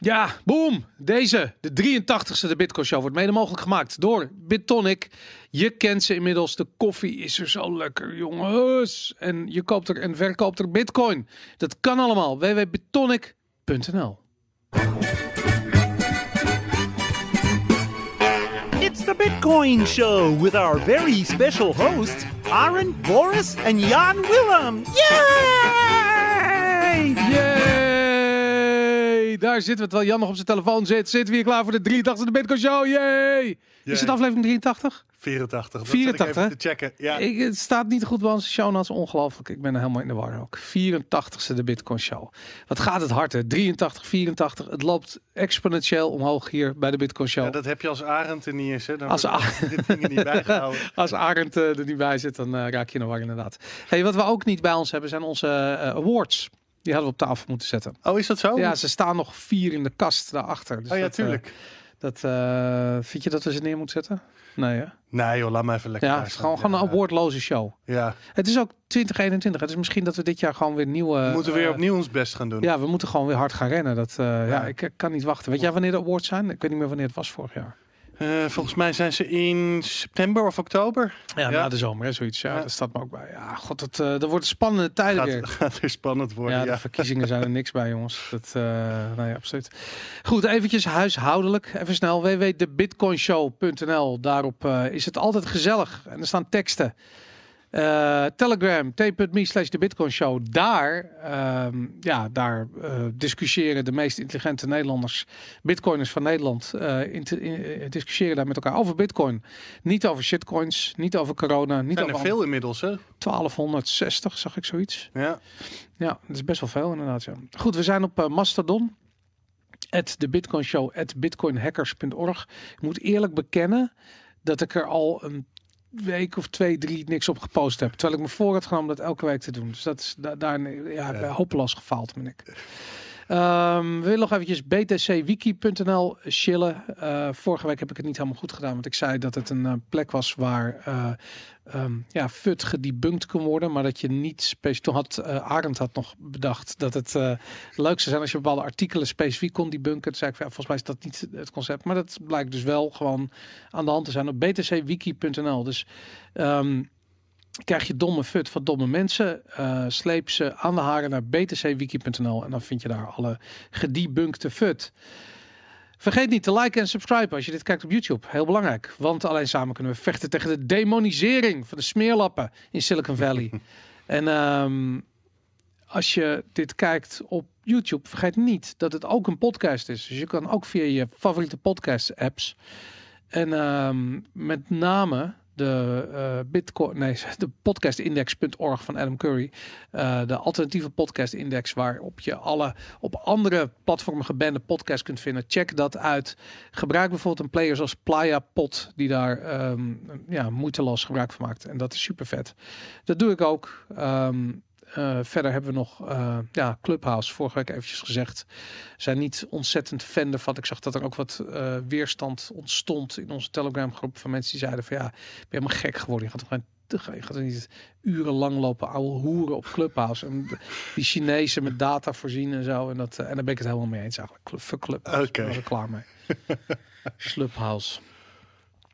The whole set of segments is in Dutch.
Ja, boom! Deze, de 83ste de Bitcoin Show, wordt mede mogelijk gemaakt door BitTonic. Je kent ze inmiddels. De koffie is er zo lekker, jongens. En je koopt er en verkoopt er Bitcoin. Dat kan allemaal. www.bitonic.nl It's the Bitcoin Show with our very special hosts, Aaron, Boris, and Jan Willem. Yay! Yay! Daar zitten we, terwijl Jan nog op zijn telefoon zit. Zitten we hier klaar voor de 83ste de Bitcoin Show. Yay! Is het aflevering 83? 84. Dat 84, zat ik even te checken. Ja. Ik, het staat niet goed bij onze show notes. Ongelooflijk. Ik ben er helemaal in de war ook. 84ste de Bitcoin Show. Wat gaat het hard hè? 83, 84. Het loopt exponentieel omhoog hier bij de Bitcoin Show. Ja, dat heb je als Arend er niet eens. Hè? Dan Als wordt A- dit dingen niet bijgehouden. Als Arend eh, er niet bij zit, dan eh, raak je in de war inderdaad. Hey, wat we ook niet bij ons hebben, zijn onze eh, awards. Die hadden we op tafel moeten zetten. Oh, is dat zo? Ja, ze staan nog vier in de kast daarachter. Dus oh ja, dat, eh, tuurlijk. dat, eh, vind je dat we ze neer moeten zetten? Nee, hè? Nee joh, laat me even lekker Ja, het is gewoon, gewoon een Ja. awardloze show. Ja, Het is ook 2021. Het is misschien dat we dit jaar gewoon weer nieuwe... we moeten weer eh, opnieuw ons best gaan doen. Ja, we moeten gewoon weer hard gaan rennen. Dat, ja. Ja. ik, ik kan niet wachten. Weet jij wanneer de awards zijn? Ik weet niet meer wanneer het was vorig jaar. Eh, volgens mij zijn ze in september of oktober. Ja, Ja. na de zomer, hè, zoiets. Ja, Ja. dat staat me ook bij. Ja, god, het, eh dat wordt spannende tijden weer. Gaat, gaat weer spannend worden. Ja, Ja, de verkiezingen zijn er niks bij, jongens. Dat, eh nee, absoluut. Goed, eventjes huishoudelijk. Even snel. www.debitcoinshow.nl. Daarop is het altijd gezellig. En er staan teksten. Eh, Telegram, t.me slash de Bitcoin Show. Daar, ehm, ja, daar eh, discussiëren de meest intelligente Nederlanders, Bitcoiners van Nederland, eh, in te- in- discussiëren daar met elkaar over Bitcoin. Niet over shitcoins, niet over corona, niet zijn er over veel inmiddels, hè? 1260, zag ik zoiets. Ja. Ja, dat is best wel veel inderdaad. Ja. Goed, we zijn op Mastodon. At de Bitcoin Show, at bitcoinhackers.org. Ik moet eerlijk bekennen dat ik er al een week of twee, drie niks op gepost heb. Terwijl ik me voor had genomen dat elke week te doen. Dus dat is da daar ja, Ja. hopeloos gefaald ben ik. Ehm, we willen nog eventjes btcwiki.nl chillen. Eh, vorige week heb ik het niet helemaal goed gedaan, want ik zei dat het een eh, plek was waar ehm, ja, FUT gedebunked kon worden, maar dat je niet specifiek. Toen had Arend had nog bedacht dat het leuk zou zijn als je bepaalde artikelen specifiek kon debunken. Toen zei ik, ja, volgens mij is dat niet het concept, maar dat blijkt dus wel gewoon aan de hand te zijn op btcwiki.nl. Dus ehm, krijg je domme fut van domme mensen. eh, sleep ze aan de haren naar btcwiki.nl en dan vind je daar alle gedebunkte fut. Vergeet niet te liken en subscriben als je dit kijkt op YouTube. Heel belangrijk, want alleen samen kunnen we vechten tegen de demonisering van de smeerlappen in Silicon Valley. en ehm, als je dit kijkt op YouTube, vergeet niet dat het ook een podcast is. Dus je kan ook via je favoriete podcast apps en ehm, met name de eh, Bitcoin, nee, de podcastindex.org van Adam Curry, eh, de alternatieve podcast index waarop je alle op andere platformen gebande podcasts kunt vinden. Check dat uit. Gebruik bijvoorbeeld een player zoals Playa Pod die daar ehm, ja, moeiteloos gebruik van maakt en dat is super vet. Dat doe ik ook. Ehm, eh, verder hebben we nog eh, ja, Clubhouse, vorige week eventjes gezegd. Zijn niet ontzettend fan ervan. Ik zag dat er ook wat eh, weerstand ontstond in onze Telegram groep van mensen die zeiden van ja, ben je helemaal gek geworden. Je gaat toch gewoon je gaat er niet urenlang lopen ouwe hoeren op Clubhouse. En die Chinezen met data voorzien en zo. En, dat, en daar ben ik het helemaal mee eens eigenlijk. Club, Clubhouse. Oké. Ik ben er klaar mee. Clubhouse.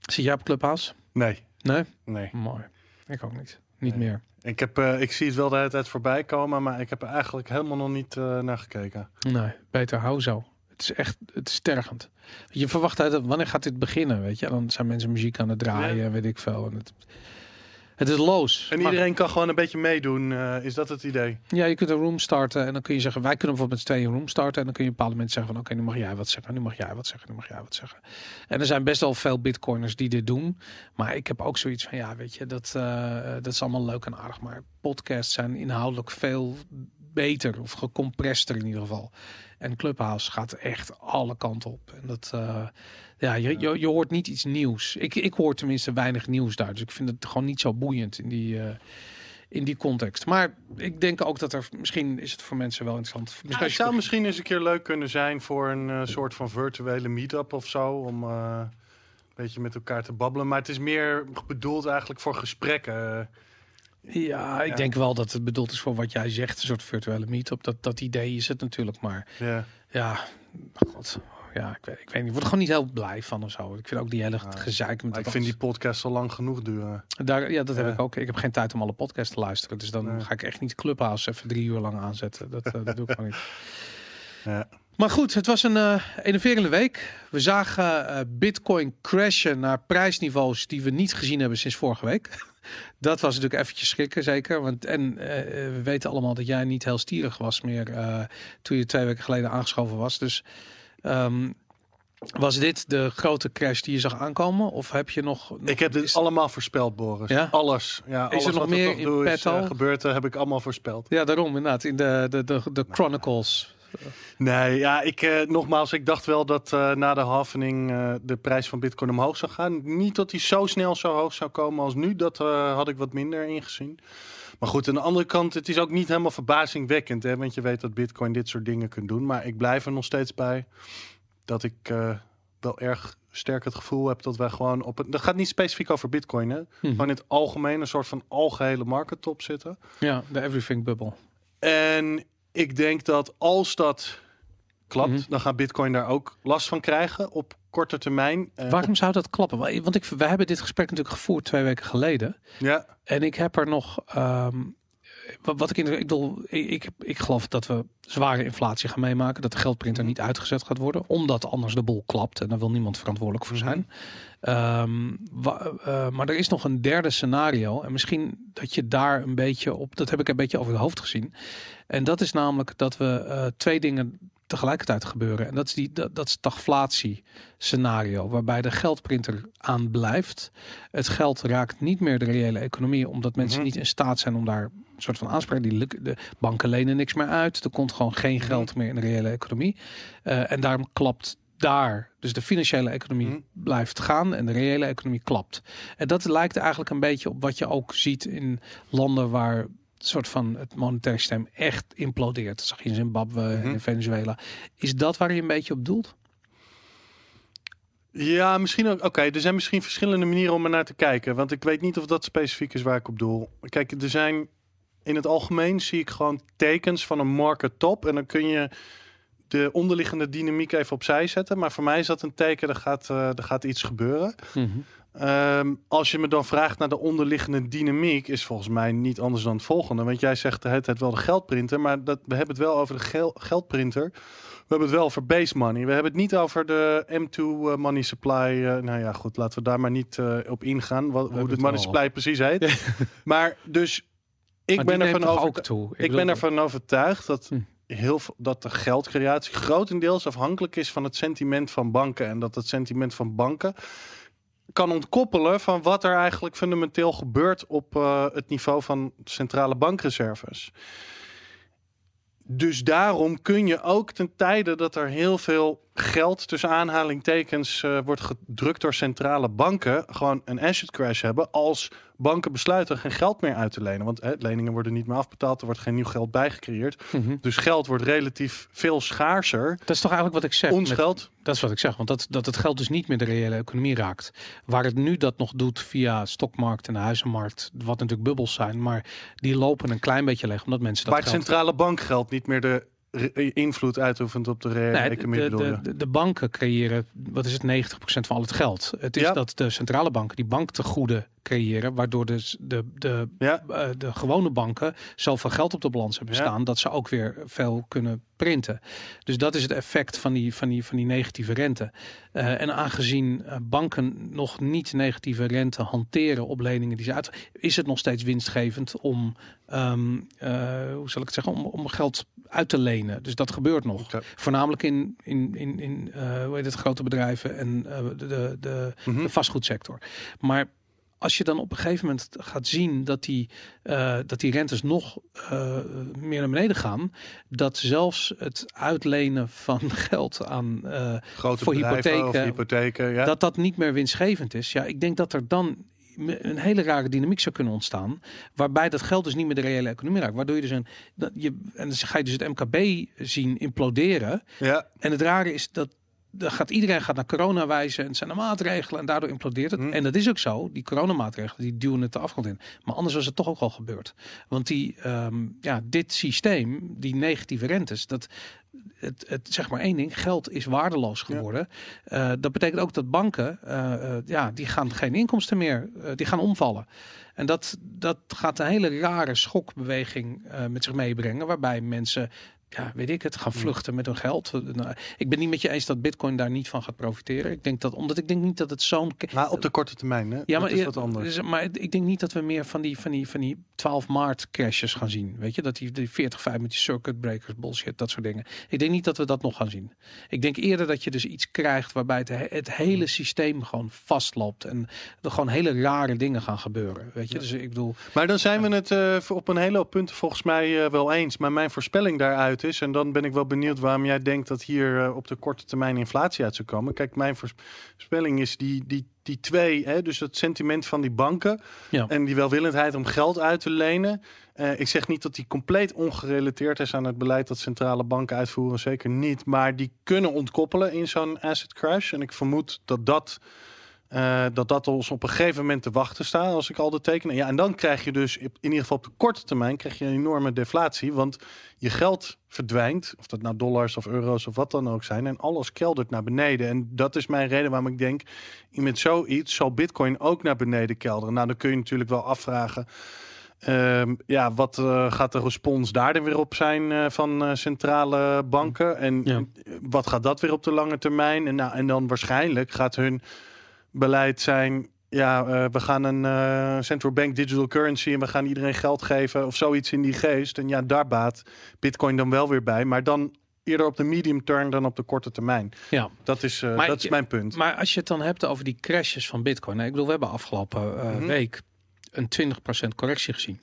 Zit jij op Clubhouse? Nee, Nee? nee. Mooi. Ik ook niet. Niet meer. Ik, heb, eh, ik zie het wel de hele tijd voorbij komen, maar ik heb er eigenlijk helemaal nog niet eh, naar gekeken. Nee, beter hou zo. Het is echt, het is tergend. Je verwacht uit, wanneer gaat dit beginnen, weet je? Dan zijn mensen muziek aan het draaien, Ja. weet ik veel. En het, het is loos. En Maar- iedereen kan gewoon een beetje meedoen, eh, is dat het idee? ja, je kunt een room starten en dan kun je zeggen, wij kunnen bijvoorbeeld met z'n tweeën een room starten. En dan kun je bepaalde mensen zeggen van, oké, nu mag jij wat zeggen, nu mag jij wat zeggen, nu mag jij wat zeggen. En er zijn best wel veel bitcoiners die dit doen. Maar ik heb ook zoiets van, ja, weet je, dat, eh, dat is allemaal leuk en aardig. Maar podcasts zijn inhoudelijk veel beter of gecompresster in ieder geval. En Clubhouse gaat echt alle kanten op. En dat, eh, ja, je, je, je hoort niet iets nieuws. Ik, ik hoor tenminste weinig nieuws daar. Dus ik vind het gewoon niet zo boeiend in die, eh, in die context. Maar ik denk ook dat er, misschien is het voor mensen wel interessant. Misschien Ja, het zou misschien eens een keer leuk kunnen zijn voor een eh, soort van virtuele meet-up of zo. Om een beetje met elkaar te babbelen. Maar het is meer bedoeld eigenlijk voor gesprekken. Ja, ik Ja. denk wel dat het bedoeld is voor wat jij zegt, een soort virtuele meetup. Dat, dat idee is het natuurlijk maar. Ja. Ja, god. Ja, ik weet, ik weet niet. Ik word er gewoon niet heel blij van of zo. Ik vind ook die hele Ja. gezeik met ik vind die podcast al lang genoeg duren. Daar, ja, dat heb ik ook. Ik heb geen tijd om alle podcasts te luisteren. Dus dan Nee. ga ik echt niet Clubhouse even drie uur lang aanzetten. Dat, eh, dat doe ik gewoon niet. Ja. Maar goed, het was een eh enerverende week. We zagen eh, Bitcoin crashen naar prijsniveaus die we niet gezien hebben sinds vorige week. Dat was natuurlijk eventjes schrikken, zeker. Want, en eh, we weten allemaal dat jij niet heel stierig was meer eh, toen je twee weken geleden aangeschoven was. Dus ehm, was dit de grote crash die je zag aankomen? Of heb je nog... nog Ik heb dit is- allemaal voorspeld, Boris. Ja? Alles. Ja, alles er nog wat meer in is, eh, gebeurt, eh, heb ik allemaal voorspeld. Ja, daarom inderdaad. In de, de, de, de Chronicles. Nee, ja, ik, eh, nogmaals, ik dacht wel dat eh, na de halvening eh, de prijs van Bitcoin omhoog zou gaan. Niet dat hij zo snel zo hoog zou komen als nu. Dat eh, had ik wat minder ingezien. Maar goed, aan de andere kant, het is ook niet helemaal verbazingwekkend. Hè? Want je weet dat Bitcoin dit soort dingen kunt doen. Maar ik blijf er nog steeds bij dat ik wel erg sterk het gevoel heb dat wij gewoon op het. Dat gaat niet specifiek over Bitcoin, hè? Mhm. Gewoon in het algemeen een soort van algehele markettop zitten. Ja, de Everything Bubble. En ik denk dat als dat klapt, Mhm. dan gaat Bitcoin daar ook last van krijgen op korte termijn. Eh, Waarom zou dat klappen? Wa- Want ik, we hebben dit gesprek natuurlijk gevoerd twee weken geleden. ja, En ik heb er nog. ehm, wat, ik in. Ik bedoel, ik, ik, ik geloof dat we zware inflatie gaan meemaken. Dat de geldprinter Mhm. niet uitgezet gaat worden. Omdat anders de boel klapt. En daar wil niemand verantwoordelijk voor zijn. Ehm, wa- eh, maar er is nog een derde scenario. En misschien dat je daar een beetje op. Dat heb ik een beetje over het hoofd gezien. En dat is namelijk dat we eh, twee dingen tegelijkertijd gebeuren. En dat is die dat, dat stagflatie scenario. Waarbij de geldprinter aan blijft. Het geld raakt niet meer de reële economie. Omdat mensen Mhm. niet in staat zijn om daar soort van aanspraak. Die de banken lenen niks meer uit. Er komt gewoon geen Mhm. geld meer in de reële economie. Eh, en daarom klapt daar. Dus de financiële economie Mhm. blijft gaan en de reële economie klapt. En dat lijkt eigenlijk een beetje op wat je ook ziet in landen waar soort van het monetaire systeem echt implodeert. Dat zag je in Zimbabwe en Mhm. in Venezuela. Is dat waar je een beetje op doelt? ja, misschien ook. Oké, er zijn misschien verschillende manieren om er naar te kijken. Want ik weet niet of dat specifiek is waar ik op doel. Kijk, er zijn in het algemeen zie ik gewoon tekens van een market top. En dan kun je de onderliggende dynamiek even opzij zetten. Maar voor mij is dat een teken, er gaat, eh, er gaat iets gebeuren. Ehm, als je me dan vraagt naar de onderliggende dynamiek, is volgens mij niet anders dan het volgende. Want jij zegt de hele tijd wel de geldprinter, maar dat, we hebben het wel over de gel- geldprinter. We hebben het wel over base money. We hebben het niet over de M2 eh, money supply. eh, nou ja, goed, laten we daar maar niet op ingaan. Wat, hoe de het money supply precies heet. maar dus ik ervan over, toe. ben ervan overtuigd dat, Hm. heel, veel- dat de geldcreatie grotendeels afhankelijk is van het sentiment van banken. En dat het sentiment van banken kan ontkoppelen van wat er eigenlijk fundamenteel gebeurt op eh, het niveau van centrale bankreserves. Dus daarom kun je ook ten tijde dat er heel veel geld tussen aanhalingtekens eh, wordt gedrukt door centrale banken, gewoon een asset crash hebben als banken besluiten geen geld meer uit te lenen. Want hè, leningen worden niet meer afbetaald, er wordt geen nieuw geld bijgecreëerd. Mhm. Dus geld wordt relatief veel schaarser. Dat is toch eigenlijk wat ik zeg. Ons met- geld. Dat is wat ik zeg, want dat, dat het geld dus niet meer de reële economie raakt. Waar het nu dat nog doet via stokmarkt en de huizenmarkt, wat natuurlijk bubbels zijn, maar die lopen een klein beetje leeg, omdat mensen dat waar het geld... centrale bankgeld niet meer de invloed uitoefent op de reële Nee, economie. de, de, de, de banken creëren, wat is het, 90% van al het geld. Het is Ja. dat de centrale banken die banktegoeden creëren, waardoor dus de, de, ja, eh, de gewone banken zoveel geld op de balans hebben Ja. staan dat ze ook weer veel kunnen printen. Dus dat is het effect van die, van die, van die negatieve rente. Eh, en aangezien eh, banken nog niet negatieve rente hanteren op leningen die ze uit, is het nog steeds winstgevend om, ehm, eh, hoe zal ik het zeggen, om, om geld uit te lenen. Dus dat gebeurt nog. Voornamelijk in, in, in, in eh, hoe heet het, grote bedrijven en eh, de, de, de, Mhm. de vastgoedsector. Maar als je dan op een gegeven moment gaat zien dat die, eh, dat die rentes nog meer naar beneden gaan, dat zelfs het uitlenen van geld aan eh, grote voor bedrijven hypotheken, of hypotheken. Ja. dat dat niet meer winstgevend is. Ja, ik denk dat er dan een hele rare dynamiek zou kunnen ontstaan, waarbij dat geld dus niet meer de reële economie raakt, waardoor je dus een, dat je en dan ga je dus het MKB zien imploderen. ja. En het rare is dat dan gaat iedereen gaat naar corona wijzen en het zijn de maatregelen en daardoor implodeert het. Hm. En dat is ook zo. Die coronamaatregelen die duwen het de afgrond in. Maar anders was het toch ook al gebeurd. Want die, ehm, ja, dit systeem, die negatieve rentes, dat het, het, zeg maar één ding, geld is waardeloos geworden. Eh, dat betekent ook dat banken, eh, eh, ja, die gaan geen inkomsten meer, die gaan omvallen. En dat, dat gaat een hele rare schokbeweging met zich meebrengen, waarbij mensen, ja, weet ik het, gaan vluchten met hun geld. Eh, nou, ik ben niet met je eens dat Bitcoin daar niet van gaat profiteren. Ik denk dat, omdat ik denk niet dat het zo'n Maar op de korte termijn, hè? ja, dat maar, is ja, wat anders. dus- maar ik denk niet dat we meer van die, van die, van die 12 maart crashes gaan zien. Weet je, dat die, die 40, 5 met die circuit breakers, bullshit, dat soort dingen. Ik denk niet dat we dat nog gaan zien. Ik denk eerder dat je dus iets krijgt waarbij het, he- het hele systeem gewoon vastloopt. En er gewoon hele rare dingen gaan gebeuren. Weet je, dus ik bedoel, Maar dan zijn we het eh, op een hele hoop punten volgens mij eh, wel eens. Maar mijn voorspelling daaruit is, en dan ben ik wel benieuwd waarom jij denkt dat hier eh, op de korte termijn inflatie uit zou komen. Kijk, mijn voorspelling is die, die, die twee, hè, dus het sentiment van die banken Ja. en die welwillendheid om geld uit te lenen. Eh, ik zeg niet dat die compleet ongerelateerd is aan het beleid dat centrale banken uitvoeren, zeker niet. Maar die kunnen ontkoppelen in zo'n asset crash. En ik vermoed dat dat eh, dat dat ons op een gegeven moment te wachten staat als ik al de tekenen. Ja, en dan krijg je dus in ieder geval op de korte termijn krijg je een enorme deflatie, want je geld verdwijnt, of dat nou dollars of euro's of wat dan ook zijn, en alles keldert naar beneden. En dat is mijn reden waarom ik denk, met zoiets zal Bitcoin ook naar beneden kelderen. Nou, dan kun je natuurlijk wel afvragen. ehm, ja, wat eh, gaat de respons daar dan weer op zijn eh, van centrale banken? En Ja. wat gaat dat weer op de lange termijn? En, nou, en dan waarschijnlijk gaat hun beleid zijn. Ja, eh, we gaan een eh, central bank digital currency en we gaan iedereen geld geven of zoiets in die geest. En ja, daar baat Bitcoin dan wel weer bij, maar dan eerder op de medium term dan op de korte termijn. ja. Dat is, eh, Maar dat is mijn punt. Maar als je het dan hebt over die crashes van Bitcoin. Ik bedoel, we hebben afgelopen Mhm. week een 20% correctie gezien.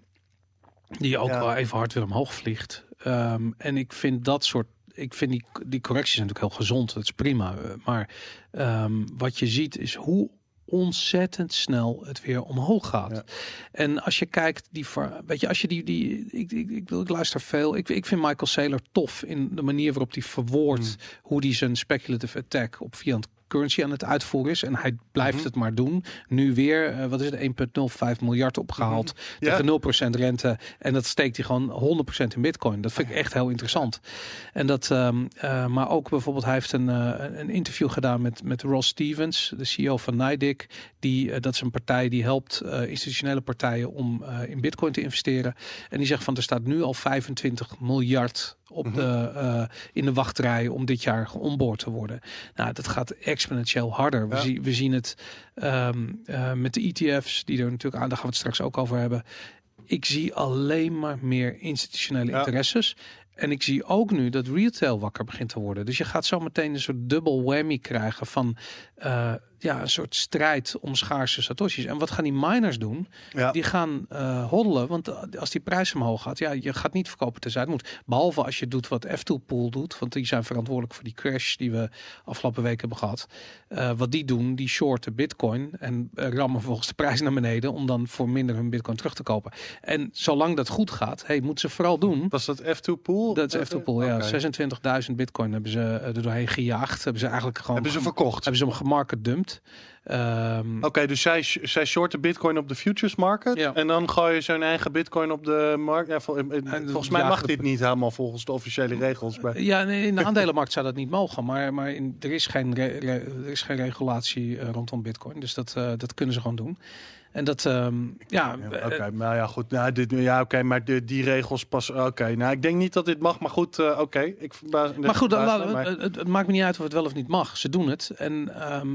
Die ook Ja. wel even hard weer omhoog vliegt. Ehm, en ik vind dat soort. Ik vind die, die correcties zijn natuurlijk heel gezond. Dat is prima. Maar ehm, wat je ziet is hoe ontzettend snel het weer omhoog gaat. Ja. En als je kijkt, die, ver- weet je, als je die, die ik, ik, ik, wil- ik luister veel. Ik, ik vind Michael Saylor tof in de manier waarop hij verwoordt Hmm. hoe hij zijn speculative attack op fiat currency aan het uitvoeren is. En hij blijft Mhm. het maar doen. Nu weer, eh, wat is het, 1,05 miljard opgehaald. Ja. Tegen 0% rente. En dat steekt hij gewoon 100% in bitcoin. Dat vind ik echt heel interessant. En dat, ehm, eh, maar ook bijvoorbeeld, hij heeft een, eh, een interview gedaan met, met Ross Stevens, de CEO van NIDIC. Die, dat is een partij die helpt institutionele partijen om in bitcoin te investeren. En die zegt van, er staat nu al 25 miljard op Mhm. de, eh, in de wachtrij om dit jaar geonboard te worden. Nou, dat gaat exponentieel harder. We, Ja. zien, we zien het ehm, eh, met de ETF's, die er natuurlijk aan, daar gaan we het straks ook over hebben. Ik zie alleen maar meer institutionele Ja. interesses. En ik zie ook nu dat retail wakker begint te worden. Dus je gaat zo meteen een soort dubbel whammy krijgen van eh, ja, een soort strijd om schaarse satoshis. En wat gaan die miners doen? Ja. Die gaan eh hoddelen, want eh, als die prijs omhoog gaat, ja, je gaat niet verkopen tenzij het moet. Behalve als je doet wat F2 Pool doet, want die zijn verantwoordelijk voor die crash die we afgelopen week hebben gehad. Eh, wat die doen, die shorten bitcoin en rammen volgens de prijs naar beneden om dan voor minder hun bitcoin terug te kopen. En zolang dat goed gaat, hey, moeten ze vooral doen. Was dat F2 pool? Dat is F2 Pool, ja. Oké. 26.000 bitcoin hebben ze er doorheen gejaagd. Hebben ze eigenlijk gewoon Hebben ze verkocht? hebben ze hem gemarket Ehm, Oké, dus zij, zij shorten bitcoin op de futures market. Ja. En dan gooi je zijn eigen bitcoin op de markt. Ja, vol- eh, eh, En volgens mij mag dit niet helemaal volgens de officiële regels. Ja, nee, in de aandelenmarkt zou dat niet mogen, maar, maar in, er, is geen re- er is geen regulatie eh, rondom Bitcoin. Dus dat, dat kunnen ze gewoon doen. En dat, ehm, ja, Ja, Oké, maar ja, goed. Nou, dit, ja, oké, maar de, die regels pas. Oké, nou, ik denk niet dat dit mag, maar goed, oké. Ik verbaas. maar goed, dan, het maakt me niet uit of het wel of niet mag. Ze doen het. En ehm,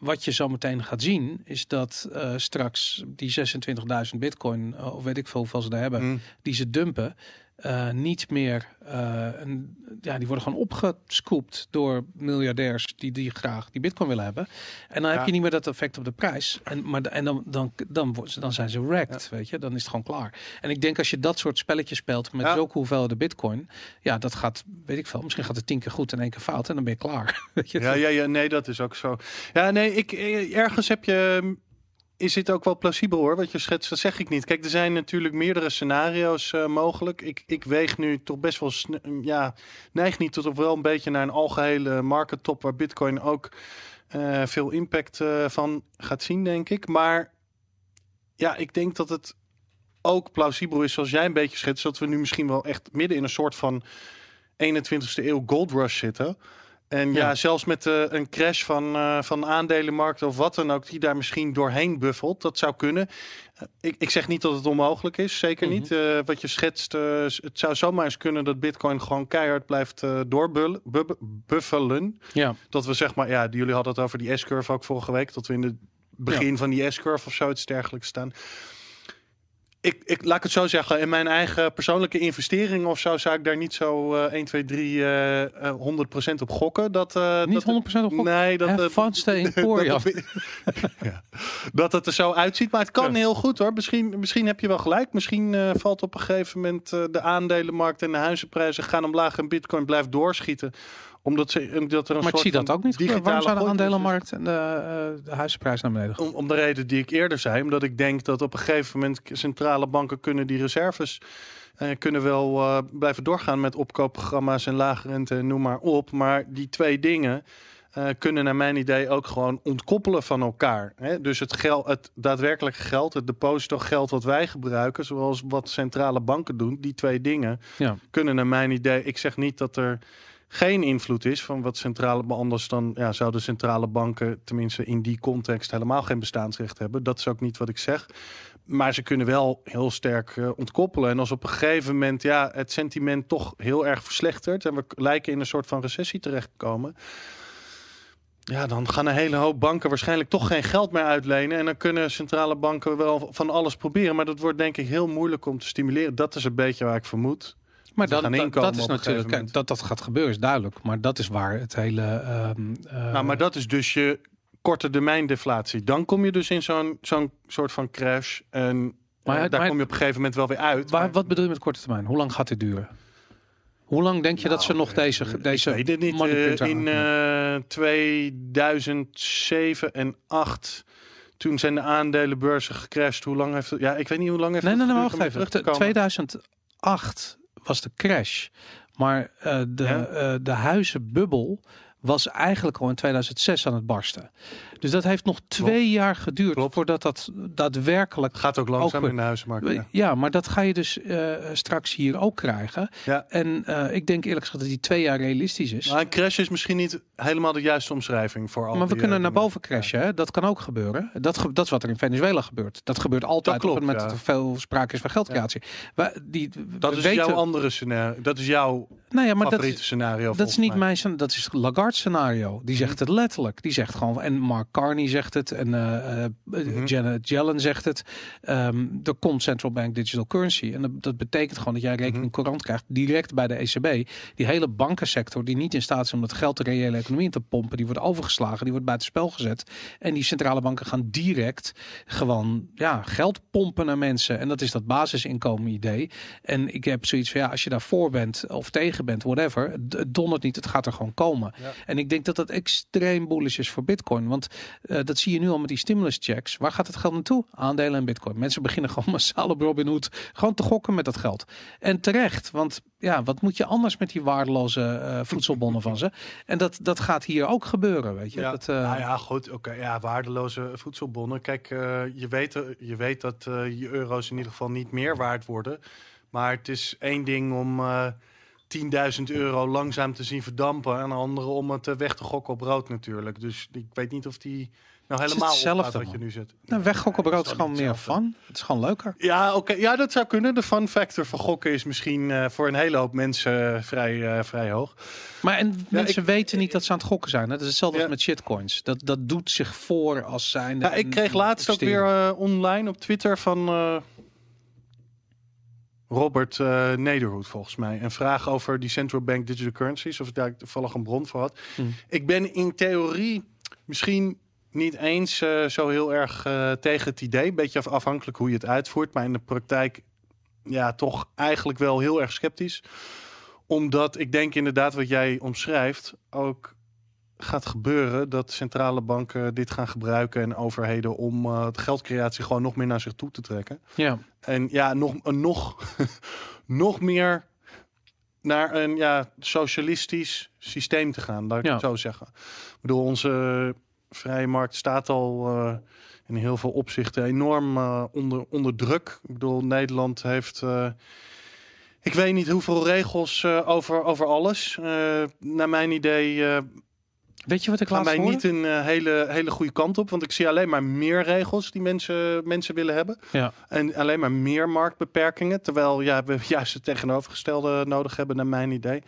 wat je zo meteen gaat zien, is dat eh, straks die 26.000 Bitcoin, eh, of weet ik veel hoeveel ze daar hebben, Mm. die ze dumpen, eh, niet meer. eh, een, ja, die worden gewoon opgescoopt door miljardairs die, die graag die bitcoin willen hebben. En dan heb je niet meer dat effect op de prijs. En, maar, en dan, dan, dan, ze- dan zijn ze wrecked, weet je. Dan is het gewoon klaar. En ik denk als je dat soort spelletjes speelt met Ja. zulke hoeveelheden bitcoin. Ja, dat gaat, weet ik veel. Misschien gaat het tien keer goed en één keer fout. En dan ben je klaar. Weet je? Ja, ja, ja, nee, dat is ook zo. Ja, nee, ik, eh, ergens heb je. Is dit ook wel plausibel hoor, wat je schetst? Dat zeg ik niet. Kijk, er zijn natuurlijk meerdere scenario's eh, mogelijk. Ik, ik weeg nu toch best wel. sne- Ja, neig niet tot of wel een beetje naar een algehele market top waar Bitcoin ook eh, veel impact eh, van gaat zien, denk ik. Maar ja, ik denk dat het ook plausibel is, zoals jij een beetje schetst, dat we nu misschien wel echt midden in een soort van 21ste eeuw gold rush zitten. En ja, Ja. zelfs met eh, een crash van, eh van aandelenmarkten of wat dan ook, die daar misschien doorheen buffelt, dat zou kunnen. Eh, ik, ik zeg niet dat het onmogelijk is, zeker Mhm. niet. Eh, wat je schetst, het zou zomaar eens kunnen dat Bitcoin gewoon keihard blijft doorbuffelen. Ja. Dat we zeg maar, ja, jullie hadden het over die S-curve ook vorige week, dat we in het begin van die S-curve of zoiets dergelijks staan. Ik, ik laat ik het zo zeggen, in mijn eigen persoonlijke investering of zo zou ik daar niet zo eh 1, 2, 3 eh, eh, 100% op gokken. Dat, eh, Niet dat, 100% op gok. Nee, dat, stay in dat, ja. ja. dat het er zo uitziet. Maar het kan Ja. heel goed hoor. Misschien, misschien heb je wel gelijk. Misschien eh, valt op een gegeven moment eh, de aandelenmarkt en de huizenprijzen gaan omlaag en bitcoin blijft doorschieten. Omdat, ze, omdat er een Maar ik soort zie dat ook niet gebeuren. Waarom zou de digitale aandelenmarkt en de, eh, de huizenprijs naar beneden gaan? om, om de reden die ik eerder zei. Omdat ik denk dat op een gegeven moment centrale banken kunnen die reserves eh, kunnen wel eh, blijven doorgaan met opkoopprogramma's en lage rente en noem maar op. Maar die twee dingen kunnen naar mijn idee ook gewoon ontkoppelen van elkaar. Hè? Dus het, geld, het daadwerkelijke geld, het depositogeld wat wij gebruiken, zoals wat centrale banken doen, die twee dingen Ja. kunnen naar mijn idee. Ik zeg niet dat er geen invloed is van wat centrale maar anders dan ja, zouden centrale banken tenminste in die context helemaal geen bestaansrecht hebben. Dat is ook niet wat ik zeg. Maar ze kunnen wel heel sterk eh, ontkoppelen. En als op een gegeven moment ja, het sentiment toch heel erg verslechtert en we lijken in een soort van recessie terechtkomen. Ja, dan gaan een hele hoop banken waarschijnlijk toch geen geld meer uitlenen. En dan kunnen centrale banken wel van alles proberen. Maar dat wordt denk ik heel moeilijk om te stimuleren. Dat is een beetje waar ik vermoed. Maar dat, gaan dat, inkomen dat is natuurlijk, dat dat gaat gebeuren is duidelijk. Maar dat is waar het hele... ehm, eh, Nou, maar dat is dus je korte termijn deflatie. Dan kom je dus in zo'n zo'n soort van crash. En Maar maar, daar maar- kom je op een gegeven moment wel weer uit. waar, Maar- wat bedoel je met korte termijn? Hoe lang gaat dit duren? Hoe lang denk je dat ze Nou, nog deze, ik deze weet het niet. eh, in aankunnen? eh 2007 en 8 toen zijn de aandelenbeurzen gecrashed. Hoe lang heeft het? Ja, ik weet niet hoe lang heeft Nee, het nee, nee, wacht even. terug te T- komen? 2008 was de crash. Maar eh, de, Ja? eh, de huizenbubbel was eigenlijk al in 2006 aan het barsten. Dus dat heeft nog twee jaar geduurd Klopt. voordat dat daadwerkelijk... Gaat ook langzaam Ook- in de huizenmarkt. Ja. Ja, maar dat ga je dus eh, straks hier ook krijgen. Ja. En eh, ik denk eerlijk gezegd dat die twee jaar realistisch is. Maar een crash is misschien niet helemaal de juiste omschrijving voor al Maar we kunnen eh, naar boven crashen. Hè? Dat kan ook gebeuren. Dat, ge- dat is wat er in Venezuela gebeurt. Dat gebeurt altijd klopt, op moment ja. dat er veel sprake is van geldcreatie. We, die, Dat is weten, jouw andere scenario. Dat is jouw nou ja, maar dat, favoriete scenario. dat is niet mij. mijn Dat is Lagarde scenario. Die zegt het letterlijk. Die zegt gewoon. En Mark Carney zegt het. En Mhm. Janet Yellen zegt het. Ehm, er komt central bank digital currency. En dat, dat betekent gewoon dat jij Mhm. rekening courant krijgt direct bij de ECB. Die hele bankensector die niet in staat is om dat geld de reële economie in te pompen. Die wordt overgeslagen. Die wordt buiten spel gezet. En die centrale banken gaan direct gewoon ja, geld pompen naar mensen. En dat is dat basisinkomen idee. En ik heb zoiets van ja, als je daarvoor bent of tegen bent, whatever, het dondert niet, het gaat er gewoon komen. Ja. En ik denk dat dat extreem bullish is voor Bitcoin. Want eh, dat zie je nu al met die stimulus checks. Waar gaat het geld naartoe? Aandelen en Bitcoin. Mensen beginnen gewoon massaal op Robinhood gewoon te gokken met dat geld. En terecht, want ja, wat moet je anders met die waardeloze eh, voedselbonnen van ze? En dat, dat gaat hier ook gebeuren, weet je. Ja, Dat, eh, nou ja, goed. Oké, ja, waardeloze voedselbonnen. Kijk, je, weet, je weet dat je euro's in ieder geval niet meer waard worden. Maar het is één ding om 10.000 euro langzaam te zien verdampen. En een andere om het eh, weg te gokken op rood natuurlijk. Dus ik weet niet of die nou helemaal hetzelfde, opgaat wat je nu zit. nou, weggokken brood is gewoon meer hetzelfde. fun. Het is gewoon leuker. Ja, oké. Ja, dat zou kunnen. De fun factor van gokken is misschien eh, voor een hele hoop mensen eh, vrij, eh, vrij hoog. Maar en mensen ik- weten niet dat ze aan het gokken zijn. hè. Dat is hetzelfde Ja. als met shitcoins. Dat, dat doet zich voor als zijn. Ja, ik kreeg laatst ook weer eh, online op Twitter van eh, Robert eh Nederhoed volgens mij. Een vraag over die central bank digital currencies. Of ik daar toevallig een bron voor had. Hmm. Ik ben in theorie misschien niet eens eh, zo heel erg eh, tegen het idee. Beetje af- afhankelijk hoe je het uitvoert. Maar in de praktijk ja, toch eigenlijk wel heel erg sceptisch. Omdat ik denk inderdaad wat jij omschrijft ook gaat gebeuren dat centrale banken dit gaan gebruiken en overheden om eh, de geldcreatie gewoon nog meer naar zich toe te trekken. Ja. En ja, nog, een nog, nog meer naar een ja, socialistisch systeem te gaan, laat ik Ja. het zo zeggen. Ik bedoel, onze vrije markt staat al eh, in heel veel opzichten enorm eh, onder, onder druk. Ik bedoel, Nederland heeft, eh, Ik weet niet hoeveel regels eh, over, over alles. Eh, naar mijn idee eh, Weet je wat ik wij hoorde? niet een eh, hele, hele goede kant op. Want ik zie alleen maar meer regels die mensen, mensen willen hebben. Ja. En alleen maar meer marktbeperkingen. Terwijl ja, we juist het tegenovergestelde nodig hebben, naar mijn idee.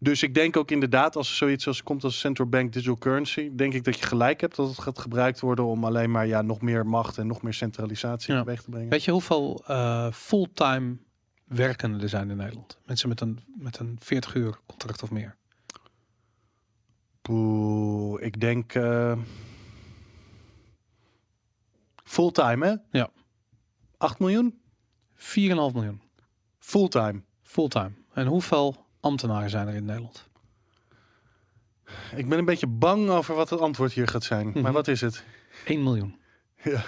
Dus ik denk ook inderdaad, als er zoiets als komt als central bank digital currency, denk ik dat je gelijk hebt dat het gaat gebruikt worden om alleen maar ja, nog meer macht en nog meer centralisatie Ja. teweeg te brengen. Weet je hoeveel eh, fulltime werkenden er zijn in Nederland? Mensen met een, met een 40 uur contract of meer. Poeh, ik denk eh, fulltime, hè? Ja. 8 miljoen? 4,5 miljoen. Fulltime. Fulltime. En hoeveel ambtenaren zijn er in Nederland? Ik ben een beetje bang over wat het antwoord hier gaat zijn. Mhm. Maar wat is het? 1 miljoen. Ja.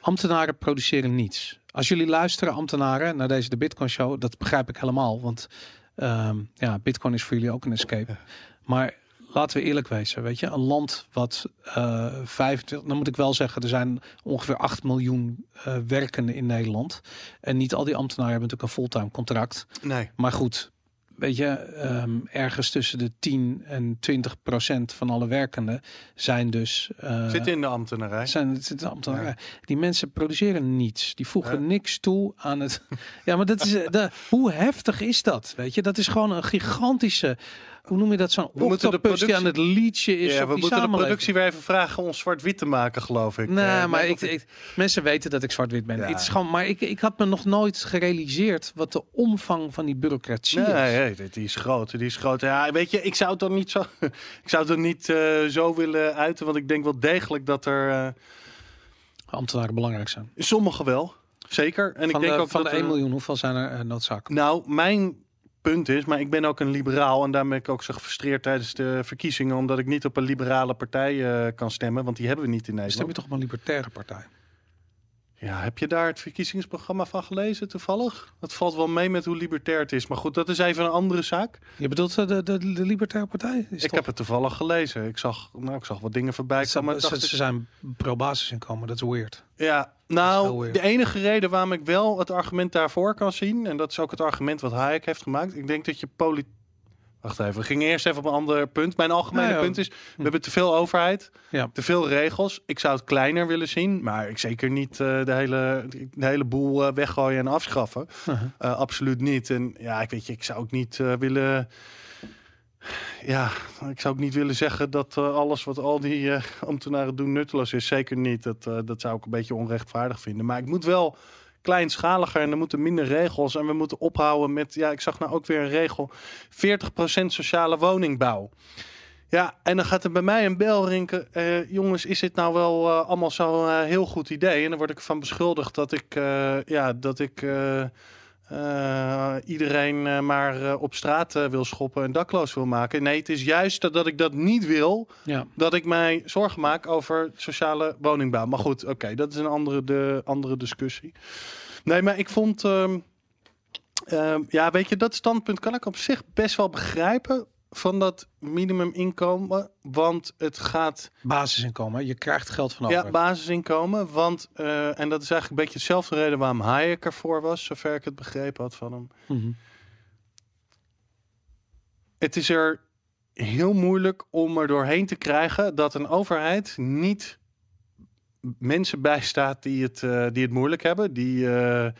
Ambtenaren produceren niets. Als jullie luisteren, ambtenaren, naar deze de Bitcoin Show, dat begrijp ik helemaal. Want ehm, ja, Bitcoin is voor jullie ook een escape. Maar laten we eerlijk wezen, weet je, een land wat eh 25, dan moet ik wel zeggen, er zijn ongeveer 8 miljoen eh werkenden in Nederland. En niet al die ambtenaren hebben natuurlijk een fulltime contract. Nee. Maar goed, weet je, ehm, ergens tussen de 10 en 20 procent van alle werkenden zijn dus. eh, Zit in de ambtenarij. zijn het zitten ambtenaren. Die mensen produceren niets. Die voegen Ja. niks toe aan het. ja, maar dat is de, hoe heftig is dat? Weet je, dat is gewoon een gigantische. Hoe noem je dat? Zo'n We moeten de octopus die aan het productie- liedje is Ja, we moeten de productie weer even vragen om zwart-wit te maken, geloof ik. Nee, Eh, maar ik, mensen weten dat ik zwart-wit ben. Ja. Het is gewoon, maar ik, ik had me nog nooit gerealiseerd wat de omvang van die bureaucratie Nee, is. nee, die- die is groot. Die is groot. Ja, weet je, ik zou het dan niet zo, ik zou het dan niet eh, zo willen uiten, want ik denk wel degelijk dat er eh Ambtenaren belangrijk zijn. sommige wel, zeker. En van ik denk de, ook van dat de 1 er- miljoen, hoeveel zijn er uh, noodzakelijk? Nou, mijn punt is, maar ik ben ook een liberaal en daarom ben ik ook zo gefrustreerd tijdens de verkiezingen, omdat ik niet op een liberale partij eh, kan stemmen, want die hebben we niet in Stem je Nederland. toch op een libertaire partij? Ja, heb je daar het verkiezingsprogramma van gelezen toevallig? Dat valt wel mee met hoe libertair het is, maar goed, dat is even een andere zaak. Je bedoelt eh, de, de, de libertaire partij? Is ik toch- heb het toevallig gelezen. Ik zag, nou, ik zag wat dingen voorbij Ze, komen. ze, ik- ze zijn pro-basisinkomen, dat is weird. Ja, nou, weird. de enige reden waarom ik wel het argument daarvoor kan zien, en dat is ook het argument wat Hayek heeft gemaakt. Ik denk dat je politiek. Wacht even, we gingen eerst even op een ander punt. Mijn algemene ja. punt is: we hebben te veel overheid, Ja. te veel regels. Ik zou het kleiner willen zien, maar ik zeker niet eh, de, hele, de hele boel eh, weggooien en afschaffen. Uh-huh. Eh, absoluut niet. En ja, ik weet je, ik zou ook niet willen. Ja, ik zou ook niet willen zeggen dat alles wat al die eh, ambtenaren doen nutteloos is. Zeker niet. Dat, dat zou ik een beetje onrechtvaardig vinden. Maar ik moet wel kleinschaliger en er moeten minder regels. En we moeten ophouden met, ja, ik zag nou ook weer een regel: 40% sociale woningbouw. Ja, en dan gaat er bij mij een bel rinken. eh, jongens, is dit nou wel eh, allemaal zo'n eh, heel goed idee? En dan word ik ervan beschuldigd dat ik, ja, dat ik eh, iedereen eh, maar eh, op straat wil schoppen en dakloos wil maken. Nee, het is juist dat, dat ik dat niet wil, Ja. dat ik mij zorgen maak over sociale woningbouw. Maar goed, oké, dat is een andere, de, andere discussie. Nee, maar ik vond. ehm, ehm, ja, weet je, dat standpunt kan ik op zich best wel begrijpen van dat minimuminkomen. Want het gaat. Basisinkomen, je krijgt geld van Ja, overheid. basisinkomen. Want, eh, en dat is eigenlijk een beetje hetzelfde reden waarom Hayek ervoor was, zover ik het begrepen had van hem. Mhm. Het is er heel moeilijk om er doorheen te krijgen dat een overheid niet mensen bijstaat die het, eh, die het moeilijk hebben, die eh,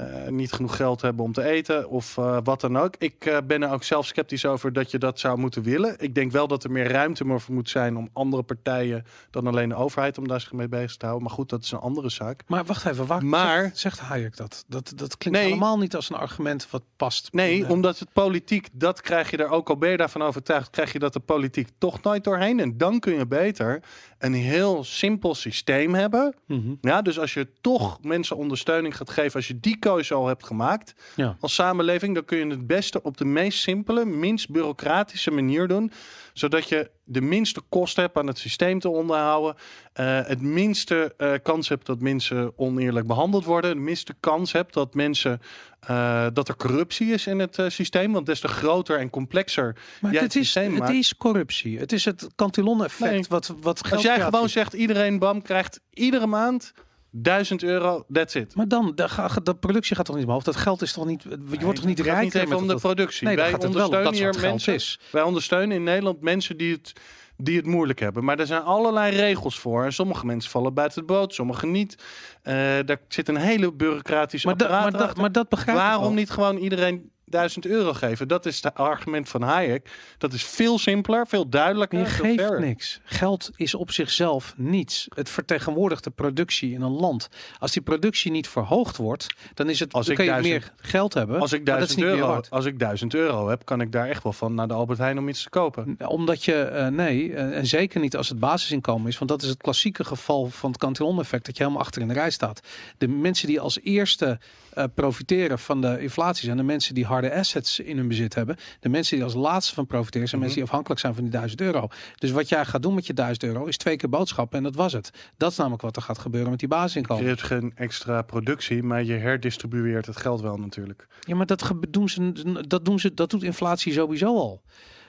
eh, niet genoeg geld hebben om te eten of eh, wat dan ook. Ik eh, ben er ook zelf sceptisch over dat je dat zou moeten willen. Ik denk wel dat er meer ruimte maar voor moet zijn om andere partijen dan alleen de overheid om daar zich mee bezig te houden. Maar goed, dat is een andere zaak. Maar wacht even, waar Maar- zegt, zegt Hayek dat? Dat, dat klinkt Nee. helemaal niet als een argument wat past. Nee, omdat het politiek, dat krijg je er ook al ben je daarvan overtuigd, krijg je dat de politiek toch nooit doorheen. En dan kun je beter een heel simpel systeem hebben. Mhm. Ja, dus als je toch mensen ondersteuning gaat geven, als je die keuze al hebt gemaakt Ja. als samenleving, dan kun je het beste op de meest simpele, minst bureaucratische manier doen. Zodat je de minste kosten hebt aan het systeem te onderhouden. eh, het minste eh, kans hebt dat mensen oneerlijk behandeld worden. De minste kans hebt dat mensen eh, dat er corruptie is in het systeem. Want des te groter en complexer. Maar jij het, is, systeem het maakt. is corruptie. Het is het Cantillon-effect. Nee. Wat, wat Als jij gewoon zegt, iedereen bam krijgt iedere maand 1000 euro, that's it. Maar dan, de, de productie gaat toch niet omhoog? Dat geld is toch niet, je wordt toch niet rijker niet even om de productie. Nee, Wij ondersteunen hier mensen. is. Wij ondersteunen in Nederland mensen die het, die het moeilijk hebben. Maar er zijn allerlei regels voor. En sommige mensen vallen buiten het boot, sommige niet. Eh, daar zit een hele bureaucratische Maar, da- maar, maar dat begrijp ik Waarom niet gewoon iedereen 1000 euro geven? Dat is het argument van Hayek. Dat is veel simpeler, veel duidelijker. Je geeft fairer. niks. Geld is op zichzelf niets. Het vertegenwoordigt de productie in een land. Als die productie niet verhoogd wordt, dan is het. Als dan ik je duizend- meer geld hebben. Als ik, maar dat is 1000 niet meer euro, als ik 1000 euro heb, kan ik daar echt wel van naar de Albert Heijn om iets te kopen. Omdat je, eh, nee, eh, en zeker niet als het basisinkomen is. Want dat is het klassieke geval van het Cantillon-effect. Dat je helemaal achter in de rij staat. De mensen die als eerste eh, profiteren van de inflatie zijn de mensen die harde assets in hun bezit hebben. De mensen die als laatste van profiteren zijn Mhm. mensen die afhankelijk zijn van die 1000 euro. Dus wat jij gaat doen met je 1000 euro is twee keer boodschappen en dat was het. Dat is namelijk wat er gaat gebeuren met die Je basisinkomen. hebt geen extra productie, maar je herdistribueert het geld wel natuurlijk. Ja, maar dat doen ze, dat doen ze, dat doet inflatie sowieso al.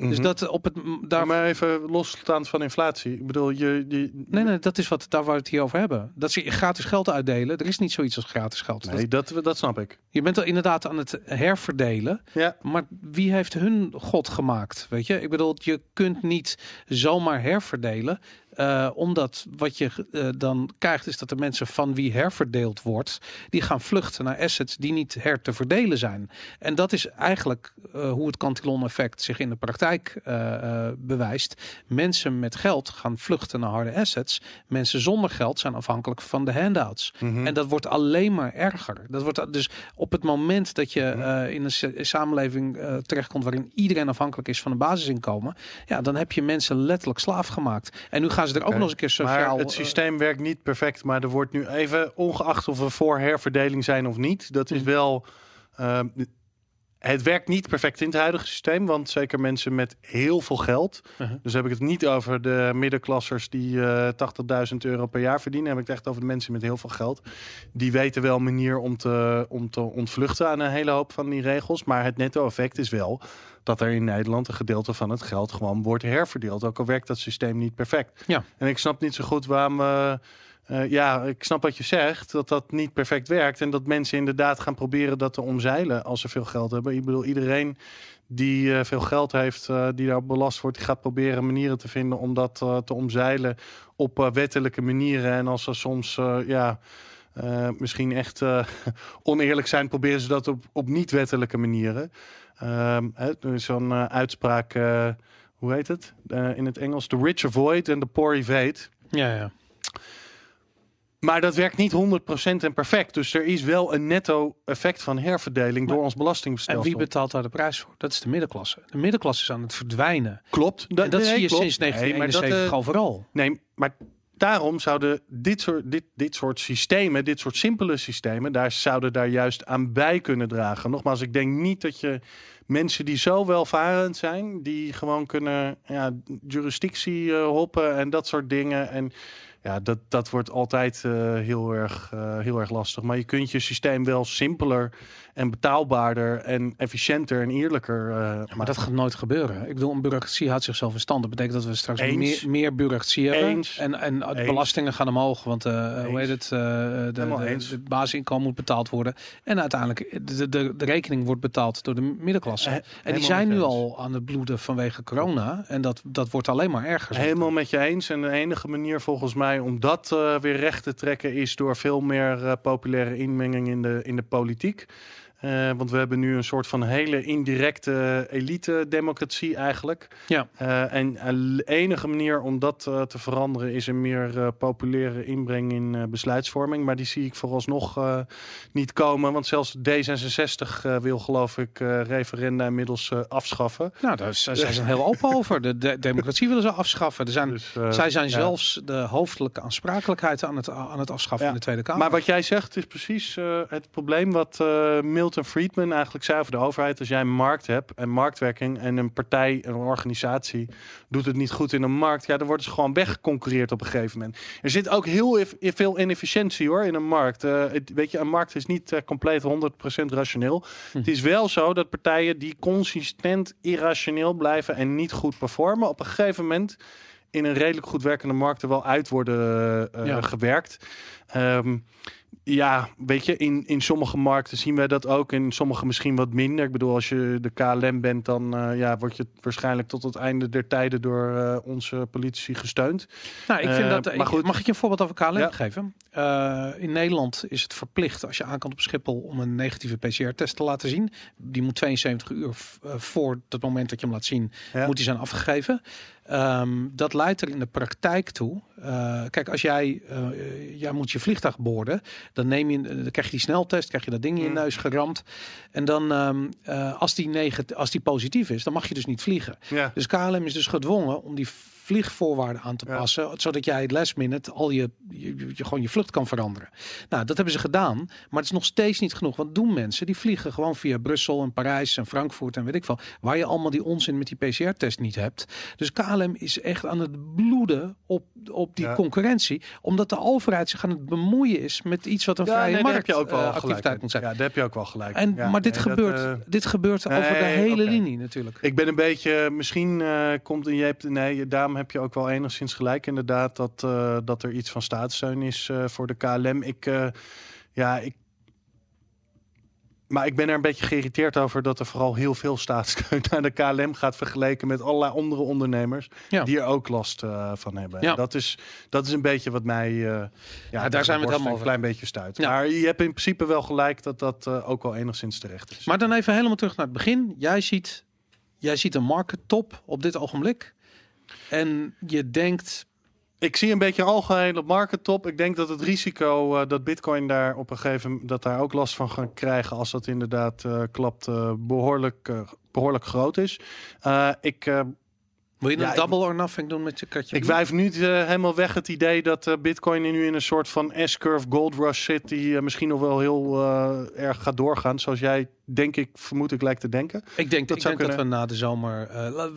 Dus Mhm. dat op het daar. Maar even losstaand van inflatie. Ik bedoel, je, je Nee, nee, dat is wat daar waar we het hier over hebben. Dat ze gratis geld uitdelen. Er is niet zoiets als gratis geld. Nee, Dat- dat, dat snap ik. je bent al inderdaad aan het herverdelen. Ja, Maar wie heeft hun God gemaakt? Weet je, ik bedoel, je kunt niet zomaar herverdelen. Eh, omdat wat je eh, dan krijgt, is dat de mensen van wie herverdeeld wordt, die gaan vluchten naar assets die niet her te verdelen zijn. En dat is eigenlijk eh, hoe het Cantillon-effect zich in de praktijk bewijst. Mensen met geld gaan vluchten naar harde assets. Mensen zonder geld zijn afhankelijk van de handouts. Mhm. En dat wordt alleen maar erger. Dat wordt dus op het moment dat je Mhm. in een sa- samenleving terechtkomt waarin iedereen afhankelijk is van een basisinkomen, ja, dan heb je mensen letterlijk slaaf gemaakt. En nu gaan ze er ook nog eens een keer sociaal. maar het eh, systeem werkt niet perfect. Maar er wordt nu even, ongeacht of we voor herverdeling zijn of niet, dat is Mhm. wel. ehm, het werkt niet perfect in het huidige systeem, want zeker mensen met heel veel geld. Uh-huh. Dus heb ik het niet over de middenklassers die eh 80.000 euro per jaar verdienen. Heb ik het echt over de mensen met heel veel geld. Die weten wel een manier om te, om te ontvluchten aan een hele hoop van die regels. Maar het netto-effect is wel dat er in Nederland een gedeelte van het geld gewoon wordt herverdeeld. Ook al werkt dat systeem niet perfect. Ja. En ik snap niet zo goed waarom. we eh, ja, ik snap wat je zegt, dat dat niet perfect werkt. En dat mensen inderdaad gaan proberen dat te omzeilen als ze veel geld hebben. Ik bedoel, iedereen die eh, veel geld heeft, eh, die daarop belast wordt, die gaat proberen manieren te vinden om dat te omzeilen op wettelijke manieren. En als er soms, ja, misschien echt oneerlijk zijn, proberen ze dat op, op niet-wettelijke manieren. Ehm, zo'n uitspraak, hoe heet het? In het Engels, the rich avoid and the poor evade. ja, ja. Maar dat werkt niet 100% en perfect. Dus er is wel een netto effect van herverdeling Maar- door ons En belastingstelsel. wie betaalt daar de prijs voor? Dat is de middenklasse. De middenklasse is aan het verdwijnen. Klopt. En dat nee, zie je klopt. sinds Nee, maar 1971 dat, eh, overal. Nee, maar daarom zouden dit soort, dit, dit soort systemen, dit soort simpele systemen, daar zouden daar juist aan bij kunnen dragen. Nogmaals, ik denk niet dat je mensen die zo welvarend zijn, die gewoon kunnen ja, jurisdictie eh, hoppen en dat soort dingen. En ja, dat, dat wordt altijd eh, heel, erg, eh, heel erg lastig. Maar je kunt je systeem wel simpeler en betaalbaarder en efficiënter en eerlijker eh, Ja, maar dat gaat nooit gebeuren. Ik bedoel, een bureaucratie houdt zichzelf in stand. Dat betekent dat we straks Eens. meer, meer bureaucratie hebben. Eens. En, en Eens. belastingen gaan omhoog. Want eh, hoe Eens. heet het? eh, de, de, basisinkomen moet betaald worden. En uiteindelijk, de, de, de rekening wordt betaald door de middenklasse. He- en die zijn nu al aan het bloeden vanwege corona. En dat, dat wordt alleen maar erger. Helemaal met je eens. En de enige manier volgens mij om dat eh, weer recht te trekken is door veel meer eh, populaire inmenging in de, in de politiek. Eh, want we hebben nu een soort van hele indirecte elite-democratie eigenlijk. Ja. Eh, en de enige manier om dat eh, te veranderen is een meer eh, populaire inbreng in eh, besluitvorming. Maar die zie ik vooralsnog eh, niet komen. Want zelfs D66 eh, wil geloof ik eh, referenda inmiddels eh, afschaffen. Nou, daar zijn zij zijn heel open over. De, de democratie willen ze afschaffen. Er zijn, Dus, eh, zij zijn ja. zelfs de hoofdelijke aansprakelijkheid aan het, aan het afschaffen Ja. in de Tweede Kamer. Maar wat jij zegt is precies eh, het probleem wat eh, Milton Friedman eigenlijk zei over de overheid. Als jij een markt hebt en marktwerking en een partij, een organisatie doet het niet goed in een markt, ja, dan worden ze gewoon weggeconcurreerd op een gegeven moment. Er zit ook heel veel inefficiëntie hoor in een markt. Eh, het, weet je, een markt is niet eh, compleet 100% rationeel. Hm. Het is wel zo dat partijen die consistent irrationeel blijven en niet goed performen, op een gegeven moment in een redelijk goed werkende markt er wel uit worden eh, Ja. gewerkt. Ehm, ja, weet je, in, in sommige markten zien wij dat ook. In sommige misschien wat minder. Ik bedoel, als je de KLM bent, dan eh, ja, word je waarschijnlijk tot het einde der tijden door eh, onze politici gesteund. Nou, ik vind dat. maar goed. Mag ik je een voorbeeld over KLM Ja. geven? Eh, in Nederland is het verplicht als je aankomt op Schiphol om een negatieve PCR-test te laten zien. Die moet 72 uur voor het moment dat je hem laat zien, Ja. moet die zijn afgegeven. Ehm, dat leidt er in de praktijk toe. Eh, kijk, als jij, eh, jij moet je vliegtuig boorden, dan neem je, dan krijg je die sneltest, krijg je dat ding in je Mm. neus geramd. En dan, ehm, eh, als, die negatief, als die positief is, dan mag je dus niet vliegen. Ja. Dus KLM is dus gedwongen om die vliegvoorwaarden aan te Ja. passen, zodat jij last minute al je, je, je- gewoon je vlucht kan veranderen. Nou, dat hebben ze gedaan, maar het is nog steeds niet genoeg. Want doen mensen die vliegen gewoon via Brussel en Parijs en Frankfurt en weet ik veel, waar je allemaal die onzin met die PCR-test niet hebt. Dus KLM is echt aan het bloeden op, op die Ja. concurrentie, omdat de overheid zich aan het bemoeien is met iets wat een Ja, vrije nee, markt heb je ook wel eh, activiteit moet zijn. Ja, daar heb je ook wel gelijk. En, Ja, maar dit nee, dat, gebeurt, eh, dit gebeurt over de hele linie natuurlijk. Ik ben een beetje, misschien eh, komt en je hebt, nee, daarom heb je ook wel enigszins gelijk inderdaad dat, dat er iets van staatssteun is voor de KLM. Ik, ja, ik, maar ik ben er een beetje geïrriteerd over dat er vooral heel veel staatssteun naar de KLM gaat vergeleken met allerlei andere ondernemers Ja. die er ook last eh, van hebben. Ja. Dat, is, dat is een beetje wat mij, eh, ja, daar zijn we het helemaal een over. klein beetje stuit. Maar je hebt in principe wel gelijk dat dat eh, ook wel enigszins terecht is. Maar dan even helemaal terug naar het begin. Jij ziet, jij ziet een market top op dit ogenblik. En je denkt, Ik zie een beetje algehele market top. Ik denk dat het risico eh, dat Bitcoin daar op een gegeven moment dat daar ook last van gaan krijgen als dat inderdaad eh, klapt, eh, behoorlijk, eh, behoorlijk groot is. Ik, wil je een double or nothing doen met je katje? ik wijf nu eh, helemaal weg het idee dat eh, Bitcoin nu in een soort van S-curve gold rush zit die eh, misschien nog wel heel erg gaat doorgaan. Zoals jij, denk ik, vermoed ik, lijkt te denken. Ik denk, Dat ik zou denk dat we kunnen. na de zomer.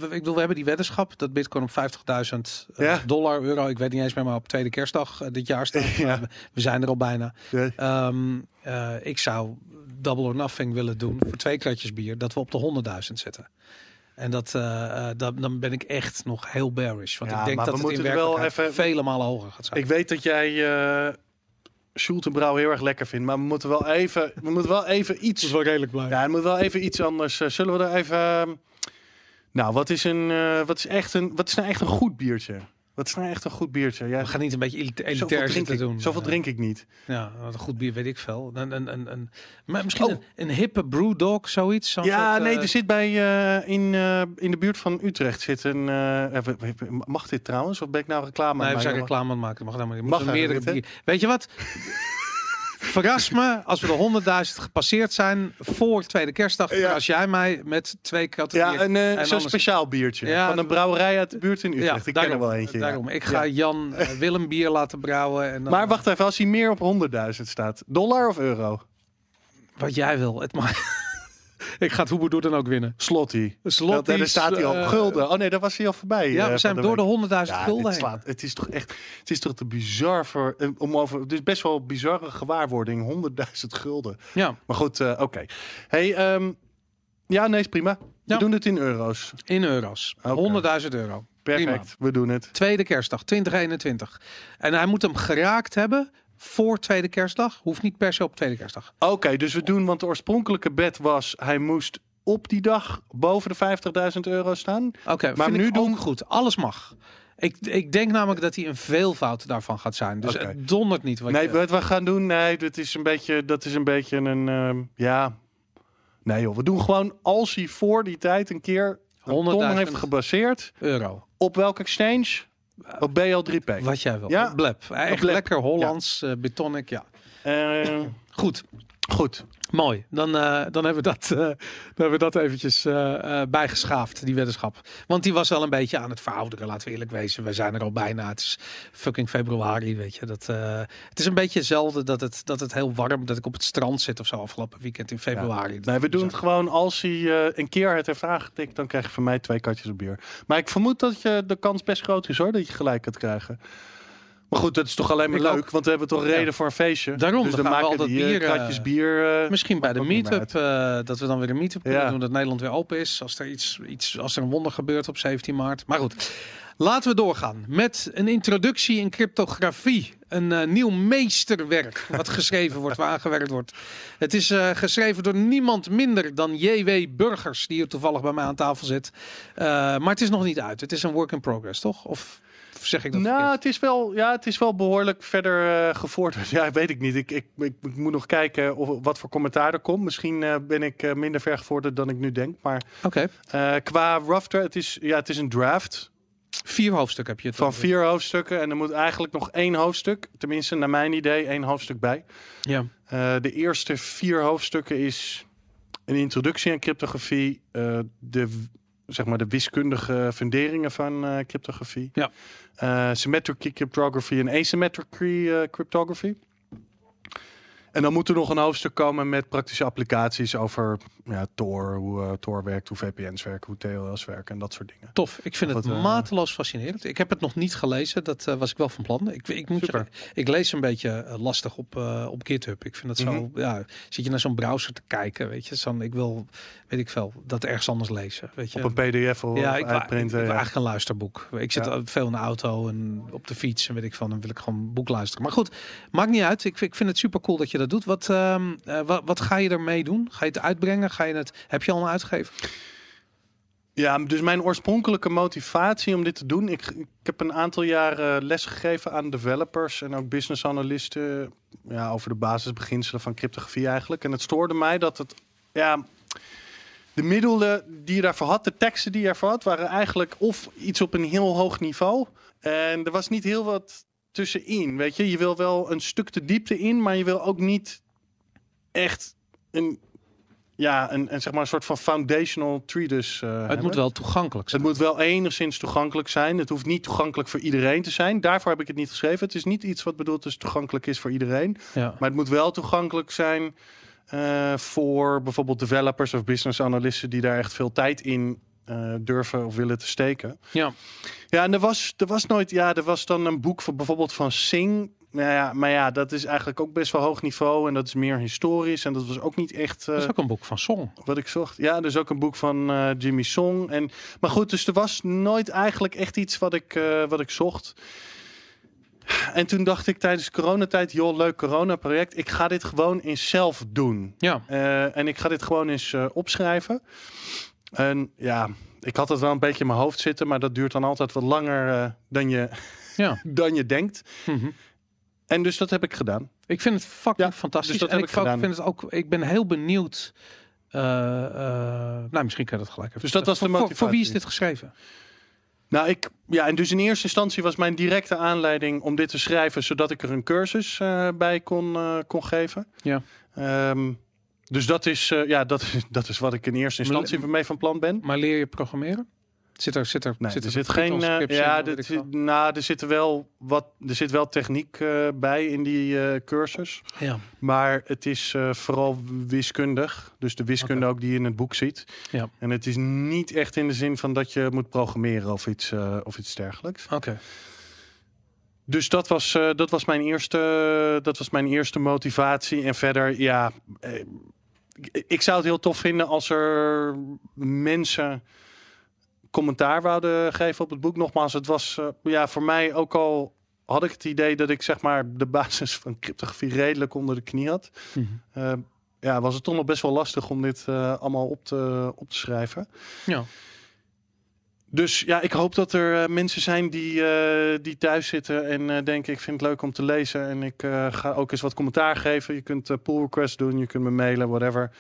ik bedoel, we hebben die weddenschap dat Bitcoin op 50.000 eh, Ja. dollar, euro. Ik weet niet eens meer, maar op tweede kerstdag dit jaar staat. Ja. We, zijn er al bijna. Ehm, eh, ik zou double or nothing willen doen voor twee kratjes bier, dat we op de 100.000 zitten. En dat, eh, eh, dat, dan ben ik echt nog heel bearish. Want Ja, ik denk dat we het in moeten wel even- vele malen hoger gaat zijn. Ik weet dat jij Schultenbrouw heel erg lekker vindt, maar we moeten wel even, we moeten wel even iets wel redelijk blij. Ja, het moet wel even iets anders. Zullen we er even. Nou, wat is een. wat is echt een. Wat is nou echt een goed biertje? Wat is nou echt een goed biertje? We gaan niet een beetje zoveel elitair zitten ik, doen. Zoveel drink ik niet. Ja, wat een goed bier weet ik veel. Een, een, een, een, maar misschien Oh. een, een hippe brewdog, zoiets. Ja, soort, nee, eh, er zit bij. eh, in, eh, in de buurt van Utrecht zit een. mag dit trouwens? Of ben ik nou reclame Nee, aan we het zijn maken? reclame aan het maken. Mag dan Mag eigenlijk meerdere bier. Weet je wat? Verras me als we de 100.000 gepasseerd zijn voor tweede kerstdag. Ja. Als jij mij met twee categorieën... Ja, een, eh, zo'n speciaal biertje. Ja, van een brouwerij uit de buurt in Utrecht. ik ken er wel eentje. Daarom. Ik ga Ja. Jan eh, Willem bier laten brouwen. En dan, Maar wacht even, als hij meer op 100.000 staat, dollar of euro? Wat jij wil. Het mag. Ik ga het Hoeberdoer dan ook winnen. Slotty. Want, eh, daar staat hij al. eh, Gulden. Oh nee, daar was hij al voorbij. Ja, eh, we zijn van de door de 100.000 Ja, gulden dit heen. slaat, het is toch echt, het is toch te bizar voor, eh, om over, het is best wel een bizarre gewaarwording, 100.000 gulden. Ja, Maar goed, eh, oké. Hey, ehm, ja, nee, is prima. We Ja. doen het in euro's. in euro's. Oké. 100.000 euro. Prima. Perfect, we doen het. Tweede kerstdag, 2021. En hij moet hem geraakt hebben voor tweede kerstdag. Hoeft niet per se op tweede kerstdag. Oké, dus we doen, want de oorspronkelijke bed was, hij moest op die dag boven de 50.000 euro staan. Oké, Maar nu doen- goed. Alles mag. Ik, ik denk namelijk dat hij een veelvoud daarvan gaat zijn. Dus Oké. het dondert niet. Wat Nee, je, wat we gaan doen, nee, dat is een beetje, dat is een beetje een, ehm, ja, nee joh, we doen gewoon als hij voor die tijd een keer een 100.000 ton heeft gebaseerd, euro. op welke exchange? Op BL3P. Wat jij wil. Ja. Blep. Echt Blep. lekker Hollands, eh, betonic. Ja. Eh, Goed. goed. Mooi. Dan, eh, dan, hebben we dat, eh, dan hebben we dat eventjes eh, bijgeschaafd, die weddenschap. Want die was wel een beetje aan het verouderen, laten we eerlijk wezen. We zijn er al bijna. Het is fucking februari, weet je. Dat, het is een beetje hetzelfde dat het, dat het heel warm, dat ik op het strand zit of zo afgelopen weekend in februari. Nee, we doen het gewoon als hij een keer het heeft aangetikt, dan krijg je van mij twee katjes op bier. Maar ik vermoed dat je de kans best groot is hoor, dat je gelijk gaat krijgen. Maar goed, dat is toch alleen maar Ik leuk, ook. want we hebben toch Ja. reden voor een feestje. Daarom, dus dan dan gaan we maken al die dat eh, bier, eh, kratjes bier. eh, Misschien bij de meetup, eh dat we dan weer een meetup kunnen Ja. doen, dat Nederland weer open is. Als er iets, iets, als er een wonder gebeurt op 17 maart. Maar goed, Laten we doorgaan met een introductie in cryptografie. Een eh, nieuw meesterwerk wat geschreven wordt, waar aangewerkt wordt. Het is eh, geschreven door niemand minder dan J.W. Burgers, die hier toevallig bij mij aan tafel zit. Eh, maar het is nog niet uit. Het is een work in progress, toch? Of zeg ik dat Nou, verkeerd? het is wel, ja, het is wel behoorlijk verder eh, gevorderd. Ja, weet ik niet. Ik, ik, ik, ik moet nog kijken of, wat voor commentaar er komt. Misschien eh, ben ik eh, minder ver gevorderd dan ik nu denk. Maar Oké, qua rough draft, het is, ja, het is een draft vier hoofdstukken heb je het van vier hoofdstukken. En er moet eigenlijk nog één hoofdstuk, tenminste naar mijn idee, één hoofdstuk bij. Ja, de eerste vier hoofdstukken is een introductie aan cryptografie, de, zeg maar de wiskundige funderingen van eh, cryptografie, Ja. Eh, symmetric cryptography en asymmetric eh, cryptography. En dan moet er nog een hoofdstuk komen met praktische applicaties over ja, Tor, hoe eh, Tor werkt, hoe VPN's werken, hoe TLS werken en dat soort dingen. tof. Ik vind het eh, mateloos fascinerend. Ik heb het nog niet gelezen. Dat eh, was ik wel van plan. Ik, ik moet ik lees een beetje lastig op, op GitHub. Ik vind het zo, Mhm. ja, zit je naar zo'n browser te kijken, weet je. Zo'n, ik wil, weet ik veel, dat ergens anders lezen, weet je. Op een PDF of, ja, ik, ik, uitprinten. wil ja. eigenlijk een luisterboek. Ik zit Ja. al veel in de auto en op de fiets en weet ik van. Dan wil ik gewoon boek luisteren. Maar goed, maakt niet uit. Ik, vind- ik vind het super cool dat je dat doet. Wat, ehm, eh, wat, wat ga je ermee doen? Ga je het uitbrengen? Ga je het? Heb je al uitgever? Ja, dus mijn oorspronkelijke motivatie om dit te doen. Ik, ik heb een aantal jaren les gegeven aan developers en ook business analisten. Ja, over de basisbeginselen van cryptografie eigenlijk. En het stoorde mij dat het. Ja, de middelen die je daarvoor had, de teksten die je ervoor had, waren eigenlijk of iets op een heel hoog niveau. En er was niet heel wat tussenin. Weet je, je wil wel een stuk de diepte in, maar je wil ook niet echt een. Ja, een, een, zeg maar een soort van foundational treatise. eh, het hebben. moet wel toegankelijk zijn. Het moet wel enigszins toegankelijk zijn. Het hoeft niet toegankelijk voor iedereen te zijn. Daarvoor heb ik het niet geschreven. Het is niet iets wat bedoeld is toegankelijk is voor iedereen. Ja. Maar het moet wel toegankelijk zijn eh, voor bijvoorbeeld developers of business analisten die daar echt veel tijd in eh, durven of willen te steken. Ja. Ja, en er was, er was nooit, ja, er was dan een boek voor bijvoorbeeld van Sing. Nou ja, maar ja, dat is eigenlijk ook best wel hoog niveau en dat is meer historisch en dat was ook niet echt. eh, Dat is ook een boek van Song. wat ik zocht. Ja, er is ook een boek van eh, Jimmy Song. En, maar goed, dus er was nooit eigenlijk echt iets wat ik, eh, wat ik zocht. En toen dacht ik tijdens coronatijd, joh, leuk corona-project. Ik ga dit gewoon eens zelf doen. Ja. Eh, en ik ga dit gewoon eens eh, opschrijven. En ja, ik had het wel een beetje in mijn hoofd zitten, maar dat duurt dan altijd wat langer eh, dan, je, Ja. dan je denkt. Mhm. En dus dat heb ik gedaan. Ik vind het fucking Ja, fantastisch. dus dat en heb ik, ik vind het ook. Ik ben heel benieuwd. eh, eh, nou, misschien kan je dat gelijk even. Dus dat was de Voor- voor, voor wie is motivatie. dit geschreven? Nou, ik, ja, en dus in eerste instantie was mijn directe aanleiding om dit te schrijven, zodat ik er een cursus bij kon, kon geven. Ja. Ehm, dus dat is, eh, ja, dat, dat is wat ik in eerste instantie mee van plan ben. Maar leer je programmeren? Zit er, zit er, Nee, zit er zit geen. Eh, ja, in, er, zit- veel? nou, er zit wel wat. Er zit wel techniek eh, bij in die cursus. Ja. Maar het is vooral wiskundig. Dus de wiskunde ook die je in het boek ziet. Ja. En het is niet echt in de zin van dat je moet programmeren of iets, of iets dergelijks. Oké. Dus dat was, eh, dat, was mijn eerste, dat was mijn eerste motivatie. En verder, ja, eh, ik- zou het heel tof vinden als er mensen commentaar wouden geven op het boek. Nogmaals, het was eh, ja, voor mij ook al had ik het idee dat ik zeg maar de basis van cryptografie redelijk onder de knie had. Mhm. Ja, was het toch nog best wel lastig om dit allemaal op te, op te schrijven. Ja. Dus ja, ik hoop dat er eh, mensen zijn die, eh, die thuis zitten en eh, denken: ik vind het leuk om te lezen. En ik ga ook eens wat commentaar geven. Je kunt pull requests doen, je kunt me mailen, whatever.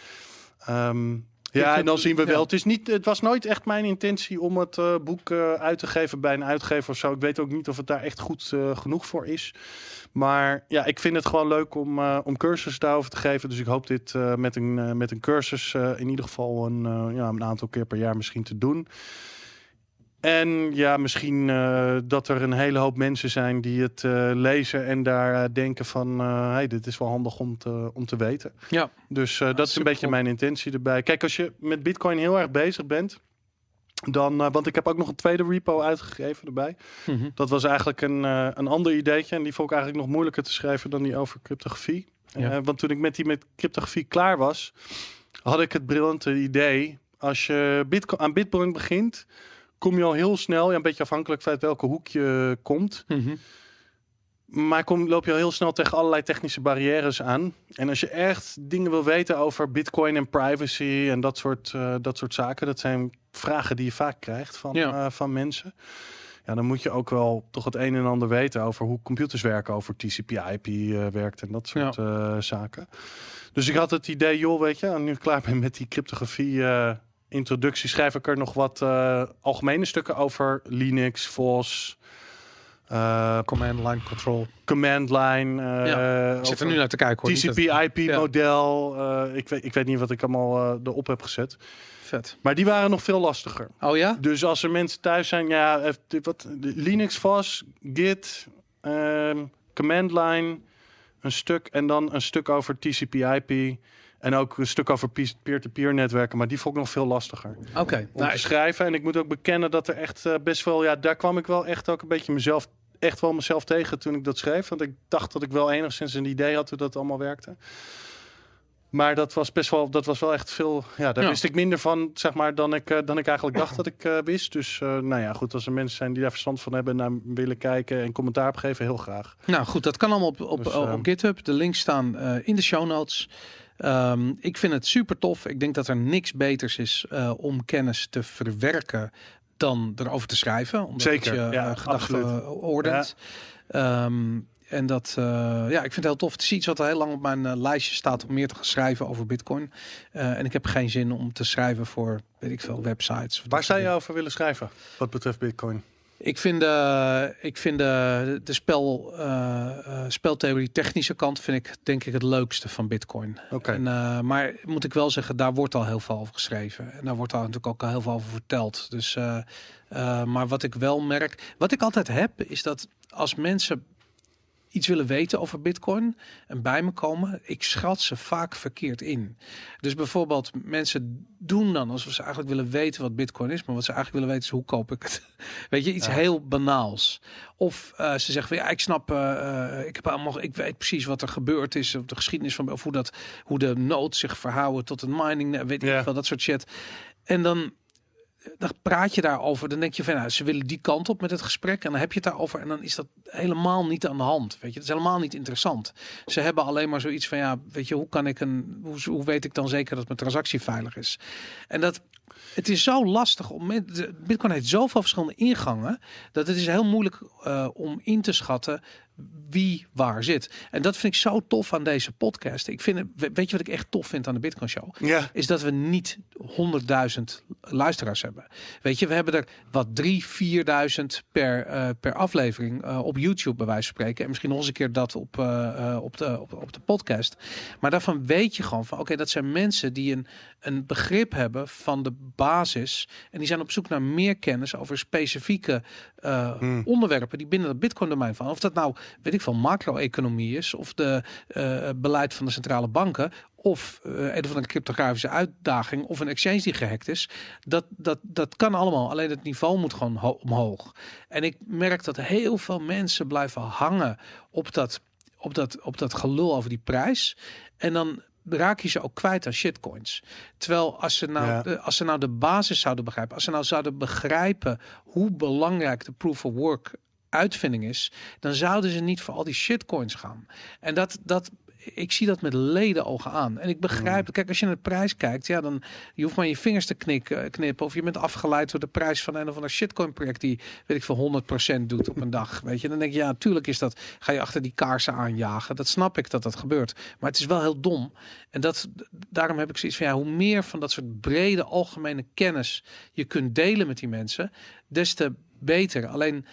Ehm, ja, en dan zien we wel. ja. Het, is niet, het was nooit echt mijn intentie om het boek uit te geven bij een uitgever of zo. Ik weet ook niet of het daar echt goed genoeg voor is. Maar ja, ik vind het gewoon leuk om, om cursussen daarover te geven. Dus ik hoop dit met, een, met een cursus in ieder geval een, ja, een aantal keer per jaar misschien te doen. En ja, misschien eh, dat er een hele hoop mensen zijn die het eh, lezen en daar eh, denken van, hey, dit is wel handig om te, om te weten. Ja. Dus eh, dat is een beetje mijn intentie erbij. Kijk, als je met Bitcoin heel erg bezig bent, dan, want ik heb ook nog een tweede repo uitgegeven erbij. Mhm. Dat was eigenlijk een, een ander ideetje en die vond ik eigenlijk nog moeilijker te schrijven dan die over cryptografie. Ja. Want toen ik met die met cryptografie klaar was, had ik het briljante idee. Als je Bitcoin, aan Bitcoin begint, kom je al heel snel, ja, een beetje afhankelijk van uit welke hoek je komt. Mhm. Maar kom, loop je al heel snel tegen allerlei technische barrières aan. En als je echt dingen wil weten over bitcoin en privacy en dat soort, eh, dat soort zaken, dat zijn vragen die je vaak krijgt van, Ja. eh, van mensen. Ja, dan moet je ook wel toch het een en ander weten over hoe computers werken, over TCP/IP eh, werkt en dat soort zaken. Dus ik had het idee, joh, weet je, nu ik klaar ben met die cryptografie introductie, schrijf ik er nog wat eh, algemene stukken over Linux, VOS, eh, Command line control. command line. eh, Ja, Ik zit er nu naar te kijken hoor. Niet dat- TCP/IP Ja. model. eh, ik, weet, ik weet niet wat ik allemaal erop heb gezet. Vet. Maar die waren nog veel lastiger. Oh ja? Dus als er mensen thuis zijn, ja, wat, de Linux vast, Git, ehm, command line, een stuk en dan een stuk over TCP/IP en ook een stuk over pe- peer-to-peer netwerken. Maar die vond ik nog veel lastiger Oké. om te schrijven. En ik moet ook bekennen dat er echt eh, best wel, ja, daar kwam ik wel echt ook een beetje mezelf, echt wel mezelf tegen toen ik dat schreef. Want ik dacht dat ik wel enigszins een idee had hoe dat allemaal werkte. Maar dat was best wel, dat was wel echt veel. Ja, daar Ja. wist ik minder van, zeg maar, dan ik, eh, dan ik eigenlijk dacht dat ik eh, wist. Dus, nou ja, goed, als er mensen zijn die daar verstand van hebben, en naar willen kijken en commentaar op geven, heel graag. Nou goed, dat kan allemaal op, op, Dus, eh, ehm, op GitHub. De links staan in de show notes. Ehm, ik vind het super tof. Ik denk dat er niks beters is eh, om kennis te verwerken dan erover te schrijven. Omdat Zeker, je ja, eh, gedachten ordent. Ehm, en dat, eh, ja, ik vind het heel tof. Het is iets wat al heel lang op mijn lijstje staat om meer te gaan schrijven over Bitcoin. En ik heb geen zin om te schrijven voor, weet ik veel, websites. Waar zou je over willen schrijven, wat betreft Bitcoin? Ik vind, de, ik vind de, de spel, eh, eh, speltheorie technische kant vind ik denk ik het leukste van Bitcoin. Oké. En, eh, maar moet ik wel zeggen, daar wordt al heel veel over geschreven. En daar wordt al natuurlijk ook al heel veel over verteld. Dus, eh, eh, maar wat ik wel merk, wat ik altijd heb, is dat als mensen iets willen weten over Bitcoin en bij me komen, ik schat ze vaak verkeerd in. Dus bijvoorbeeld mensen doen dan alsof ze eigenlijk willen weten wat Bitcoin is, maar wat ze eigenlijk willen weten is hoe koop ik het. Weet je, iets Ja. heel banaals. Of eh, ze zeggen van ja, ik snap, eh, eh, ik heb allemaal, ik weet precies wat er gebeurd is, of de geschiedenis van, of hoe dat, hoe de nood zich verhouden tot een mining, weet Ja. ik wel, dat soort shit. En dan dan praat je daarover. Dan denk je van, nou, ze willen die kant op met het gesprek. En dan heb je het daarover. En dan is dat helemaal niet aan de hand. Weet je, het is helemaal niet interessant. Ze hebben alleen maar zoiets van, ja, weet je, hoe kan ik een, hoe, hoe weet ik dan zeker dat mijn transactie veilig is? En dat, het is zo lastig om, Bitcoin heeft zoveel verschillende ingangen. Dat het is heel moeilijk eh, om in te schatten wie waar zit. En dat vind ik zo tof aan deze podcast. Ik vind, weet je wat ik echt tof vind aan de Bitcoin Show? Ja, is dat we niet 100.000 luisteraars hebben. Weet je, we hebben er wat 3, 4.000 per, eh, per aflevering eh, op YouTube bij wijze van spreken. En misschien nog eens een keer dat op, eh, op, de, op, op de podcast. Maar daarvan weet je gewoon van, oké, dat zijn mensen die een, een begrip hebben van de basis. En die zijn op zoek naar meer kennis over specifieke eh, Hmm. onderwerpen die binnen het Bitcoin domein van. Of dat nou, weet ik veel, macro-economie is. Of de eh, beleid van de centrale banken of eh, een of andere cryptografische uitdaging of een exchange die gehackt is. Dat, dat, dat kan allemaal. Alleen het niveau moet gewoon ho- omhoog. En ik merk dat heel veel mensen blijven hangen op dat, op dat, op dat gelul over die prijs. En dan raak je ze ook kwijt aan shitcoins. Terwijl als ze nou, Ja. als ze nou de basis zouden begrijpen, als ze nou zouden begrijpen hoe belangrijk de proof of work uitvinding is, dan zouden ze niet voor al die shitcoins gaan. En dat, dat, ik zie dat met leden ogen aan. En ik begrijp, kijk, als je naar de prijs kijkt, ja, dan je hoeft maar je vingers te knikken, knippen. Of je bent afgeleid door de prijs van een of ander shitcoin project die, weet ik veel, 100% doet op een dag. Weet je, dan denk je, ja, natuurlijk is dat, ga je achter die kaarsen aanjagen. Dat snap ik dat dat gebeurt. Maar het is wel heel dom. En dat, daarom heb ik zoiets van, ja, hoe meer van dat soort brede algemene kennis je kunt delen met die mensen, des te beter. Alleen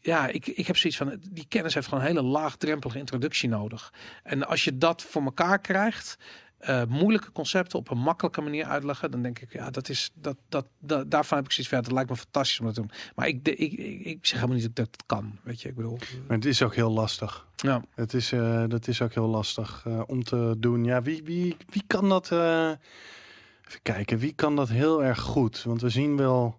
ja, ik, ik heb zoiets van, die kennis heeft gewoon een hele laagdrempelige introductie nodig. En als je dat voor elkaar krijgt, eh, moeilijke concepten op een makkelijke manier uitleggen, dan denk ik, ja, dat is, dat, dat, dat daarvan heb ik zoiets ja, dat lijkt me fantastisch om dat te doen. Maar ik, de- ik, ik, ik zeg helemaal niet dat ik dat kan, weet je, ik bedoel. maar het is ook heel lastig. Ja, Het is, eh, dat is ook heel lastig eh, om te doen. Ja, wie, wie, wie kan dat? even kijken, wie kan dat heel erg goed? Want we zien wel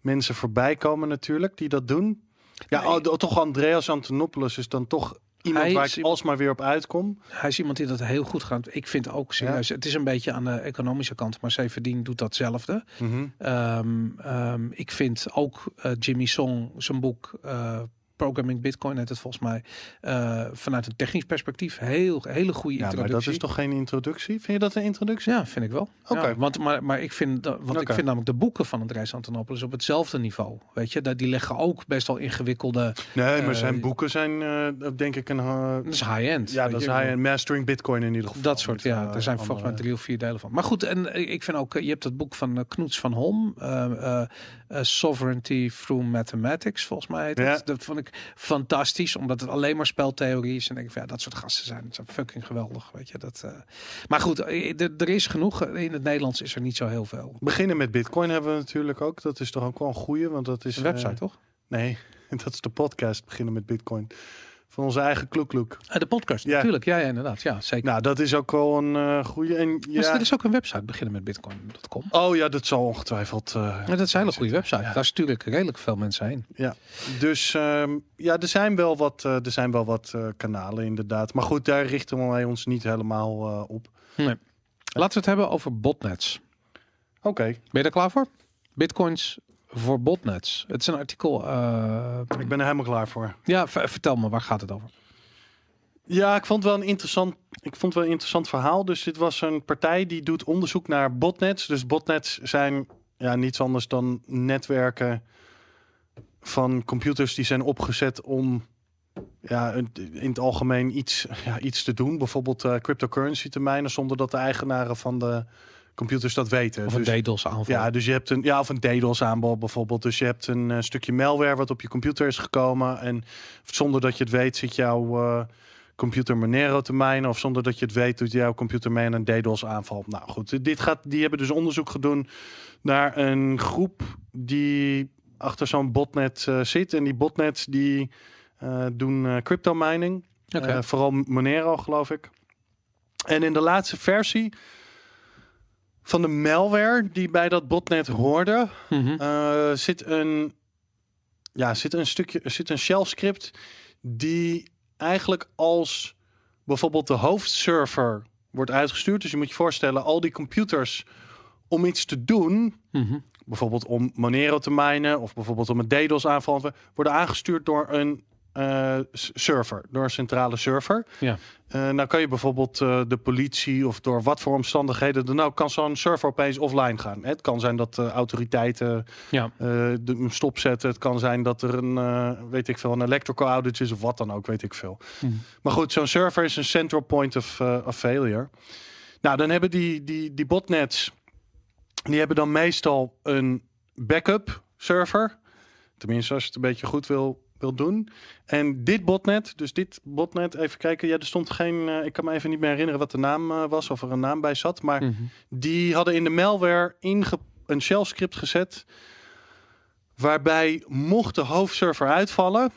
mensen voorbij komen natuurlijk die dat doen. Ja, Nee. oh, toch Andreas Antonopoulos is dan toch iemand Hij waar ik alsmaar weer op uitkom. Hij is iemand die dat heel goed gaat. Ik vind ook serieus. Het is een beetje aan de economische kant, maar Severdien doet datzelfde. Mhm. Ehm, ehm, ik vind ook eh, Jimmy Song zijn boek eh, Programming Bitcoin heet het volgens mij eh, vanuit een technisch perspectief heel hele goede Ja, maar dat is toch geen introductie? Vind je dat een introductie? Ja, vind ik wel. Oké. Ja, want maar, maar ik vind dat, want ik vind namelijk de boeken van Andreas Antonopoulos op hetzelfde niveau. Weet je, dat die leggen ook best wel ingewikkelde. Nee, maar Eh, zijn boeken zijn eh, denk ik een... eh, Dat is high end. ja, dat is hij en Mastering Bitcoin in ieder geval. Dat soort, ja. eh, Er zijn volgens mij drie of vier delen van. Maar goed, en eh, ik vind ook, eh, je hebt het boek van eh, Knoets van Holm, eh, Sovereignty Through Mathematics, volgens mij heet. Ja. Dat vond ik fantastisch, omdat het alleen maar speltheorie is. En denk ik, van, ja, dat soort gasten zijn, zijn fucking geweldig, weet je. Dat, eh. Maar goed, eh, er- is genoeg. In het Nederlands is er niet zo heel veel. Beginnen met Bitcoin hebben we natuurlijk ook. Dat is toch ook wel een goeie, want dat is... Een website, toch? nee, dat is de podcast Beginnen met Bitcoin. Van onze eigen kloekloek. Eh, de podcast, Ja. natuurlijk. Ja, ja, inderdaad. Ja, zeker. Nou, dat is ook wel een eh goede. En Dus ja... er is ook een website, beginnen met bitcoin.com. Oh ja, dat zal ongetwijfeld. eh, Ja, dat is een hele goede website. Ja. Daar stuur ik redelijk veel mensen heen. Ja, dus ehm, ja, er zijn wel wat, eh, er zijn wel wat kanalen inderdaad. Maar goed, daar richten wij ons niet helemaal op. Nee. Laten we het hebben over botnets. Oké, Ben je er klaar voor? Bitcoins voor botnets. Het is een artikel. eh, ik ben er helemaal klaar voor. ja, vertel me, waar gaat het over? Ja, ik vond wel een interessant, ik vond wel een interessant verhaal. Dus dit was een partij die doet onderzoek naar botnets. Dus botnets zijn ja, niets anders dan netwerken van computers die zijn opgezet om ja, in het algemeen iets, ja, iets te doen. Bijvoorbeeld eh, cryptocurrency te mijnen zonder dat de eigenaren van de computers dat weten. Of een Dus- DDoS aanval. Ja, dus je hebt een ja, of een DDoS aanbod bijvoorbeeld. Dus je hebt een eh, stukje malware wat op je computer is gekomen en zonder dat je het weet zit jouw eh, computer Monero te mijnen of zonder dat je het weet doet jouw computer mee aan een DDoS aanval. Nou goed, dit gaat die hebben dus onderzoek gedaan naar een groep die achter zo'n botnet eh, zit en die botnets die doen crypto mining. Vooral Monero, geloof ik. En in de laatste versie van de malware die bij dat botnet hoorde, eh, zit een ja, zit een stukje, zit een shell script die eigenlijk als bijvoorbeeld de hoofdserver wordt uitgestuurd. Dus je moet je voorstellen, al die computers om iets te doen, Mhm. bijvoorbeeld om Monero te minen of bijvoorbeeld om een DDoS aanval, te- worden aangestuurd door een eh, server, door een centrale server. Ja. Eh, nou kan je bijvoorbeeld eh, de politie of door wat voor omstandigheden dan ook kan zo'n server opeens offline gaan. Het kan zijn dat autoriteiten Ja. de, hem stopzetten. Het kan zijn dat er een, weet ik veel, een electrical outage is of wat dan ook, weet ik veel. Mhm. Maar goed, zo'n server is een central point of, of failure. Nou, dan hebben die, die, die botnets, die hebben dan meestal een backup server. Tenminste, als je het een beetje goed wil, wil doen. En dit botnet, dus dit botnet, even kijken. Ja, er stond geen, eh, ik kan me even niet meer herinneren wat de naam eh, was, of er een naam bij zat. Maar Mhm. die hadden in de malware inge een shell script gezet. Waarbij mocht de hoofdserver uitvallen,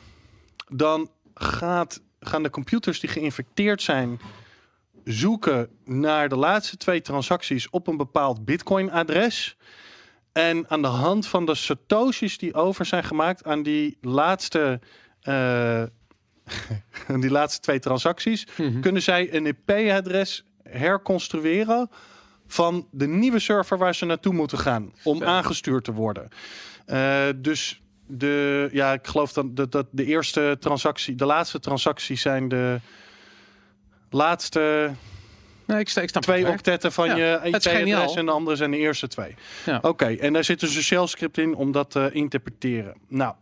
dan gaat, gaan de computers die geïnfecteerd zijn zoeken naar de laatste twee transacties op een bepaald Bitcoin-adres. En aan de hand van de satoshis die over zijn gemaakt aan die laatste, eh, die laatste twee transacties, Mhm. kunnen zij een IP-adres herconstrueren van de nieuwe server waar ze naartoe moeten gaan om aangestuurd te worden. Eh, dus de, ja, ik geloof dat, dat, dat de eerste transactie, de laatste transacties zijn de laatste Nee, ik, ik snap twee octetten van Ja, je IP-adres geniaal. en de andere zijn de eerste twee. Ja. Oké, en daar zit dus een shell script in om dat te interpreteren. Nou,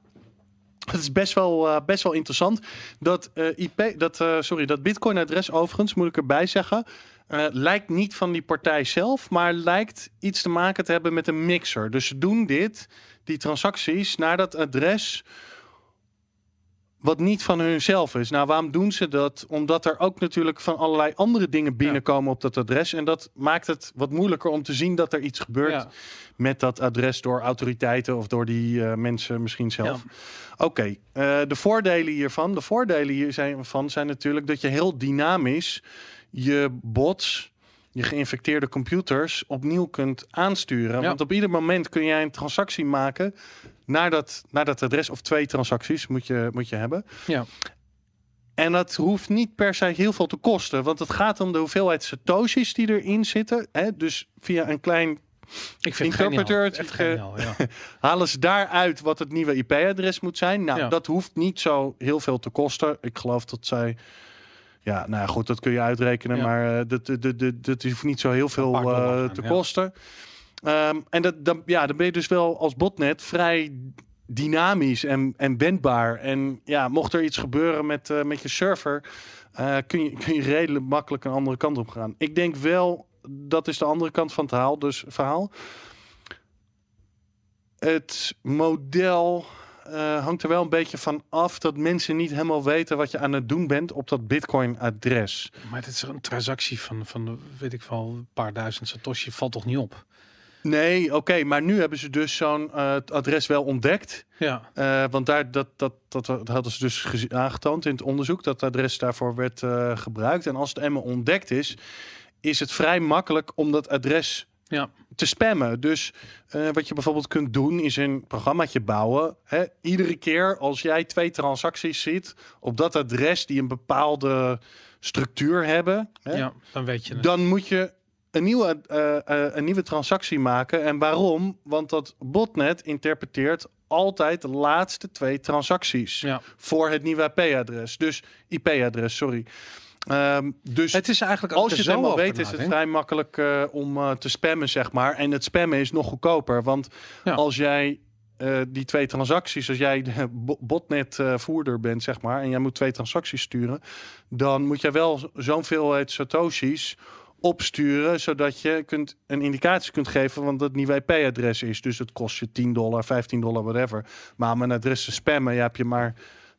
het is best wel, eh, best wel interessant. Dat, eh, IP, dat, eh, sorry, dat Bitcoin-adres overigens, moet ik erbij zeggen, eh, lijkt niet van die partij zelf, maar lijkt iets te maken te hebben met een mixer. Dus ze doen dit, die transacties, naar dat adres wat niet van hunzelf is. Nou, waarom doen ze dat? Omdat er ook natuurlijk van allerlei andere dingen binnenkomen op dat adres. En dat maakt het wat moeilijker om te zien dat er iets gebeurt Ja. met dat adres door autoriteiten of door die eh, mensen misschien zelf. Oké, eh, de voordelen hiervan. De voordelen hier zijn, van zijn natuurlijk dat je heel dynamisch je bots, je geïnfecteerde computers opnieuw kunt aansturen. Ja. Want op ieder moment kun jij een transactie maken naar dat, naar dat adres of twee transacties moet je, moet je hebben. Ja. En dat hoeft niet per se heel veel te kosten, want het gaat om de hoeveelheid satoshis die erin zitten. Hè? Dus via een klein Ik vind Interpreter, het- eh, geniaal, ja. halen ze daaruit wat het nieuwe IP-adres moet zijn. Nou, Ja. dat hoeft niet zo heel veel te kosten. Ik geloof dat zij. Ja, nou ja, goed, dat kun je uitrekenen, Ja. maar eh, dat, dat, dat, dat, dat hoeft niet zo heel veel eh, te ja. kosten. Ehm, en dat, dan, ja, dan ben je dus wel als botnet vrij dynamisch en, en wendbaar. En ja, mocht er iets gebeuren met, eh, met je server, kun, je, kun je redelijk makkelijk een andere kant op gaan. Ik denk wel, dat is de andere kant van het verhaal. Dus verhaal. Het model eh, hangt er wel een beetje van af dat mensen niet helemaal weten wat je aan het doen bent op dat Bitcoin-adres. Maar het is een transactie van, van weet ik wel, een paar duizend satoshi. Valt toch niet op? Nee, oké, maar nu hebben ze dus zo'n eh, adres wel ontdekt. Ja, Eh, want daar, dat, dat, dat, dat hadden ze dus aangetoond in het onderzoek dat het adres daarvoor werd gebruikt. En als het eenmaal ontdekt is, is het vrij makkelijk om dat adres ja, te spammen. Dus eh, wat je bijvoorbeeld kunt doen, is een programmaatje bouwen. Hè? Iedere keer als jij twee transacties ziet op dat adres die een bepaalde structuur hebben, hè, ja, dan weet je het. dan moet je een nieuwe, eh, eh, een nieuwe transactie maken. En waarom? Want dat botnet interpreteert altijd de laatste twee transacties Ja. voor het nieuwe IP-adres. Dus IP-adres, sorry. Ehm, dus Het is eigenlijk als, je het helemaal weet, is het vrij makkelijk eh, om eh, te spammen, zeg maar. En het spammen is nog goedkoper. Want Ja. als jij eh, die twee transacties, als jij de bo- botnet-voerder bent, zeg maar, en jij moet twee transacties sturen, dan moet jij wel zo'n veelheid satoshis opsturen, zodat je kunt, een indicatie kunt geven van dat het nieuwe IP-adres is. Dus het kost je 10 dollar, 15 dollar, whatever. Maar om een adres te spammen, ja, heb je maar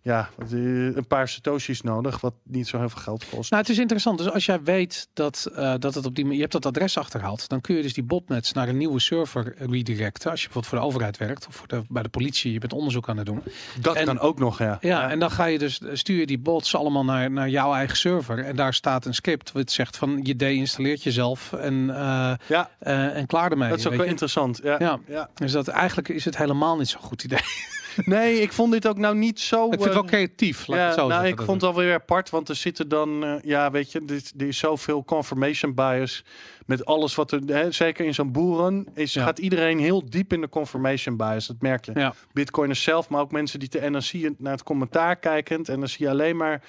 ja, een paar satoshis nodig, wat niet zo heel veel geld kost. Nou, het is interessant. Dus als jij weet dat, eh, dat het op die manier, je hebt dat adres achterhaald, dan kun je dus die botnets naar een nieuwe server redirecten. Als je bijvoorbeeld voor de overheid werkt of voor de, bij de politie, je bent onderzoek aan het doen. Dat En- kan ook nog, ja. Ja, en dan ga je dus stuur je die bots allemaal naar, naar jouw eigen server. En daar staat een script wat zegt van je deinstalleert jezelf en, eh, Ja, eh, en klaar ermee. dat is ook wel je. interessant. Ja. Ja. Ja. Dus dat eigenlijk is het helemaal niet zo'n goed idee. Nee, ik vond dit ook nou niet zo. ik vind het wel eh, creatief. Laat ik ja, het zo nou, ik vond het alweer apart, want er zitten dan, eh, ja, weet je, dit, er is zoveel confirmation bias met alles wat er, hè, zeker in zo'n boeren, is, Ja. gaat iedereen heel diep in de confirmation bias. Dat merk je. Ja. Bitcoiners zelf, maar ook mensen die te je naar het commentaar kijkend en dan zie je alleen maar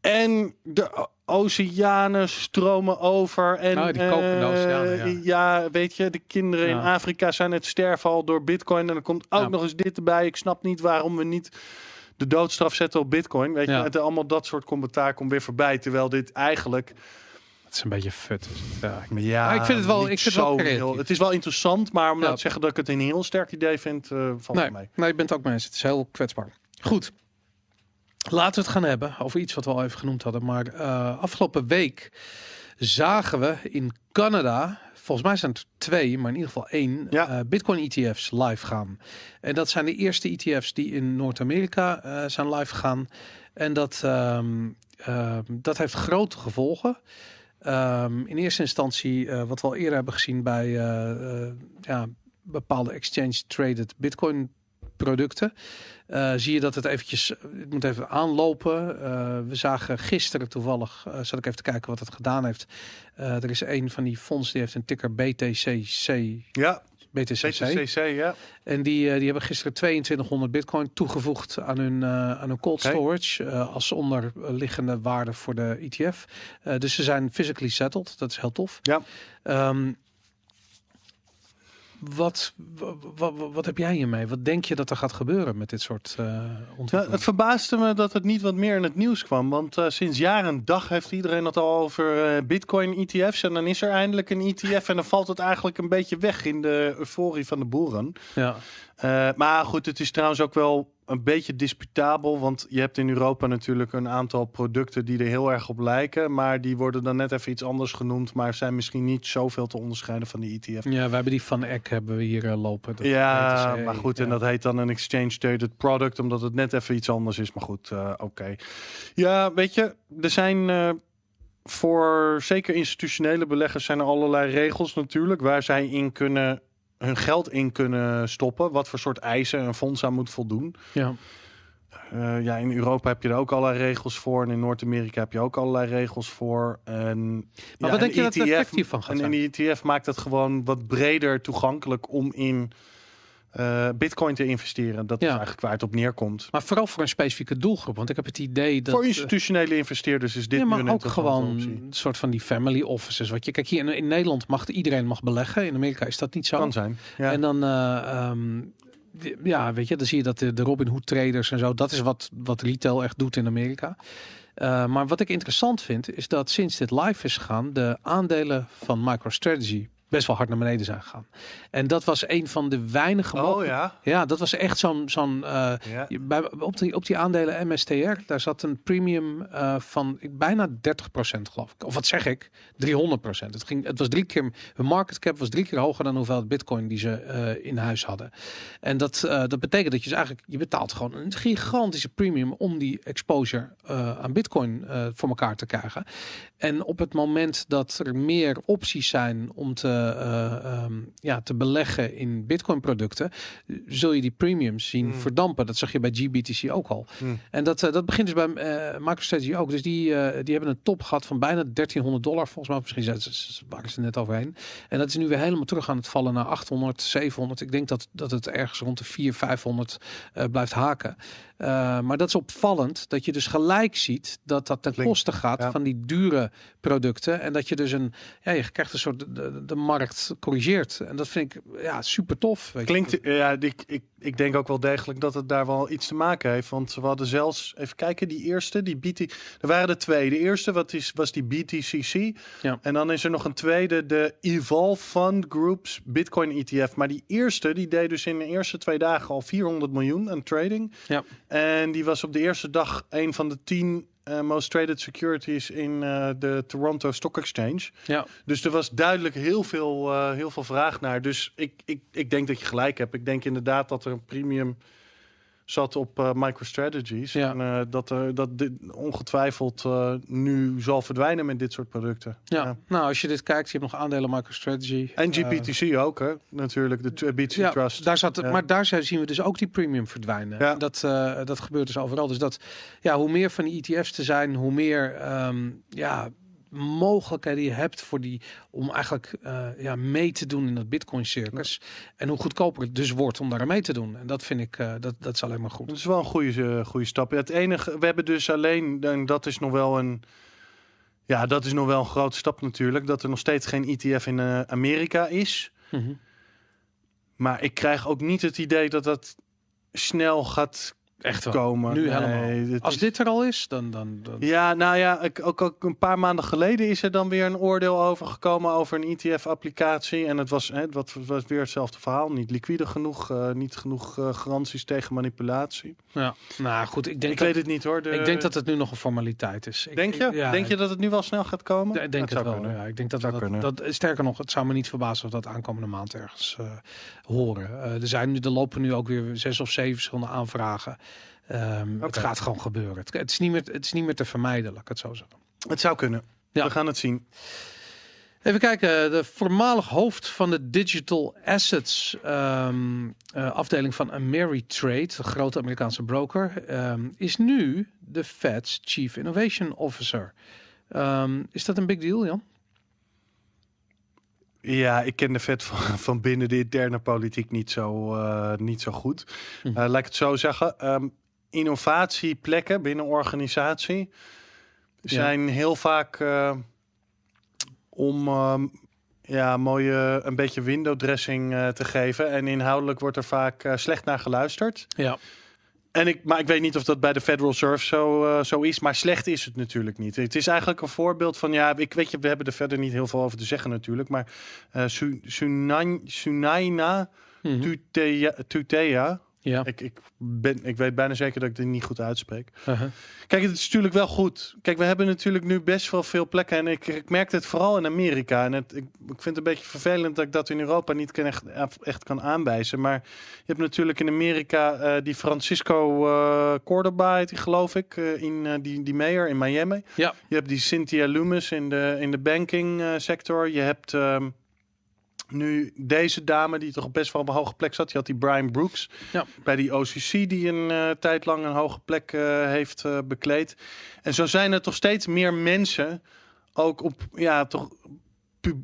en de oceanen stromen over en Oh, die koken de eh, ja. ja, weet je, de kinderen in. Afrika zijn het sterven al door Bitcoin en dan komt ook Ja. nog eens dit erbij. Ik snap niet waarom we niet de doodstraf zetten op Bitcoin. Weet je, het, allemaal dat soort commentaar komt weer voorbij, terwijl dit eigenlijk Het is een beetje fut. ja. ja, Maar ik vind het wel- ik vind wel zo heel- Het is wel interessant, maar om nou te zeggen dat ik het een heel sterk idee vind, eh valt Nee, mij. nee, je bent ook mensen. Het is heel kwetsbaar. Goed. Laten we het gaan hebben over iets wat we al even genoemd hadden. Maar eh, afgelopen week zagen we in Canada, volgens mij zijn het er twee, maar in ieder geval één, Ja. eh, Bitcoin ETF's live gaan. En dat zijn de eerste ETF's die in Noord-Amerika eh, zijn live gegaan. En dat, ehm, ehm, dat heeft grote gevolgen. Ehm, in eerste instantie, wat we al eerder hebben gezien bij ja, bepaalde exchange-traded Bitcoin producten. eh, zie je dat het eventjes, het moet even aanlopen. Eh, we zagen gisteren toevallig, uh, zat ik even te kijken wat het gedaan heeft. Eh, er is een van die fondsen die heeft een ticker BTCC. Ja, BTCC. CCC, ja. En die, eh, die hebben gisteren 2200 bitcoin toegevoegd aan hun, eh, aan hun cold storage eh, als onderliggende waarde voor de ETF. Eh, dus ze zijn physically settled. Dat is heel tof. Ja. Ehm, wat, wat, wat heb jij hiermee? Wat denk je dat er gaat gebeuren met dit soort Ja, ontwikkelingen? het verbaasde me dat het niet wat meer in het nieuws kwam. Want eh, sinds jaar en dag heeft iedereen het al over eh, Bitcoin-ETF's. En dan is er eindelijk een ETF. En dan valt het eigenlijk een beetje weg in de euforie van de boeren. ja. Eh, maar goed, het is trouwens ook wel een beetje disputabel. Want je hebt in Europa natuurlijk een aantal producten die er heel erg op lijken. Maar die worden dan net even iets anders genoemd. Maar zijn misschien niet zoveel te onderscheiden van die ETF. ja, we hebben die van Eck hebben we hier eh, lopen. Dat Ja, BTC, maar goed, en dat heet dan een exchange traded product, omdat het net even iets anders is. Maar goed, eh, oké. Ja, weet je, er zijn eh, voor zeker institutionele beleggers zijn er allerlei regels natuurlijk, waar zij in kunnen hun geld in kunnen stoppen. Wat voor soort eisen een fonds aan moet voldoen. Ja. Eh, ja, in Europa heb je er ook allerlei regels voor. En in Noord-Amerika heb je ook allerlei regels voor. En, Maar ja, wat denk je dat het ETF effect hiervan gaat En zijn? een ETF maakt het gewoon wat breder toegankelijk om in eh, bitcoin te investeren. Dat Ja. is eigenlijk waar het op neerkomt. Maar vooral voor een specifieke doelgroep. Want ik heb het idee dat... voor eh, institutionele investeerders is dit ja, nu maar een ook gewoon optie. een soort van die family offices. Wat je, kijk, hier in, in Nederland mag iedereen mag beleggen. In Amerika is dat niet zo. Kan zijn. Ja. En dan, eh, ehm, ja, weet je, dan zie je dat de, de Robin Hood traders en zo, dat is wat, wat retail echt doet in Amerika. Maar wat ik interessant vind, is dat sinds dit live is gegaan, de aandelen van MicroStrategy best wel hard naar beneden zijn gegaan. En dat was een van de weinige. oh ja. Ja, dat was echt zo'n zo'n eh, ja. bij, op, die, op die aandelen MSTR, daar zat een premium eh, van bijna 30% geloof ik. Of wat zeg ik? 300%. Het, ging, het was drie keer, hun market cap was drie keer hoger dan hoeveel bitcoin die ze eh, in huis hadden. En dat, dat betekent dat je dus eigenlijk, je betaalt gewoon een gigantische premium om die exposure aan bitcoin voor elkaar te krijgen. En op het moment dat er meer opties zijn om te, eh, ehm, ja, te beleggen in bitcoin producten, zul je die premiums zien Hmm. verdampen. Dat zag je bij GBTC ook al. Hmm. En dat, eh, dat begint dus bij eh MicroStrategy ook. Dus die, eh, die hebben een top gehad van bijna 1300 dollar. Volgens mij, misschien zijn ze, waren ze net overheen. En dat is nu weer helemaal terug aan het vallen naar 800, 700. Ik denk dat, dat het ergens rond de 400, 500 eh, blijft haken. Eh, maar dat is opvallend dat je dus gelijk ziet dat dat ten koste gaat ja. van die dure producten. En dat je dus een, ja, je krijgt een soort, de, de, de markt corrigeert. En dat vind ik ja, super tof. Weet je. Klinkt, ja, ik, ik, ik denk ook wel degelijk dat het daar wel iets te maken heeft. Want we hadden zelfs, even kijken, die eerste, die BT. Er waren er twee. De eerste wat is, was die BTCC. Ja. En dan is er nog een tweede, de Evolve Fund Groups Bitcoin ETF. Maar die eerste, die deed dus in de eerste twee dagen al 400 miljoen aan trading. Ja. En die was op de eerste dag een van de tien eh, most traded securities in eh, de Toronto Stock Exchange. Ja. Dus er was duidelijk heel veel, eh, heel veel vraag naar. Dus ik, ik, ik denk dat je gelijk hebt. Ik denk inderdaad dat er een premium zat op eh MicroStrategies. Ja. En eh, dat, er dat dit ongetwijfeld eh, nu zal verdwijnen met dit soort producten. Ja. nou als je dit kijkt, je hebt nog aandelen MicroStrategy. En GPTC ook, hè? Natuurlijk, de BTC ja, Trust. Daar zat. Maar daar zien we dus ook die premium verdwijnen. Ja. Dat, dat gebeurt dus overal. Dus dat, ja, hoe meer van die ETF's te zijn, hoe meer ehm, ja, mogelijkheden je hebt voor die om eigenlijk eh, ja, mee te doen in dat Bitcoin circus. En hoe goedkoper het dus wordt om daar aan mee te doen. En dat vind ik, eh, dat, dat is alleen maar goed. Dat is wel een goede, eh, goede stap. Het enige, we hebben dus alleen, en dat is nog wel een, ja, dat is nog wel een grote stap natuurlijk, dat er nog steeds geen ETF in Amerika is. Mhm. Maar ik krijg ook niet het idee dat dat snel gaat Echt wel. komen. Nu helemaal. Als is- dit er al is, dan... dan, dan Ja, nou ja, ik, ook, ook een paar maanden geleden is er dan weer een oordeel over gekomen over een ETF-applicatie. En het was, hè, was, was weer hetzelfde verhaal. Niet liquide genoeg, eh, niet genoeg eh, garanties tegen manipulatie. ja. Nou goed, ik denk, ik dat, weet het niet hoor. De- ik denk dat het nu nog een formaliteit is. Ik- Denk je? ja, denk je dat het nu wel snel gaat komen? Ik denk Dat het wel. kunnen. Ja, ik denk dat, dat, dat sterker nog, het zou me niet verbazen of dat aankomende maand ergens eh, horen. Er zijn nu, er lopen nu ook weer zes of zeven verschillende aanvragen. Ehm, Het gaat gewoon gebeuren. Het, het is niet meer, het is niet meer te vermijden, laat ik het zo zeggen. Het zou kunnen. Ja. We gaan het zien. Even kijken, de voormalig hoofd van de Digital Assets ehm, eh, afdeling van Ameritrade, de grote Amerikaanse broker, ehm, is nu de Fed's Chief Innovation Officer. Is dat een big deal, Jan? Ja, ik ken de vet van, van binnen de interne politiek niet zo, eh, niet zo goed. Hm. Eh, laat ik het zo zeggen. Ehm, innovatieplekken binnen organisatie zijn heel vaak eh, om ehm, ja, mooie een beetje window dressing te geven. En inhoudelijk wordt er vaak slecht naar geluisterd. Ja. En ik, maar ik weet niet of dat bij de Federal Reserve zo, eh, zo is. Maar slecht is het natuurlijk niet. Het is eigenlijk een voorbeeld van... Ja, ik weet je, we hebben er verder niet heel veel over te zeggen natuurlijk. Maar Sunan- Sunaina. Tutea... Tutea Ja. ik, ik, ben, ik weet bijna zeker dat ik dit niet goed uitspreek. Uh-huh. Kijk, het is natuurlijk wel goed. Kijk, we hebben natuurlijk nu best wel veel plekken. En ik, ik merk het vooral in Amerika. En het, ik, ik vind het een beetje vervelend dat ik dat in Europa niet kan echt, echt kan aanwijzen. Maar je hebt natuurlijk in Amerika eh, die Francisco eh Cordoba, heet die, geloof ik, eh, in die, die mayor in Miami. Ja. Je hebt die Cynthia Loomis in de, in de banking sector. Je hebt... ehm, nu deze dame die toch best wel op een hoge plek zat. Die had die Brian Brooks Ja. bij die OCC die een eh, tijd lang een hoge plek eh, heeft eh, bekleed. En zo zijn er toch steeds meer mensen ook op ja toch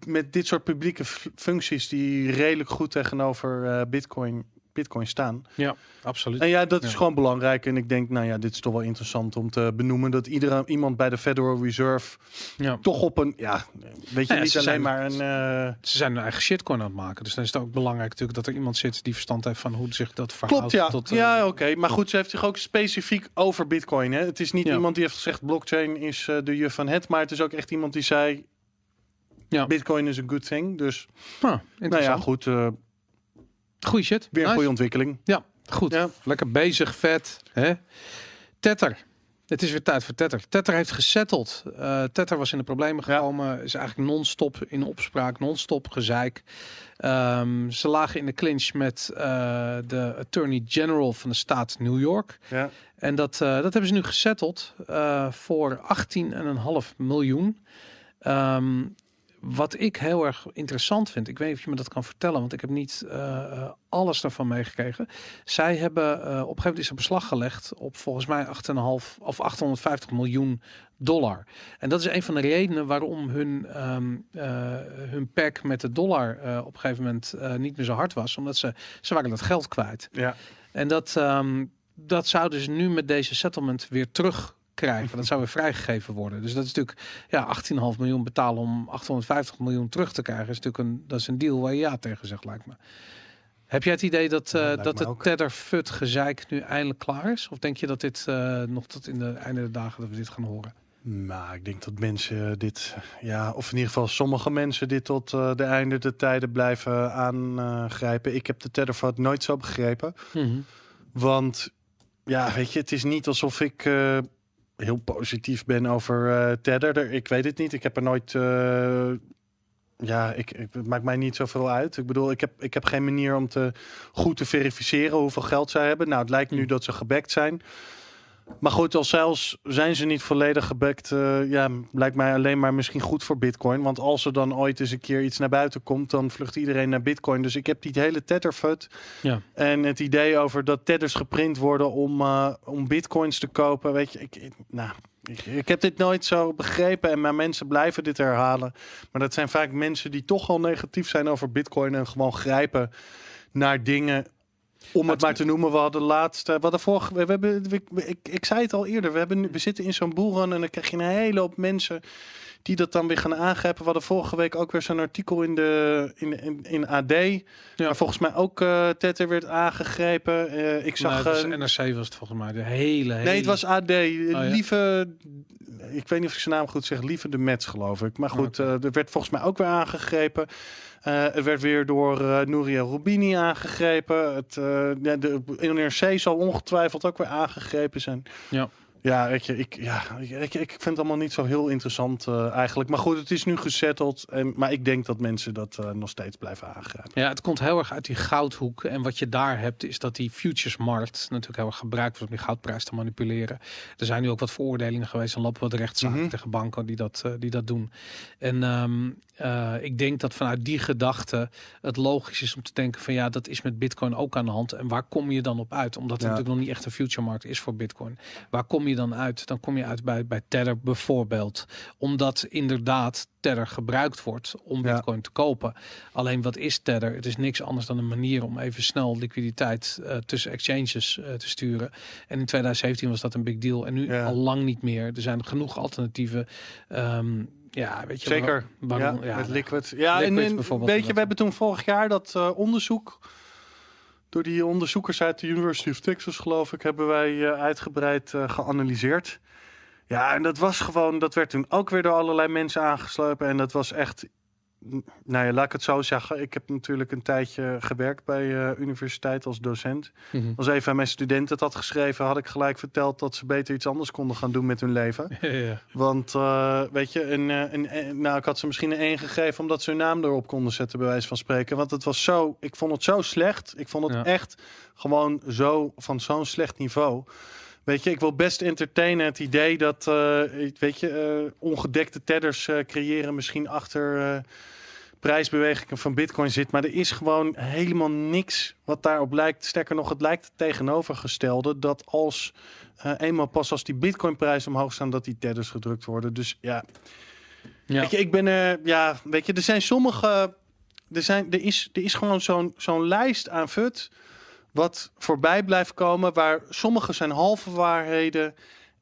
met dit soort publieke functies die redelijk goed tegenover Bitcoin Bitcoin staan. Ja, absoluut. En ja, dat is Ja. gewoon belangrijk. En ik denk, nou ja, dit is toch wel interessant om te benoemen dat iedere iemand bij de Federal Reserve Ja. toch op een ja, weet je Ja, niet alleen zijn- maar een eh, Ze zijn hun eigen shitcoin aan het maken. Dus dan is het ook belangrijk natuurlijk dat er iemand zit die verstand heeft van hoe zich dat verhoudt. Klopt, ja. Tot, eh, ja, oké. Maar goed, ze heeft zich ook specifiek over Bitcoin. Hè? Het is niet iemand die heeft gezegd blockchain is eh, de juf van het, maar het is ook echt iemand die zei Ja. Bitcoin is a good thing. Dus ah, nou ja, goed, Goeie shit. weer een Nice. goede ontwikkeling. Ja, goed. Ja. Lekker bezig, vet. Hè? Tether. Het is weer tijd voor Tether. Tether heeft gesetteld. Eh Tether was in de problemen Ja. gekomen. Is eigenlijk non-stop in opspraak, non-stop gezeik. Ehm, ze lagen in de clinch met eh, de Attorney General van de staat New York. Ja. En dat, eh, dat hebben ze nu gesetteld voor 18,5 miljoen. Ehm, wat ik heel erg interessant vind, ik weet niet of je me dat kan vertellen, want ik heb niet eh, eh, alles daarvan meegekregen. Zij hebben eh, op een gegeven moment is er beslag gelegd op volgens mij 8,5 of 850 miljoen dollar. En dat is een van de redenen waarom hun, eh, hun pack met de dollar op een gegeven moment niet meer zo hard was, omdat ze, ze waren dat geld kwijt. Ja. En dat, ehm, dat zouden ze nu met deze settlement weer terugkrijgen. Dat zou weer vrijgegeven worden. Dus dat is natuurlijk ja, 18,5 miljoen betalen om 850 miljoen terug te krijgen. Is natuurlijk een, dat is een deal waar je ja tegen zegt, lijkt me. Heb jij het idee dat, Ja, lijkt dat het ook. Fut gezeik nu eindelijk klaar is? Of denk je dat dit eh, nog tot in de einde der dagen dat we dit gaan horen? Nou, ik denk dat mensen dit, ja, of in ieder geval sommige mensen dit tot eh, de einde der tijden blijven aangrijpen. ik heb de Tethervat nooit zo begrepen. Want ja, weet je, het is niet alsof ik heel positief ben over eh Tether. Er- Ik weet het niet. Ik heb er nooit. eh, ja, ik, ik, het maakt mij niet zoveel uit. Ik bedoel, ik heb, ik heb geen manier om te goed te verifiëren hoeveel geld zij hebben. Nou, het lijkt nu Hmm. dat ze gebackt zijn. Maar goed, als zelfs zijn ze niet volledig gebackt, eh, ja, lijkt mij alleen maar misschien goed voor Bitcoin. Want als er dan ooit eens een keer iets naar buiten komt, dan vlucht iedereen naar Bitcoin. Dus ik heb die hele Tetherfut Ja. en het idee over dat Tethers geprint worden om, eh, om Bitcoins te kopen, weet je, ik, ik- nou, ik, ik heb dit nooit zo begrepen en maar mensen blijven dit herhalen. Maar dat zijn vaak mensen die toch al negatief zijn over Bitcoin en gewoon grijpen naar dingen om het maar te noemen, we hadden laatst, eh, we hadden vorige, we, hebben, we- ik, ik zei het al eerder, we, hebben, we zitten in zo'n boelrun en dan krijg je een hele hoop mensen die dat dan weer gaan aangrijpen. We hadden vorige week ook weer zo'n artikel in de in, in, in AD, Ja. waar volgens mij ook eh Tether werd aangegrepen. Eh, ik zag, Nou, het eh, was NRC was het volgens mij. De hele, hele... nee, het was AD. ja. Lieve, ik weet niet of ik zijn naam goed zeg, Lieve de Mets geloof ik. Maar goed, Oké. eh, er werd volgens mij ook weer aangegrepen. Eh, het werd weer door eh Nouria Rubini aangegrepen. Het, ja, de NRC zal ongetwijfeld ook weer aangegrepen zijn. Ja. Ja, weet je, ik, ja, ik, ik, vind het allemaal niet zo heel interessant eh, eigenlijk. Maar goed, het is nu gesetteld. En, maar ik denk dat mensen dat eh, nog steeds blijven aangrijpen. Ja, het komt heel erg uit die goudhoek. En wat je daar hebt, is dat die futuresmarkt natuurlijk heel erg gebruikt wordt om die goudprijs te manipuleren. Er zijn nu ook wat veroordelingen geweest en lopen wat rechtszaken Mhm. tegen banken die dat, eh, die dat doen. En ehm, eh, ik denk dat vanuit die gedachte het logisch is om te denken van ja, dat is met Bitcoin ook aan de hand. En waar kom je dan op uit? Omdat het Ja. natuurlijk nog niet echt een futuremarkt is voor Bitcoin. Waar kom je dan uit? Dan kom je uit bij, bij Tether bijvoorbeeld. Omdat inderdaad Tether gebruikt wordt om Ja. Bitcoin te kopen. Alleen wat is Tether? Het is niks anders dan een manier om even snel liquiditeit eh, tussen exchanges eh, te sturen. En in 2017 was dat een big deal. En nu Ja. al lang niet meer. Er zijn genoeg alternatieven. Ehm, ja, weet je Zeker. waar- waarom? ja, Ja, met Liquid. Ja, Liquid en, en bijvoorbeeld, weet je, we hebben toen vorig jaar dat eh, onderzoek door die onderzoekers uit de University of Texas, geloof ik, hebben wij eh, uitgebreid eh, geanalyseerd. Ja, en dat was gewoon, dat werd toen ook weer door allerlei mensen aangeslopen. En dat was echt, nou ja, laat ik het zo zeggen. Ik heb natuurlijk een tijdje gewerkt bij eh universiteit als docent. Mhm. Als even aan mijn studenten het had geschreven, had ik gelijk verteld dat ze beter iets anders konden gaan doen met hun leven. Ja, ja. Want eh, weet je, een, eh, een, een- nou, ik had ze misschien een 1 gegeven omdat ze hun naam erop konden zetten, bij wijze van spreken. Want het was zo, ik vond het zo slecht. Ik vond het Ja. echt gewoon zo van zo'n slecht niveau. Weet je, ik wil best entertainen het idee dat, eh, weet je, eh, ongedekte tedders eh, creëren misschien achter. prijsbewegingen van Bitcoin zit. Maar er is gewoon helemaal niks wat daarop lijkt. Sterker nog, het lijkt het tegenovergestelde. Dat als eenmaal pas als die Bitcoin-prijs omhoog staan, dat die tedders gedrukt worden. Dus ja, Ja. Weet je, ik ben er, ja, weet je, er zijn sommige, er, zijn, er, is, er is gewoon zo'n zo'n lijst aan fut wat voorbij blijft komen, waar sommige zijn halve waarheden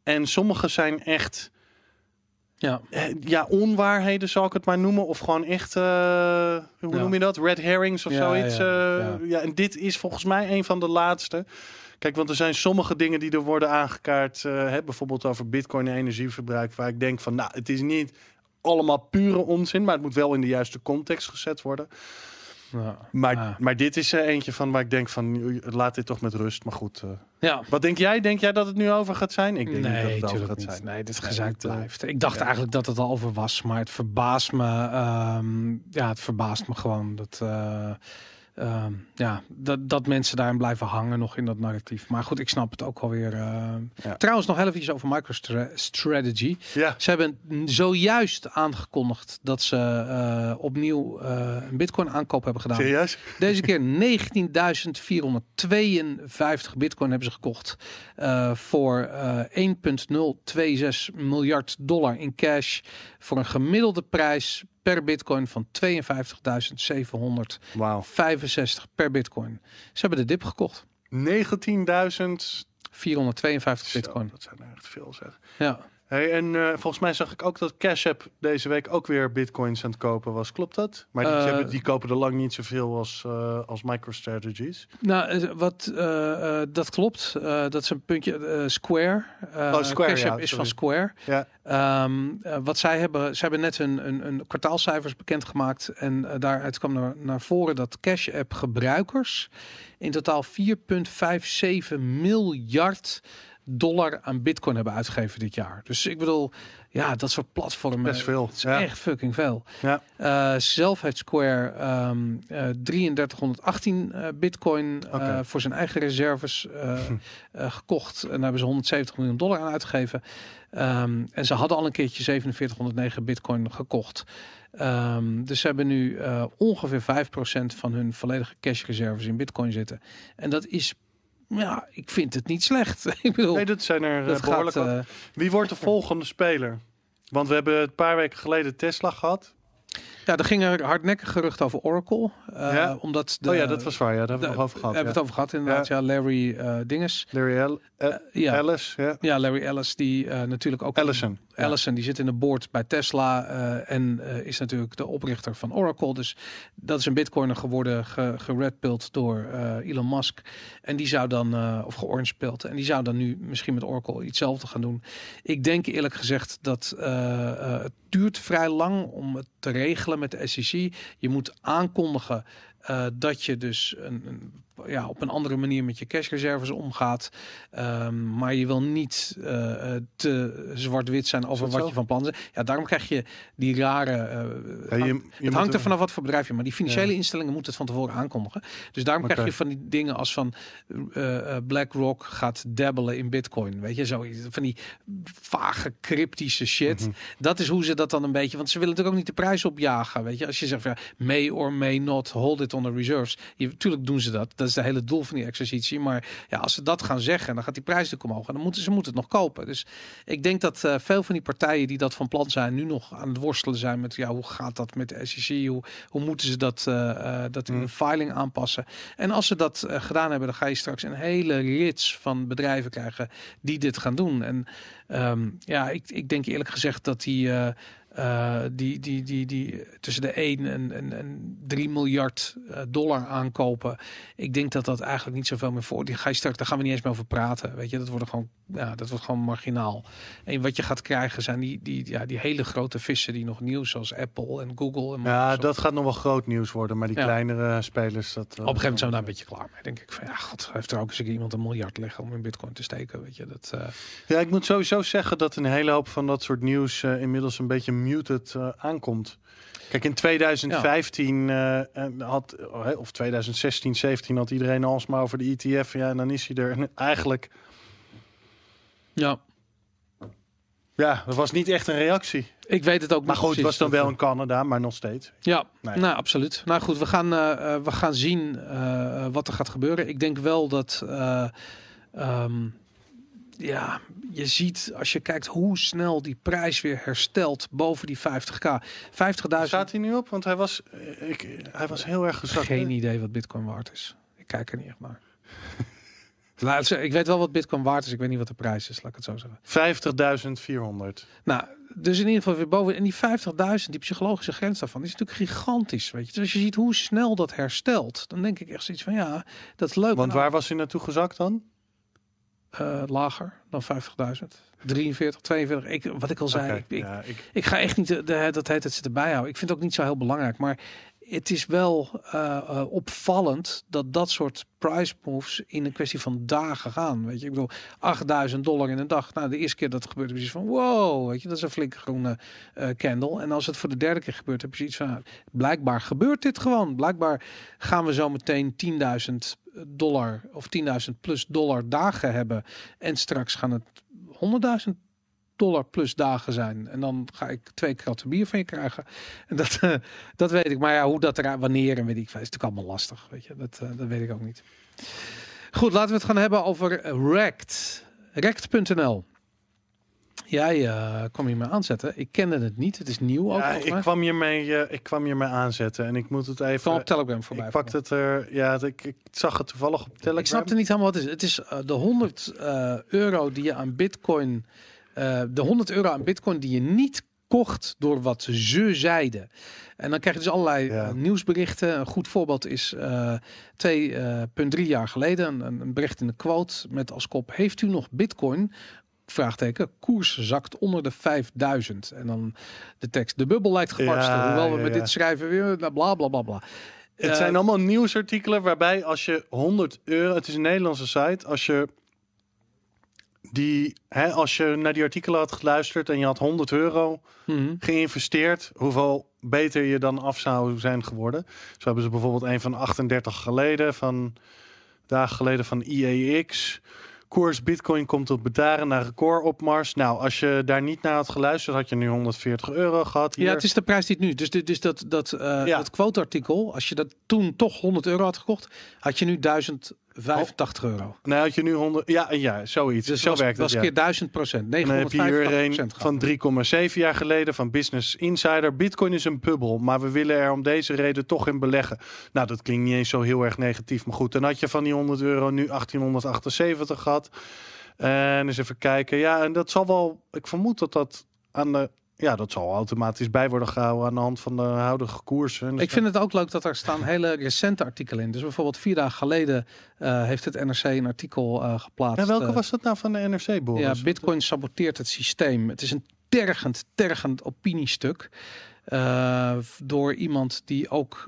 en sommige zijn echt, ja. eh, ja, onwaarheden zal ik het maar noemen, of gewoon echt, eh, hoe Ja. noem je dat, red herrings of Ja, zoiets. ja, eh, ja. en dit is volgens mij een van de laatste. Kijk, want er zijn sommige dingen die er worden aangekaart, hè, bijvoorbeeld over bitcoin en energieverbruik, waar ik denk van, nou, het is niet allemaal pure onzin, maar het moet wel in de juiste context gezet worden. Ja. Maar, maar dit is er eentje van waar ik denk van, laat dit toch met rust. Maar goed, eh, ja. wat denk jij? Denk jij dat het nu over gaat zijn? Ik denk niet dat Nee, het over gaat niet. zijn. Nee, dit Nee, eh, blijft. Ik dacht ja. eigenlijk dat het al over was, maar het verbaast me. ehm, ja, het verbaast me gewoon dat, eh, ehm, ja, dat, dat mensen daarin blijven hangen nog in dat narratief. Maar goed, ik snap het ook alweer. eh. Ja. Trouwens, nog heel even over MicroStrategy. Ja, Ze hebben zojuist aangekondigd dat ze eh, opnieuw eh, een Bitcoin aankoop hebben gedaan. serieus? Deze keer 19.452 bitcoin hebben ze gekocht. eh, voor eh 1,026 miljard dollar in cash. Voor een gemiddelde prijs per bitcoin van 52.765 Wauw. per bitcoin. Ze hebben de dip gekocht. 19.000. 452 Zo, bitcoin. Dat zijn echt veel zeg. Ja. Hey, en eh, volgens mij zag ik ook dat Cash App deze week ook weer bitcoins aan het kopen was. Klopt dat? Maar die, Eh, hebben, die kopen er lang niet zoveel als, eh als MicroStrategies. Nou, wat, dat klopt. Dat is een puntje. Square. Oh, Square, Cash ja, App is sorry. van Square. Ja. Ehm, eh, wat zij hebben, ze hebben net een, een, een kwartaalcijfers bekendgemaakt. En daaruit kwam naar, naar voren dat Cash App gebruikers in totaal 4,57 miljard dollar aan bitcoin hebben uitgegeven dit jaar. Dus ik bedoel, ja, dat soort platformen. Best veel, Het is ja. echt fucking veel. Ja. Zelf heeft Square ehm eh 3318 eh, bitcoin eh, voor zijn eigen reserves eh, eh, gekocht. En daar hebben ze 170 miljoen dollar aan uitgegeven. Ehm, en ze hadden al een keertje 4709 bitcoin gekocht. Ehm, dus ze hebben nu ongeveer 5% van hun volledige cash reserves in bitcoin zitten. En dat is, ja, ik vind het niet slecht. ik bedoel, Nee, dat zijn er eh, dat behoorlijk gaat... eh, Wie wordt de volgende speler? Want we hebben een paar weken geleden Tesla gehad. ja, er gingen hardnekkig geruchten over Oracle. eh, Ja? Omdat de, oh ja, dat was waar. Ja, daar hebben we de- het nog over gehad. hebben ja. we het over gehad inderdaad. Ja, Larry eh Dinges. Larry El- eh, Ja, Ellis, ja. ja, Larry Ellis die eh, natuurlijk ook Ellison. Allison, die zit in de board bij Tesla eh, en eh, is natuurlijk de oprichter van Oracle. Dus dat is een bitcoiner geworden, ge, geredpilled door eh, Elon Musk. En die zou dan, of georangepilled, en die zou dan nu misschien met Oracle hetzelfde gaan doen. Ik denk eerlijk gezegd dat het duurt vrij lang om het te regelen met de SEC. Je moet aankondigen dat je dus een, een, ja, op een andere manier met je cashreserves omgaat. Ehm, maar je wil niet eh, eh, te zwart-wit zijn over wat zo? je van plan bent. Ja, daarom krijg je die rare... Ja, hangt- je- je het hangt er vanaf wat voor bedrijf je, maar die financiële Ja. instellingen moeten het van tevoren aankondigen. Dus daarom krijg je van die dingen als van BlackRock gaat dabbelen in Bitcoin, weet je, zo van die vage cryptische shit. Mhm. Dat is hoe ze dat dan een beetje, want ze willen natuurlijk ook niet de prijs opjagen, weet je. Als je zegt van ja, may or may not hold it on the reserves, je, tuurlijk doen ze dat. Dat is de hele doel van die exercitie. Maar ja, als ze dat gaan zeggen, dan gaat die prijs natuurlijk omhoog en dan moeten ze moeten het nog kopen. Dus ik denk dat eh, veel van die partijen die dat van plan zijn, nu nog aan het worstelen zijn met ja, hoe gaat dat met de SEC? Hoe, hoe moeten ze dat, eh, eh, dat in Mm. de filing aanpassen? En als ze dat gedaan hebben, dan ga je straks een hele rits van bedrijven krijgen die dit gaan doen. En ehm, ja, ik, ik denk eerlijk gezegd dat die. Eh, eh, die, die, die, die tussen de 1 en, en, en 3 miljard eh, dollar aankopen. Ik denk dat dat eigenlijk niet zoveel meer voor. Die ga je straks, daar gaan we niet eens meer over praten. Weet je, dat wordt gewoon, ja, dat wordt gewoon marginaal. En wat je gaat krijgen zijn die, die, ja, die hele grote vissen die nog nieuws, zoals Apple en Google. En Ja, Microsoft. dat gaat nog wel groot nieuws worden. Maar die Ja. kleinere spelers... Dat, Op een gegeven moment zijn we daar een beetje klaar mee. Denk ik van ja, god, heeft er ook eens iemand een miljard liggen om in Bitcoin te steken. Weet je, dat. eh, Ja, ik moet sowieso zeggen dat een hele hoop van dat soort nieuws eh, inmiddels een beetje muted eh, aankomt. Kijk, in 2015 eh, en had, eh, of 2016, 17 had iedereen alsmaar over de ETF. Ja, en dan is hij er. En eigenlijk, ja. Ja, dat was niet echt een reactie. Ik weet het ook Maar niet goed, het was dan wel in Canada, maar nog steeds. Ja, Nee. nou absoluut. Nou goed, we gaan, eh, eh, we gaan zien eh, wat er gaat gebeuren. Ik denk wel dat... eh, ehm, ja, je ziet als je kijkt hoe snel die prijs weer herstelt boven die 50k. 50.000, Staat hij nu op? Want hij was, eh, ik, hij was heel erg gezakt. geen idee wat bitcoin waard is. Ik kijk er niet echt naar. Laat ik weet wel wat bitcoin waard is. Ik weet niet wat de prijs is, laat ik het zo zeggen. 50.400. Nou, dus in ieder geval weer boven. En die 50.000, die psychologische grens daarvan, is natuurlijk gigantisch. Weet je. Dus als je ziet hoe snel dat herstelt, dan denk ik echt zoiets van ja, dat is leuk. Want waar was hij naartoe gezakt dan? Eh, lager dan 50.000. 43, 42. Ik, wat ik al zei, ik, ik, ja, ik, ik ga echt niet de, de, dat heet het zitten bijhouden. Ik vind het ook niet zo heel belangrijk, maar het is wel eh, eh, opvallend dat dat soort price moves in een kwestie van dagen gaan. Weet je, ik bedoel, 8000 dollar in een dag. Nou, de eerste keer dat gebeurt, zoiets van wow, weet je, dat is een flinke groene eh, candle. En als het voor de derde keer gebeurt, heb je zoiets van, blijkbaar gebeurt dit gewoon. Blijkbaar gaan we zo meteen 10.000 dollar of 10.000 plus dollar dagen hebben. En straks gaan het 100.000 dollar plus dagen zijn. En dan ga ik twee kratten bier van je krijgen. En dat, eh, dat weet ik. Maar ja, hoe dat eruit, wanneer en weet ik veel, is natuurlijk allemaal lastig. Weet je, dat, eh, dat weet ik ook niet. Goed, laten we het gaan hebben over Rect. Rect.nl. Jij eh, kwam hier mee aanzetten. Ik kende het niet. Het is nieuw ook. ja, ik, kwam hiermee, ik kwam hiermee aanzetten en ik moet het even... op Telegram voorbij. ik pakte het er, ja, ik, ik zag het toevallig op Telegram. Ik snapte niet helemaal wat het is. Het is de 100 eh, euro die je aan Bitcoin, eh, de 100 euro aan Bitcoin die je niet kocht door wat ze zeiden. En dan krijg je dus allerlei Ja. eh, nieuwsberichten. Een goed voorbeeld is eh 2,3 jaar geleden een, een bericht in de quote met als kop: Heeft u nog Bitcoin? Vraagteken, koers zakt onder de 5000. En dan de tekst, de bubbel lijkt gebarsten. Ja, Hoewel we ja, met ja. dit schrijven weer, bla bla bla bla. Het zijn allemaal nieuwsartikelen waarbij als je 100 euro, het is een Nederlandse site, als je die, hè, als je naar die artikelen had geluisterd en je had 100 euro mhm. geïnvesteerd, hoeveel beter je dan af zou zijn geworden. Zo hebben ze bijvoorbeeld een van 38 geleden, van dagen geleden van IEX. Koers Bitcoin komt op bedaren naar recordopmars. Nou, als je daar niet naar had geluisterd, had je nu 140 euro gehad. Hier. Ja, het is de prijs die het nu. Dus, dit- dus dat, dat, eh Ja. dat quote-artikel, als je dat toen toch 100 euro had gekocht, had je nu 1085 euro. Nou, had je nu 100. Ja, ja, zoiets. Dus Zo was, werkt was het. Ja. keer 1000 procent. En dan heb je hier 985 een van 3,7 jaar geleden van Business Insider. Bitcoin is een bubbel, maar we willen er om deze reden toch in beleggen. Nou, dat klinkt niet eens zo heel erg negatief. Maar goed, dan had je van die 100 euro nu 1878 gehad. En eens even kijken. Ja, en dat zal wel... Ik vermoed dat dat aan de... Ja, dat zal automatisch bij worden gehouden aan de hand van de huidige koersen. En dus Ik vind het ook leuk dat er staan hele recente artikelen in. Dus bijvoorbeeld vier dagen geleden eh, heeft het NRC een artikel eh, geplaatst. Ja, welke eh, was dat nou van de NRC, Boris? Ja, Bitcoin saboteert het systeem. Het is een tergend, tergend opiniestuk. door iemand die ook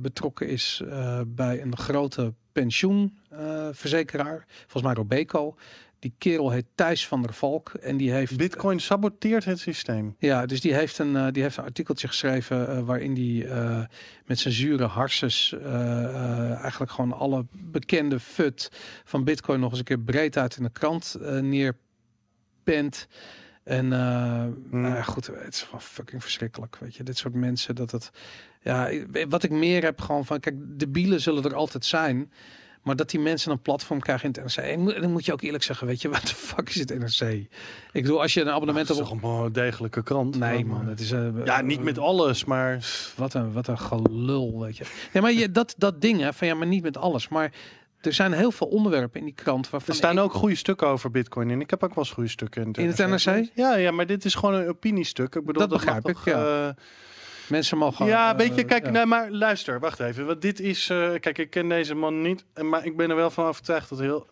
betrokken is bij een grote pensioenverzekeraar. volgens mij Robeco. Die kerel heet Thijs van der Valk. En die heeft. Bitcoin saboteert het systeem. Ja, dus die heeft een, eh, die heeft een artikeltje geschreven eh, waarin die eh, met zijn zure harses eigenlijk gewoon alle bekende fut van Bitcoin nog eens een keer breed uit in de krant neerpent. En eh, nou goed, het is gewoon fucking verschrikkelijk, weet je. Dit soort mensen, dat het... Ja, wat ik meer heb gewoon van... Kijk, de bielen zullen er altijd zijn. Maar dat die mensen een platform krijgen in het NRC. En dan moet je ook eerlijk zeggen, weet je, wat de fuck is het NRC? Ik bedoel, als je een abonnement hebt toch op... een degelijke krant? Nee man, het is... eh, Ja, niet met alles, maar... Wat een, wat een gelul, weet je. Nee, maar je, dat, dat ding, hè, van ja, maar niet met alles. Maar er zijn heel veel onderwerpen in die krant waarvan Er staan ik- ook goede stukken over Bitcoin in. Ik heb ook wel eens goede stukken in, In het NRC? Ja, ja, maar dit is gewoon een opiniestuk. Ik bedoel, Dat begrijp ik, toch, ja. eh, mensen mogen... ja, eh, weet je, kijk, ja. nee, maar luister, wacht even. Want dit is, eh, kijk, ik ken deze man niet, eh, maar ik ben er wel van overtuigd dat heel,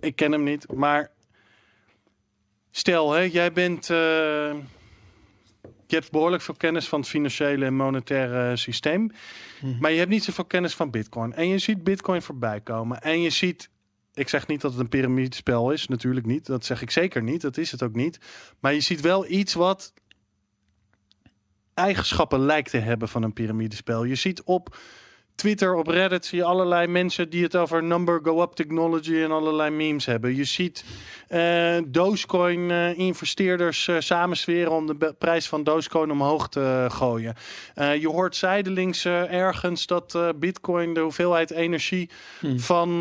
ik ken hem niet, maar stel, hè, jij bent, eh, je hebt behoorlijk veel kennis van het financiële en monetaire systeem, Mhm. maar je hebt niet zoveel kennis van Bitcoin. En je ziet Bitcoin voorbij komen en je ziet, ik zeg niet dat het een piramidespel is, natuurlijk niet. Dat zeg ik zeker niet, dat is het ook niet. Maar je ziet wel iets wat eigenschappen lijkt te hebben van een piramidespel. Je ziet op Twitter, op Reddit zie je allerlei mensen die het over number go up technology en allerlei memes hebben. Je ziet eh Dogecoin eh, investeerders eh, samensweren om de prijs van Dogecoin omhoog te gooien. Je hoort zijdelings ergens dat Bitcoin de hoeveelheid energie Hmm. van,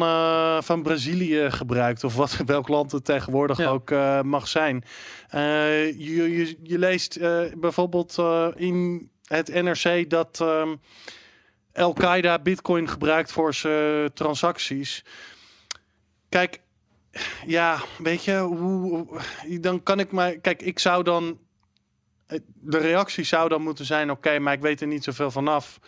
van Brazilië gebruikt. Of wat, welk land het tegenwoordig Ja. ook mag zijn. Je, je, je leest bijvoorbeeld in het NRC dat ehm, Al-Qaeda Bitcoin gebruikt voor zijn transacties. Kijk, ja, weet je, hoe, dan kan ik maar. Kijk, ik zou dan. De reactie zou dan moeten zijn: oké, maar ik weet er niet zoveel vanaf.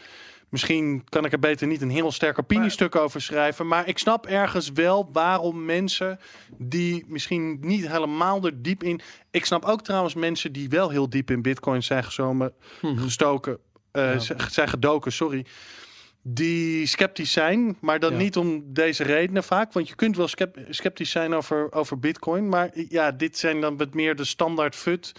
Misschien kan ik er beter niet een heel sterk opiniestuk over schrijven. Maar ik snap ergens wel waarom mensen die misschien niet helemaal er diep in. Ik snap ook trouwens mensen die wel heel diep in Bitcoin zijn gezomen, Mhm. gestoken, eh, Ja. zijn gedoken, sorry. Die sceptisch zijn, maar dan Ja. niet om deze redenen vaak. Want je kunt wel sceptisch zijn over, over Bitcoin. Maar ja, dit zijn dan wat meer de standaard fut.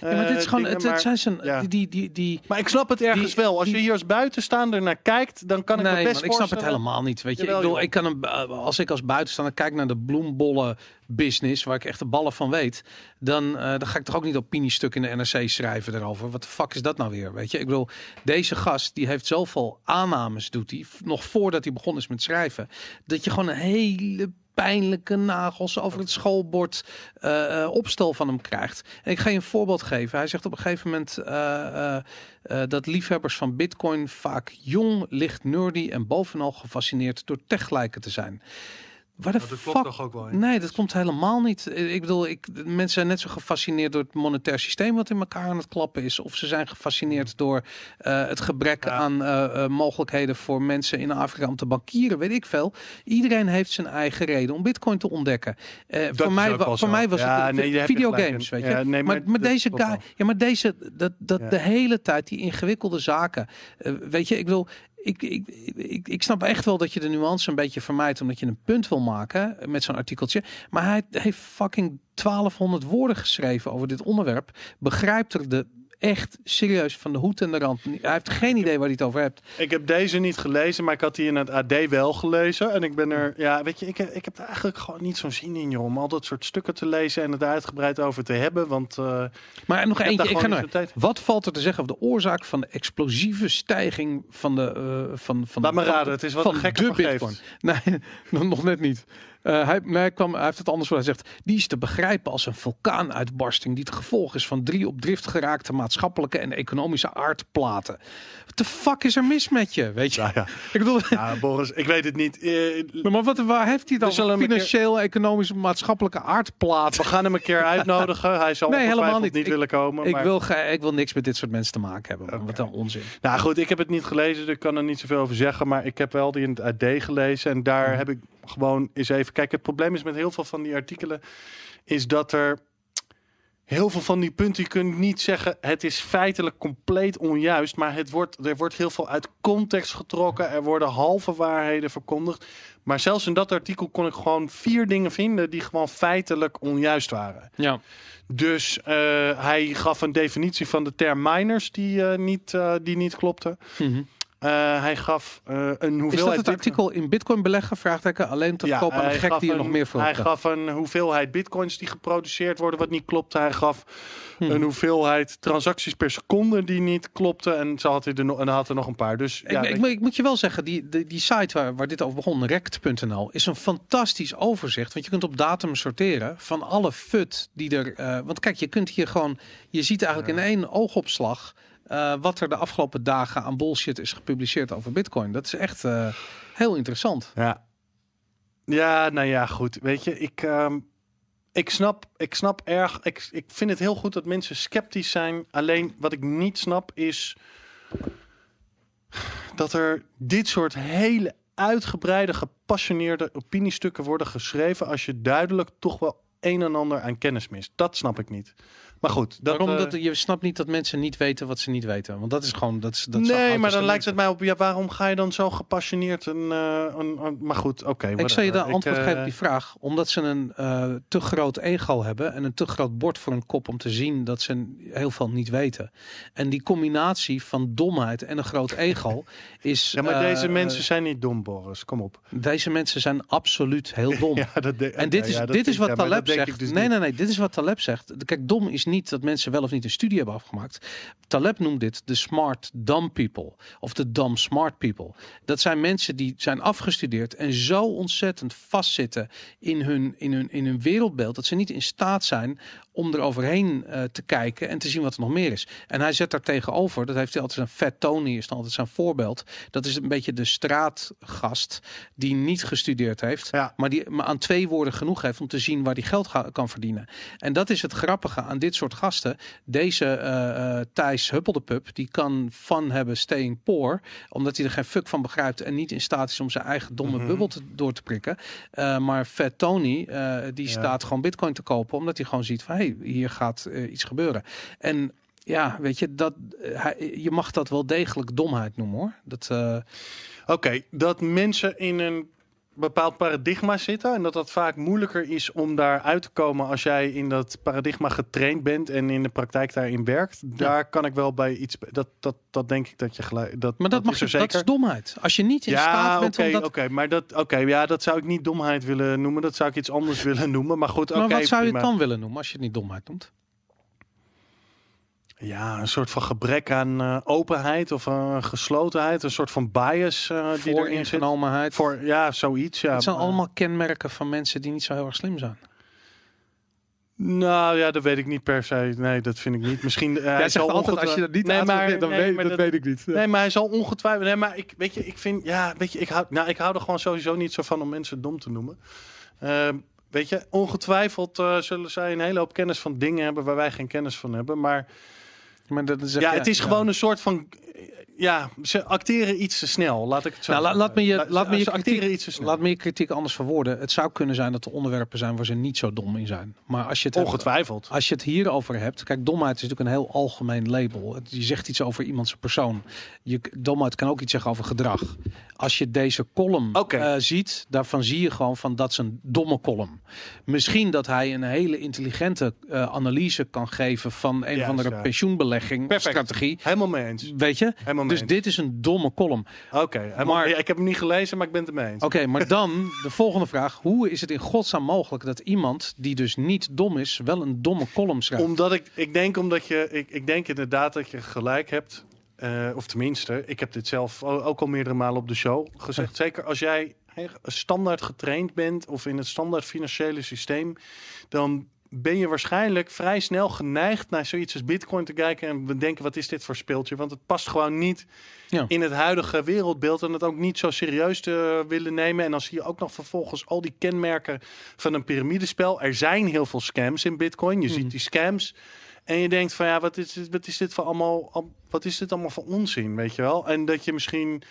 Ja, maar dit is eh, gewoon, dingen, het, het zijn zijn, ja. die, die, die, die, maar ik snap het ergens Die- wel. Als je hier als buitenstaander naar kijkt, dan kan ik nee, me best man, ik snap het helemaal niet. Weet je, Jawel, ik bedoel, ik kan een, eh, als ik als buitenstaander kijk naar de bloembollen business, waar ik echt de ballen van weet, dan, eh, dan ga ik toch ook niet opiniestuk in de NRC schrijven erover. Wat de fuck is dat nou weer? Weet je, ik bedoel, deze gast die heeft zoveel aannames, doet hij, nog voordat hij begonnen is met schrijven, dat je gewoon een hele pijnlijke nagels over het schoolbord eh, eh, opstel van hem krijgt. En ik ga je een voorbeeld geven. Hij zegt op een gegeven moment eh, dat liefhebbers van Bitcoin vaak jong, licht nerdy en bovenal gefascineerd door tech te zijn. Waar de Nou, dat fuck? klopt toch ook wel? Nee, dat komt helemaal niet. Ik bedoel, ik, mensen zijn net zo gefascineerd door het monetair systeem wat in elkaar aan het klappen is. Of ze zijn gefascineerd door eh, het gebrek Ja. aan eh, eh, mogelijkheden voor mensen in Afrika om te bankieren, weet ik veel. Iedereen heeft zijn eigen reden om Bitcoin te ontdekken. Eh, voor mij, wa- voor mij was Ja, het nee, videogames, weet je. Ja, nee, maar, maar maar deze guy, ja, maar deze, dat, dat de hele tijd die ingewikkelde zaken, eh, weet je, ik wil. Ik, ik, ik, ik snap echt wel dat je de nuance een beetje vermijdt omdat je een punt wil maken met zo'n artikeltje. Maar hij heeft fucking 1200 woorden geschreven over dit onderwerp. Begrijpt er de echt serieus van de hoed en de rand. Hij heeft geen idee waar hij het over hebt. Ik heb deze niet gelezen, maar ik had die in het AD wel gelezen. En ik ben er, ja, weet je, ik, heb- ik heb er eigenlijk gewoon niet zo'n zin in, joh, om al dat soort stukken te lezen en het daar uitgebreid over te hebben. Want eh, Maar nog eentje, daar ik ga naar. Wat valt er te zeggen over de oorzaak van de explosieve stijging van de uh, van van Laat me raden, het is wat van een de. Bitcoin. Nee, nog net niet. Uh, hij, nee, hij, kwam, hij heeft het anders voor. Hij zegt, die is te begrijpen als een vulkaanuitbarsting die het gevolg is van drie op drift geraakte maatschappelijke en economische aardplaten. Wat de fuck is er mis met je? Weet je? Ja, ja. Ik bedoel, ja, Boris, ik weet het niet. Eh, maar wat, waar heeft hij dan? Een Financieel, economisch, maatschappelijke aardplaten. we gaan hem een keer uitnodigen. Hij zal Nee, helemaal niet. niet Ik- willen komen. Ik maar- wil, ge- ik wil niks met dit soort mensen te maken hebben. Wat een onzin. Nou goed, ik heb het niet gelezen, dus ik kan er niet zoveel over zeggen. Maar ik heb wel die in het AD gelezen. En daar heb ik gewoon eens even... Kijk, het probleem is met heel veel van die artikelen... is dat er heel veel van die punten... je kunt niet zeggen, het is feitelijk compleet onjuist... maar het wordt, er wordt heel veel uit context getrokken. Er worden halve waarheden verkondigd. Maar zelfs in dat artikel kon ik gewoon vier dingen vinden... die gewoon feitelijk onjuist waren. Ja. Dus eh, hij gaf een definitie van de term miners die, eh, niet, eh, die niet klopte. Mhm. Uh, hij gaf uh, een hoeveelheid... Is dat het artikel in bitcoin beleggen? Vraagteken alleen te verkopen ja, aan gek die er nog meer voor Hij gaf een hoeveelheid bitcoins die geproduceerd worden wat niet klopte. Hij gaf Hmm. een hoeveelheid transacties per seconde die niet klopte. En zo had hij er, nog, en had er nog een paar. Dus, ik, ja, ik, ik, ik, moet je wel zeggen, die, die, die site waar, waar dit over begon, rect.nl, is een fantastisch overzicht. Want je kunt op datum sorteren van alle fut die er... Uh, want kijk, je kunt hier gewoon... Je ziet eigenlijk ja. in één oogopslag... Uh, wat er de afgelopen dagen aan bullshit is gepubliceerd over Bitcoin. Dat is echt uh, heel interessant. Ja. ja, nou ja, goed. Weet je, ik, um, ik, snap, ik snap erg. Ik, ik vind het heel goed dat mensen sceptisch zijn. Alleen wat ik niet snap is dat er dit soort hele uitgebreide, gepassioneerde opiniestukken worden geschreven. Als je duidelijk toch wel een en ander aan kennis mist. Dat snap ik niet. Maar goed, dat, Waarom? eh, dat, je snapt niet dat mensen niet weten wat ze niet weten. Want dat is gewoon... Dat, dat nee, maar dan lijkt het mij op, ja, waarom ga je dan zo gepassioneerd een, eh, een, een- maar goed, oké. Ik zal je de antwoord Ik, geven eh, op die vraag. Omdat ze een eh, te groot ego hebben en een te groot bord voor hun kop om te zien dat ze heel veel niet weten. En die combinatie van domheid en een groot ego is. Ja, maar eh, deze mensen zijn niet dom, Boris. Kom op. Deze mensen zijn absoluut heel dom. Ja, dat de- En dit ja, is, dat dit is wat ja, Taleb zegt. dus nee, nee, nee. Dit is wat Taleb zegt. Kijk, dom is niet dat mensen wel of niet een studie hebben afgemaakt. Taleb noemt dit de smart dumb people. Of de dumb smart people. Dat zijn mensen die zijn afgestudeerd en zo ontzettend vastzitten in hun, in hun, in hun wereldbeeld. Dat ze niet in staat zijn om er overheen eh, te kijken en te zien wat er nog meer is. En hij zet daar tegenover, dat heeft hij altijd zijn Fat Tony, is dan altijd zijn voorbeeld. Dat is een beetje de straatgast die niet gestudeerd heeft, Ja. maar die maar aan twee woorden genoeg heeft om te zien waar die geld kan verdienen. En dat is het grappige aan dit soort gasten. Deze eh, eh, Thijs Huppeldepup, die kan van hebben staying poor, omdat hij er geen fuck van begrijpt en niet in staat is om zijn eigen domme Mhm. bubbel te, door te prikken. Maar Fat Tony, die Ja. staat gewoon bitcoin te kopen, omdat hij gewoon ziet van, hey, hier gaat eh, iets gebeuren. En ja, weet je, dat, eh, je mag dat wel degelijk domheid noemen hoor. Eh, Oké, dat mensen in een bepaald paradigma zitten en dat dat vaak moeilijker is om daar uit te komen als jij in dat paradigma getraind bent en in de praktijk daarin werkt. Daar kan ik wel bij iets. Dat, dat, dat denk ik dat je gelijk. Dat, maar dat, mag je, er dat zeker. is domheid. Als je niet in ja, staat bent om dat... oké, maar dat, oké, ja, dat zou ik niet domheid willen noemen. Dat zou ik iets anders willen noemen. Maar goed, maar wat zou je het dan willen noemen als je het niet domheid noemt? Ja, een soort van gebrek aan eh, openheid of een geslotenheid, een soort van bias eh die erin zit. Voor ja, zoiets. Ja. Het zijn allemaal kenmerken van mensen die niet zo heel erg slim zijn. Nou ja, dat weet ik niet per se. Nee, dat vind ik niet. Misschien. eh, hij zal zegt altijd, als je dat niet nee, maar, dan nee, weet, maar dat weet ik niet. Nee, maar hij zal ongetwijfeld. Nee, maar ik weet je, ik vind ja, weet je, ik hou, nou, ik hou er gewoon sowieso niet zo van om mensen dom te noemen. Ehm, weet je, ongetwijfeld eh, zullen zij een hele hoop kennis van dingen hebben waar wij geen kennis van hebben. Maar Maar dat is ja, het is gewoon een soort van. Ja, ze acteren iets te snel. Laat ik het zo. Nou, la- laat me je- La- laat me je ze acteren kritiek- iets te snel. Laat me je kritiek anders verwoorden. Het zou kunnen zijn dat er onderwerpen zijn waar ze niet zo dom in zijn. Maar als je het, hebt, Ongetwijfeld. als je het hierover hebt. Kijk, domheid is natuurlijk een heel algemeen label. Je zegt iets over iemands persoon. Je, domheid kan ook iets zeggen over gedrag. Als je deze column eh, ziet, daarvan zie je gewoon van dat is een domme column. Misschien dat hij een hele intelligente eh, analyse kan geven van een of Juist, andere ja. pensioenbelegging Perfect. strategie. Helemaal mee eens. Weet je? Helemaal Dus dit is een domme column. Oké, helemaal- Maar- ja, ik heb hem niet gelezen, maar ik ben het ermee eens. Oké, maar dan de volgende vraag. Hoe is het in godsnaam mogelijk dat iemand die dus niet dom is, wel een domme column schrijft? Omdat ik, ik denk omdat je, ik, ik denk inderdaad dat je gelijk hebt. eh, of tenminste, ik heb dit zelf ook al meerdere malen op de show gezegd. Zeker als jij standaard getraind bent of in het standaard financiële systeem, dan ben je waarschijnlijk vrij snel geneigd naar zoiets als Bitcoin te kijken en bedenken wat is dit voor speeltje? Want het past gewoon niet Ja. in het huidige wereldbeeld en het ook niet zo serieus te willen nemen. En dan zie je ook nog vervolgens al die kenmerken van een piramidespel. Er zijn heel veel scams in Bitcoin. Je Mhm. ziet die scams. En je denkt van ja, wat is dit, wat is dit voor allemaal, al- wat is dit allemaal voor onzin, weet je wel? En dat je misschien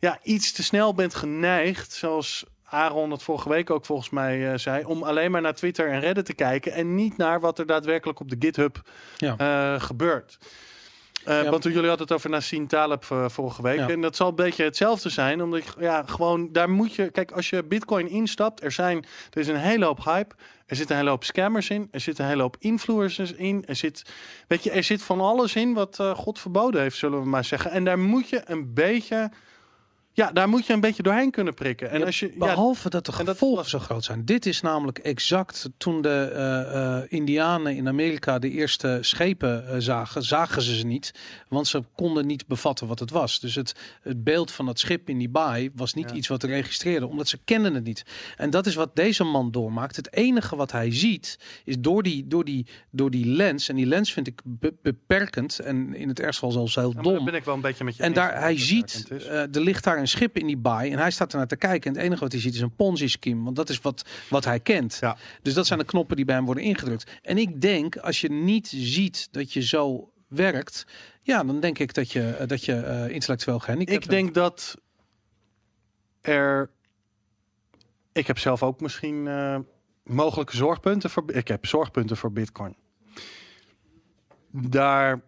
ja, iets te snel bent geneigd, zoals Aaron het vorige week ook volgens mij eh, zei, om alleen maar naar Twitter en Reddit te kijken en niet naar wat er daadwerkelijk op de GitHub Ja. eh, gebeurt. Ja. Want toen jullie hadden het over Nassim Taleb vorige week. Ja. En dat zal een beetje hetzelfde zijn. Omdat je, ja, gewoon daar moet je. Kijk, als je Bitcoin instapt, er zijn. Er is een hele hoop hype. Er zit een hele hoop scammers in. Er zit een hele hoop influencers in. Er zit. Weet je, er zit van alles in wat God verboden heeft, zullen we maar zeggen. En daar moet je een beetje. Ja, daar moet je een beetje doorheen kunnen prikken. En Ja, als je. Ja, Behalve dat de dat gevolgen zo groot zijn. Dit is namelijk exact toen de eh, eh, Indianen in Amerika de eerste schepen eh, zagen, zagen ze ze niet, want ze konden niet bevatten wat het was. Dus het, het beeld van dat schip in die baai was niet Ja. iets wat registreerde, omdat ze kenden het niet. En dat is wat deze man doormaakt. Het enige wat hij ziet is door die, door die, door die lens, en die lens vind ik be- beperkend en in het ergste geval zelfs heel ja, dom. ben ik wel een beetje met je En daar, hij ziet, er ligt daar een schip in die baai en hij staat er naar te kijken. En het enige wat hij ziet is een Ponzi-scheme, want dat is wat, wat hij kent. Ja. Dus dat zijn de knoppen die bij hem worden ingedrukt. En ik denk, als je niet ziet dat je zo werkt, ja, dan denk ik dat je, eh, dat je eh, intellectueel gehandicapt Ik denk dat er. Ik heb zelf ook misschien. eh, mogelijke zorgpunten voor. Ik heb zorgpunten voor Bitcoin. Daar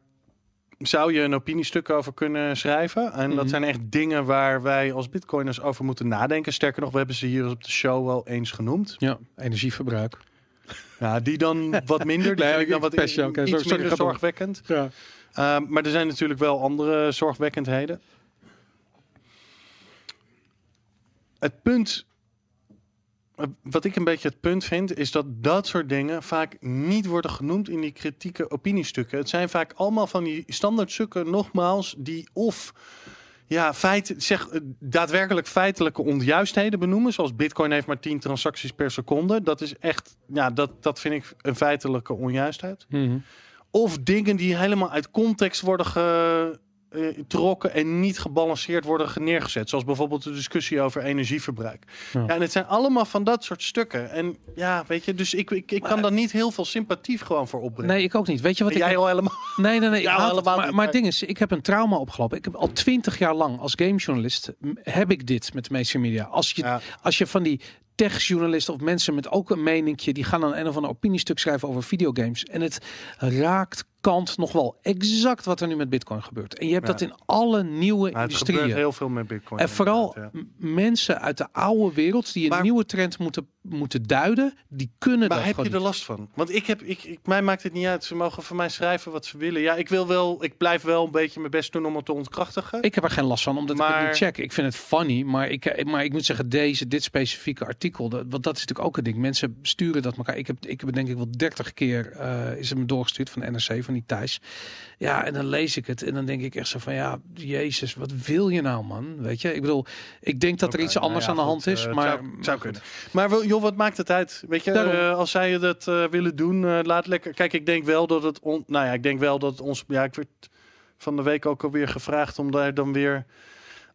zou je een opiniestuk over kunnen schrijven. En dat Mhm. zijn echt dingen waar wij als Bitcoiners over moeten nadenken. Sterker nog, we hebben ze hier op de show wel eens genoemd. Ja, energieverbruik. Ja, die dan wat minder. Die Nee, ik dan ik wat pest je, i- oké, iets sorry, minder zorgwekkend. Ja. Ehm, maar er zijn natuurlijk wel andere zorgwekkendheden. Het punt, wat ik een beetje het punt vind, is dat dat soort dingen vaak niet worden genoemd in die kritieke opiniestukken. Het zijn vaak allemaal van die standaardstukken, nogmaals, die of ja, feit, zeg, eh, daadwerkelijk feitelijke onjuistheden benoemen. Zoals Bitcoin heeft maar 10 transacties per seconde. Dat is echt, ja, dat, dat vind ik een feitelijke onjuistheid. Mhm. Of dingen die helemaal uit context worden getrokken en niet gebalanceerd worden neergezet. Zoals bijvoorbeeld de discussie over energieverbruik. Ja. Ja. en het zijn allemaal van dat soort stukken. En ja, weet je, dus ik, ik, ik kan daar niet heel veel sympathie gewoon voor opbrengen. Nee, ik ook niet. Weet je wat En ik... jij al helemaal. Nee, nee, nee. Ik het. maar, niet, maar het ding is, ik heb een trauma opgelopen. Ik heb al twintig jaar lang als gamejournalist heb ik dit met de mainstream media. Als je, Ja. als je van die techjournalisten of mensen met ook een meningje, die gaan dan een of ander opiniestuk schrijven over videogames. En het raakt kant nog wel exact wat er nu met Bitcoin gebeurt. En je hebt Ja. dat in alle nieuwe Maar het gebeurt industrieën. heel veel met Bitcoin. En vooral ja. mensen uit de oude wereld die een Maar- nieuwe trend moeten, moeten duiden, die kunnen Maar dat heb je er last van? Want ik heb, ik, ik, mij maakt het niet uit. Ze mogen voor mij schrijven wat ze willen. Ja, ik wil wel, ik blijf wel een beetje mijn best doen om het te ontkrachtigen. Ik heb er geen last van, omdat ik Maar- het niet check. Ik vind het funny, maar ik, maar ik moet zeggen, deze, dit specifieke artikel, dat, want dat is natuurlijk ook een ding. Mensen sturen dat elkaar. Ik heb, ik heb denk ik wel 30 keer eh, is het me doorgestuurd van de NRC, van die Thijs. Ja, en dan lees ik het en dan denk ik echt zo van, ja, jezus, wat wil je nou, man? Weet je, ik bedoel, ik denk dat er iets nou anders ja, aan de goed, hand is, eh, maar zou, kunnen. Maar wel, joh, wat maakt het uit? Weet je, eh, als zij dat eh, willen doen, laat lekker. Kijk, ik denk wel dat het on, nou ja, ik denk wel dat het ons. Ja, ik werd van de week ook alweer gevraagd om daar dan weer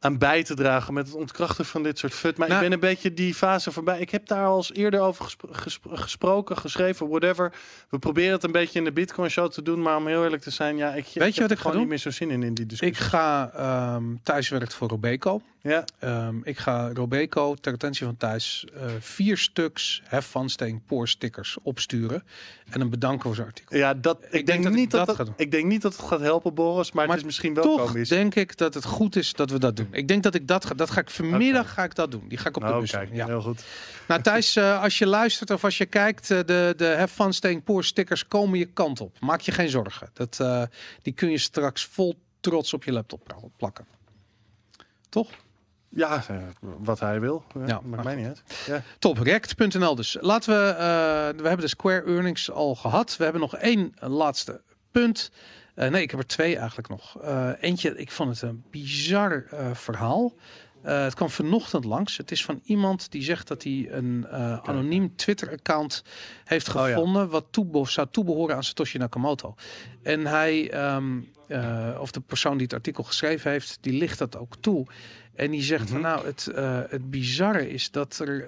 aan bij te dragen met het ontkrachten van dit soort fut. Maar Nou- ik ben een beetje die fase voorbij. Ik heb daar al eens eerder over gespro- gespro- gesproken, geschreven, whatever. We proberen het een beetje in de Bitcoin show te doen, maar om heel eerlijk te zijn, ja, ik, je heb wat ik ga gewoon doen? niet meer zo zin in in die ik discussie. ga ehm Thijs werkt voor Robeco. Ja, Ehm, ik ga Robeco ter attentie van Thijs eh, vier stuks Have Fun Staying Poor stickers opsturen en een bedanken voor zijn artikel. ja, dat, ik, denk denk dat ik niet dat, ik denk niet dat het gaat helpen, Boris, maar, Maar het is misschien wel Toch komisch. denk ik dat het goed is dat we dat doen. Ik denk dat ik dat ga, dat ga ik vanmiddag ga ik dat doen. Die ga ik op de Oh, bus kijk, doen. Ja. heel goed. Nou Thijs, eh, als je luistert of als je kijkt, eh, de, de Have Fun Staying Poor stickers komen je kant op. Maak je geen zorgen. Dat, die kun je straks vol trots op je laptop plakken. Toch? Ja, eh, wat hij wil. Ja, Ja, maakt maar mij niet uit. Ja. Top, rect.nl dus. Laten we, eh, we hebben de Square Earnings al gehad. We hebben nog één laatste punt. Eh, nee, ik heb er twee eigenlijk nog. Eentje, ik vond het een bizar verhaal. Eh, het kwam vanochtend langs. Het is van iemand die zegt dat hij een eh, anoniem Twitter-account heeft Oh ja. gevonden... wat toebe zou toebehoren aan Satoshi Nakamoto. En hij, ehm, eh, of de persoon die het artikel geschreven heeft, die ligt dat ook toe. En die zegt van Mhm. nou, het, het bizarre is dat er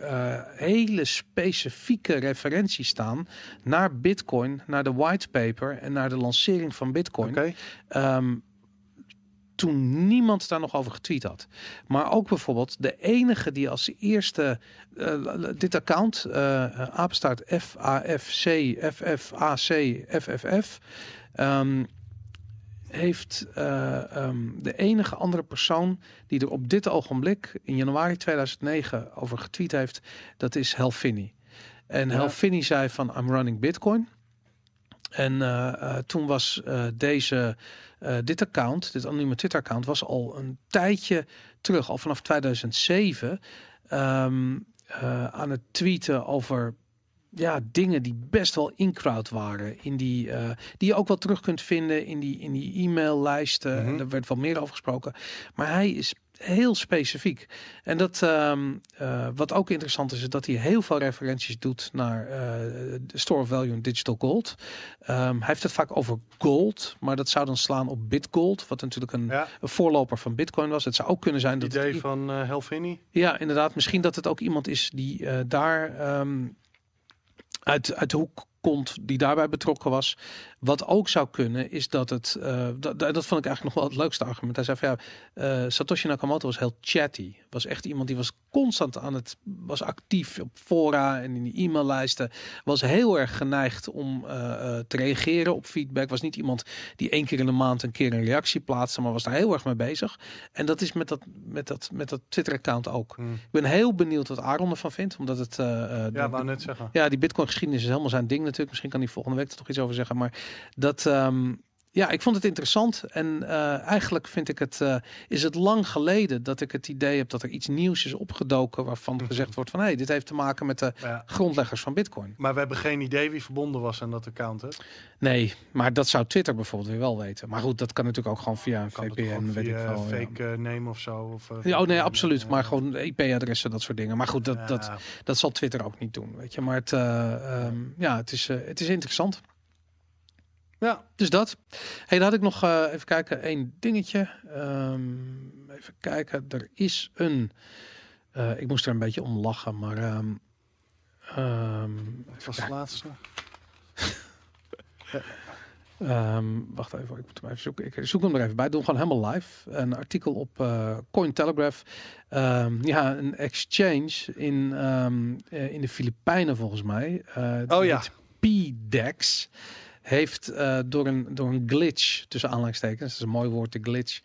hele specifieke referenties staan naar Bitcoin, naar de whitepaper en naar de lancering van Bitcoin. Toen niemand daar nog over getweet had. Maar ook bijvoorbeeld de enige die als eerste eh, dit account, eh apenstaart FAFC, FFAC, FFF, ehm, heeft eh, ehm, de enige andere persoon die er op dit ogenblik in januari 2009 over getweet heeft, dat is Helfini. En Ja. Helfini zei van I'm running Bitcoin. En eh, eh, toen was eh, deze, dit account, dit anonieme Twitter-account, was al een tijdje terug, al vanaf 2007, ehm, eh, aan het tweeten over ja, dingen die best wel in-crowd waren. In die, die je ook wel terug kunt vinden in die, in die e-maillijsten. En Er werd wel meer over gesproken. Maar hij is heel specifiek. En dat, ehm, eh, wat ook interessant is, is dat hij heel veel referenties doet naar eh, de Store of Value en Digital Gold. Ehm, hij heeft het vaak over gold, maar dat zou dan slaan op BitGold, wat natuurlijk een, Ja, een voorloper van Bitcoin was. Het zou ook kunnen zijn dat het idee van eh Helfini. ja, inderdaad. Misschien dat het ook iemand is die daar ehm, uit, uit de hoek die daarbij betrokken was. Wat ook zou kunnen is dat het, eh, dat, dat vond ik eigenlijk nog wel het leukste argument. Hij zei van ja, eh, Satoshi Nakamoto was heel chatty. Was echt iemand die was constant aan het, was actief op fora en in die e-maillijsten. Was heel erg geneigd om eh, te reageren op feedback. Was niet iemand die één keer in de maand een keer een reactie plaatste, maar was daar heel erg mee bezig. En dat is met dat, met dat, met dat Twitter-account ook. Hmm. Ik ben heel benieuwd wat Aaron ervan vindt, omdat het. Ja, wou net zeggen. ja, die Bitcoin-geschiedenis is helemaal zijn ding Misschien kan hij volgende week er toch iets over zeggen. Maar dat, ehm, ja, ik vond het interessant. En eh, eigenlijk vind ik het, eh, is het lang geleden dat ik het idee heb dat er iets nieuws is opgedoken waarvan gezegd wordt van, hé, hey, dit heeft te maken met de ja, grondleggers van Bitcoin. Maar we hebben geen idee wie verbonden was aan dat account. Hè? Nee, maar dat zou Twitter bijvoorbeeld weer wel weten. Maar goed, dat kan natuurlijk ook gewoon via een Kan VPN, weet ik ja. fake eh, name of zo? Of, Ja, oh nee, absoluut. Maar gewoon IP-adressen, dat soort dingen. Maar goed, dat, dat, dat zal Twitter ook niet doen, weet je. Maar het, eh, ehm, ja, het is, het is interessant. Ja, Dus dat. Hey, dan had ik nog eh, even kijken, één dingetje. Ehm, even kijken, er is een. eh, ik moest er een beetje om lachen, maar. ehm, ehm, wat was het laatste? wacht even, ik moet hem even zoeken. Ik zoek hem er even bij. Doe hem gewoon helemaal live. Een artikel op eh Cointelegraph. Ja, een exchange in, in de Filipijnen volgens mij. Oh ja. PDEX heeft eh, door, een, door een glitch, tussen aanhalingstekens, dat is een mooi woord, de glitch,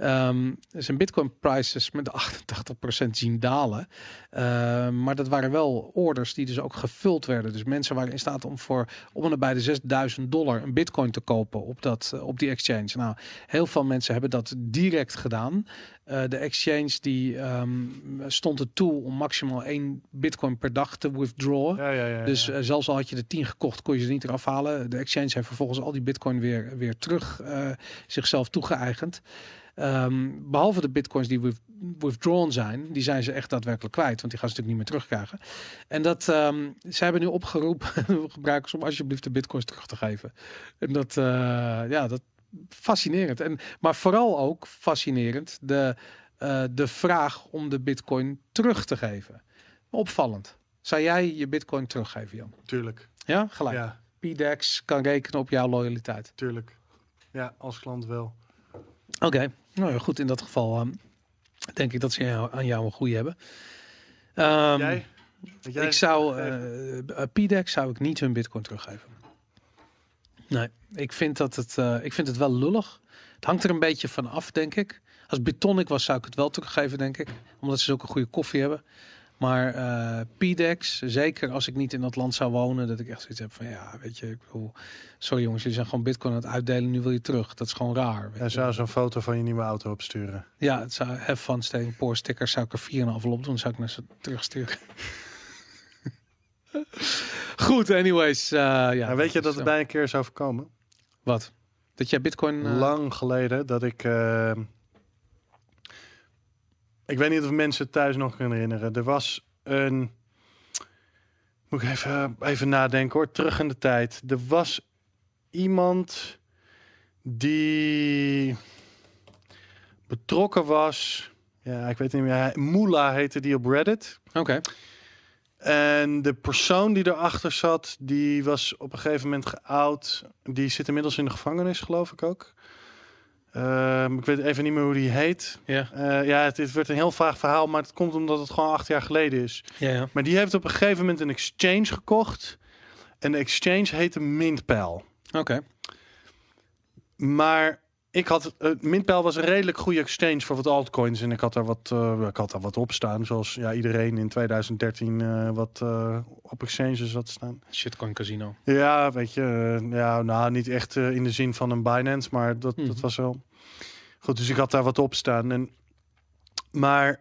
ehm, zijn bitcoin prices met 88% zien dalen. Ehm, maar dat waren wel orders die dus ook gevuld werden. Dus mensen waren in staat om voor om en nabij de 6000 dollar een bitcoin te kopen op, dat, eh, op die exchange. Nou, heel veel mensen hebben dat direct gedaan. Eh, de exchange die ehm, stond er toe om maximaal één bitcoin per dag te withdrawen. Ja, ja, ja. Dus eh, zelfs al had je de 10 gekocht, kon je ze niet eraf halen. De exchange heeft vervolgens al die bitcoin weer, weer terug zichzelf toegeëigend. Ehm, behalve de bitcoins die with, withdrawn zijn, die zijn ze echt daadwerkelijk kwijt, want die gaan ze natuurlijk niet meer terugkrijgen. En dat ehm ze hebben nu opgeroepen gebruikers om alsjeblieft de bitcoins terug te geven. En dat, eh, ja, dat fascinerend. En maar vooral ook fascinerend de, eh, de vraag om de bitcoin terug te geven. Opvallend. Zou jij je bitcoin teruggeven, Jan? tuurlijk. Ja, gelijk. Ja, PDEX kan rekenen op jouw loyaliteit. tuurlijk. Ja, als klant wel. Oké, nou ja, goed. In dat geval ehm, denk ik dat ze jou- aan jou een goede hebben. Ehm, jij? Ik zou, teruggeven? eh eh, PDEX zou ik niet hun bitcoin teruggeven. Nee, ik vind, dat het, eh, ik vind het wel lullig. Het hangt er een beetje van af, denk ik. Als Bitonic was, zou ik het wel teruggeven, denk ik. Omdat ze zulke goede koffie hebben. Maar eh PDEX, zeker als ik niet in dat land zou wonen, dat ik echt zoiets heb van ja, weet je, ik bedoel, sorry jongens, jullie zijn gewoon bitcoin aan het uitdelen, nu wil je terug. Dat is gewoon raar. Hij je. zou zo'n foto van je nieuwe auto opsturen. Ja, het zou have fun staying poor stickers zou ik er 4,5 op doen, zou ik naar ze terugsturen. Goed, anyways. eh, ja, weet je dat het bij een keer zou voorkomen? Wat? Dat jij bitcoin... eh, Lang geleden dat ik... ik weet niet of mensen het thuis nog kunnen herinneren. Er was een... Moet ik even, even nadenken hoor. Terug in de tijd. Er was iemand die betrokken was. Ja, ik weet niet meer. Moela heette die op Reddit. Oké. En de persoon die erachter zat, die was op een gegeven moment geout. Die zit inmiddels in de gevangenis, geloof ik ook. Ehm, ik weet even niet meer hoe die heet. Ja. Eh, ja, het, het werd een heel vaag verhaal, maar het komt omdat het gewoon acht jaar geleden is. Ja, ja. Maar die heeft op een gegeven moment een exchange gekocht. En de exchange heette Mintpal. Oké. Maar ik had, uh, Mintpal was een redelijk goede exchange voor wat altcoins. En ik had daar wat, eh, ik had daar wat op staan. Zoals ja, iedereen in 2013 eh, wat eh, op exchanges had staan. Shitcoin casino. Ja, weet je. eh, ja, nou, niet echt eh, in de zin van een Binance, maar dat, dat was wel. Goed, dus ik had daar wat op staan. En, maar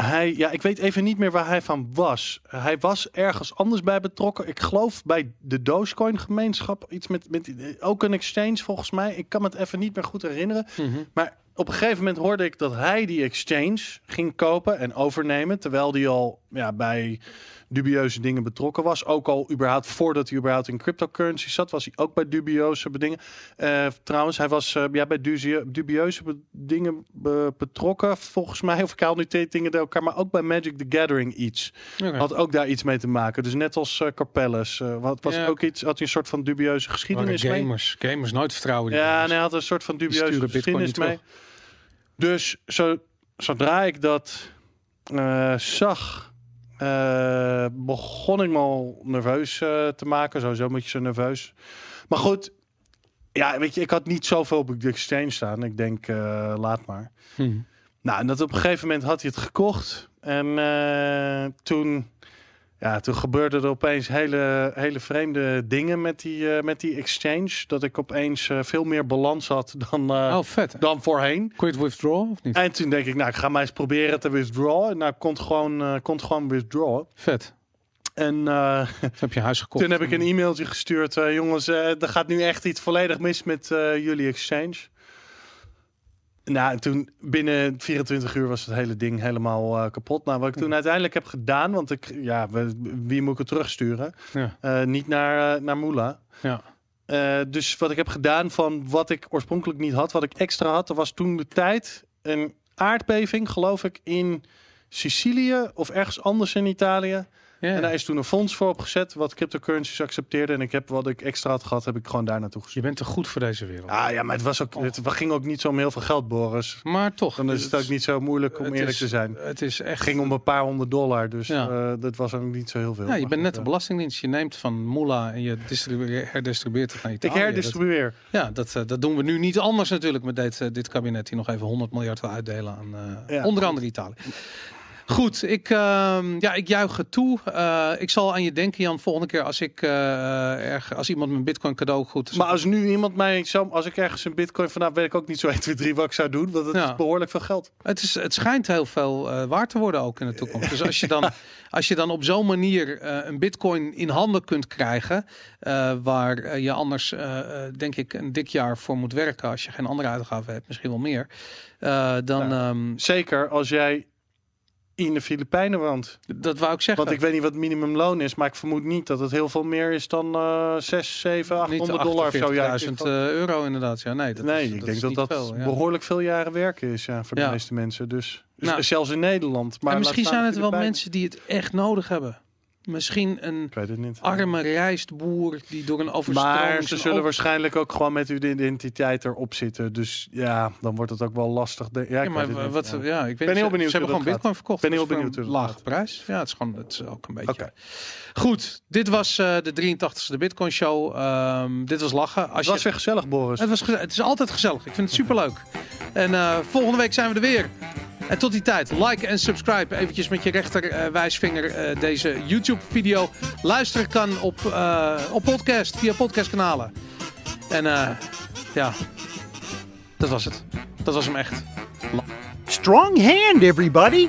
hij, ja, ik weet even niet meer waar hij van was. Hij was ergens anders bij betrokken. Ik geloof bij de Dogecoin gemeenschap. Iets met, met ook een exchange volgens mij. Ik kan me het even niet meer goed herinneren. Mhm. Maar op een gegeven moment hoorde ik dat hij die exchange ging kopen en overnemen. Terwijl die al ja, bij dubieuze dingen betrokken was. Ook al überhaupt voordat hij überhaupt in cryptocurrency zat, was hij ook bij dubieuze dingen. Eh, trouwens, hij was eh, ja, bij dubieuze be- dingen be- betrokken, volgens mij. Of ik haal nu twee dingen door elkaar, maar ook bij Magic the Gathering iets. Had ook daar iets mee te maken. Dus net als eh Carpellus. eh, wat was Ja. ook iets, had hij een soort van dubieuze geschiedenis mee. gamers. Gamers nooit vertrouwen. die Ja, gamers. en hij had een soort van dubieuze geschiedenis mee. Dus zo, zodra ik dat eh, zag, eh, begon ik me al nerveus eh, te maken. Sowieso moet je zo nerveus. Maar goed, ja, weet je, ik had niet zoveel op de exchange staan. Ik denk, eh, laat maar. Hm. Nou, en dat op een gegeven moment had hij het gekocht. En toen, ja, toen gebeurde er opeens hele, hele vreemde dingen met die, eh, met die exchange. Dat ik opeens eh, veel meer balans had dan, eh, Oh, vet. dan voorheen. Kon je het withdraw of niet? En toen denk ik, nou, ik ga maar eens proberen te withdrawen. Nou, ik kon het gewoon, het gewoon withdrawen. Vet. En Toen heb je huis gekocht. toen heb ik een e-mailtje gestuurd. jongens, er gaat nu echt iets volledig mis met jullie exchange. Nou, en toen binnen 24 uur was het hele ding helemaal eh, kapot. Nou, wat ik toen uiteindelijk heb gedaan, want ik, ja, we- wie moet ik het terugsturen? Ja. Eh, niet naar, eh, naar Moela. Ja. Dus wat ik heb gedaan van wat ik oorspronkelijk niet had, wat ik extra had, er was toen de tijd een aardbeving, geloof ik, in Sicilië of ergens anders in Italië. En daar is toen een fonds voor opgezet wat cryptocurrencies accepteerde. En ik heb wat ik extra had gehad, heb ik gewoon daar naartoe Je gestuurd. bent te goed voor deze wereld. Ah ja, maar het, was ook, het ging ook niet zo om heel veel geld, Boris. Maar toch. Dan is het ook niet zo moeilijk om eerlijk is- te zijn. Het is echt... Het ging om een paar honderd dollar, dus Ja. eh, dat was ook niet zo heel veel. Ja, je bent net goed, de belastingdienst. Je neemt van Moela en je distribueer- herdistribueert het naar eh, Italië. Ik herdistribueer. Dat, ja, dat, eh, dat doen we nu niet anders natuurlijk met dit, eh, dit kabinet die nog even 100 miljard wil uitdelen aan eh, Ja. onder andere Italië. Goed, ik, ehm, ja, ik juich het toe. Eh, ik zal aan je denken, Jan, volgende keer als ik eh, erg, als iemand mijn bitcoin cadeau goed Maar als nu iemand mij zo, als ik ergens een bitcoin vanaf, weet ik ook niet zo 1, 2, 3 wat ik zou doen, want het Ja. is behoorlijk veel geld. Het, is, het schijnt heel veel eh, waard te worden ook in de toekomst. Dus als je dan, als je dan op zo'n manier een bitcoin in handen kunt krijgen, waar je anders denk ik een dik jaar voor moet werken, als je geen andere uitgaven hebt, misschien wel meer, dan Ja. ehm, Zeker als jij in de Filipijnen woont. dat wou ik zeggen. Want ik weet niet wat minimumloon is, maar ik vermoed niet dat het heel veel meer is dan eh 6, 7, niet 800 dollar of zo. Ja, ik 48.000 denk eh, euro inderdaad. Ja, nee, dat nee, is, ik dat denk dat dat veel, ja. behoorlijk veel jaren werken is ja, voor de Ja. meeste mensen. Dus Nou. zelfs in Nederland. Maar en misschien zijn het wel mensen die het echt nodig hebben. Misschien een arme rijstboer die door een overstroming... Maar ze zullen op- waarschijnlijk ook gewoon met hun identiteit erop zitten. Dus ja, dan wordt het ook wel lastig. De- ja, Ja, ik maar weet het niet, wat, ja. ja. ik weet Ben heel ze- benieuwd Ze hebben gewoon bitcoin verkocht. Ben heel dus voor benieuwd een lage gaat. prijs. Ja, het is gewoon het is ook een beetje. Oké. Goed, dit was eh, de 83ste Bitcoin Show. Ehm, dit was lachen. Als Het je, was weer gezellig, Boris. het, was het is altijd gezellig. Ik vind het superleuk. En eh, volgende week zijn we er weer. En tot die tijd, like en subscribe eventjes met je rechter eh, eh, deze YouTube video. Luisteren kan op, eh, op podcast, via podcastkanalen. En ja, dat was het. Dat was hem echt. Strong hand, everybody!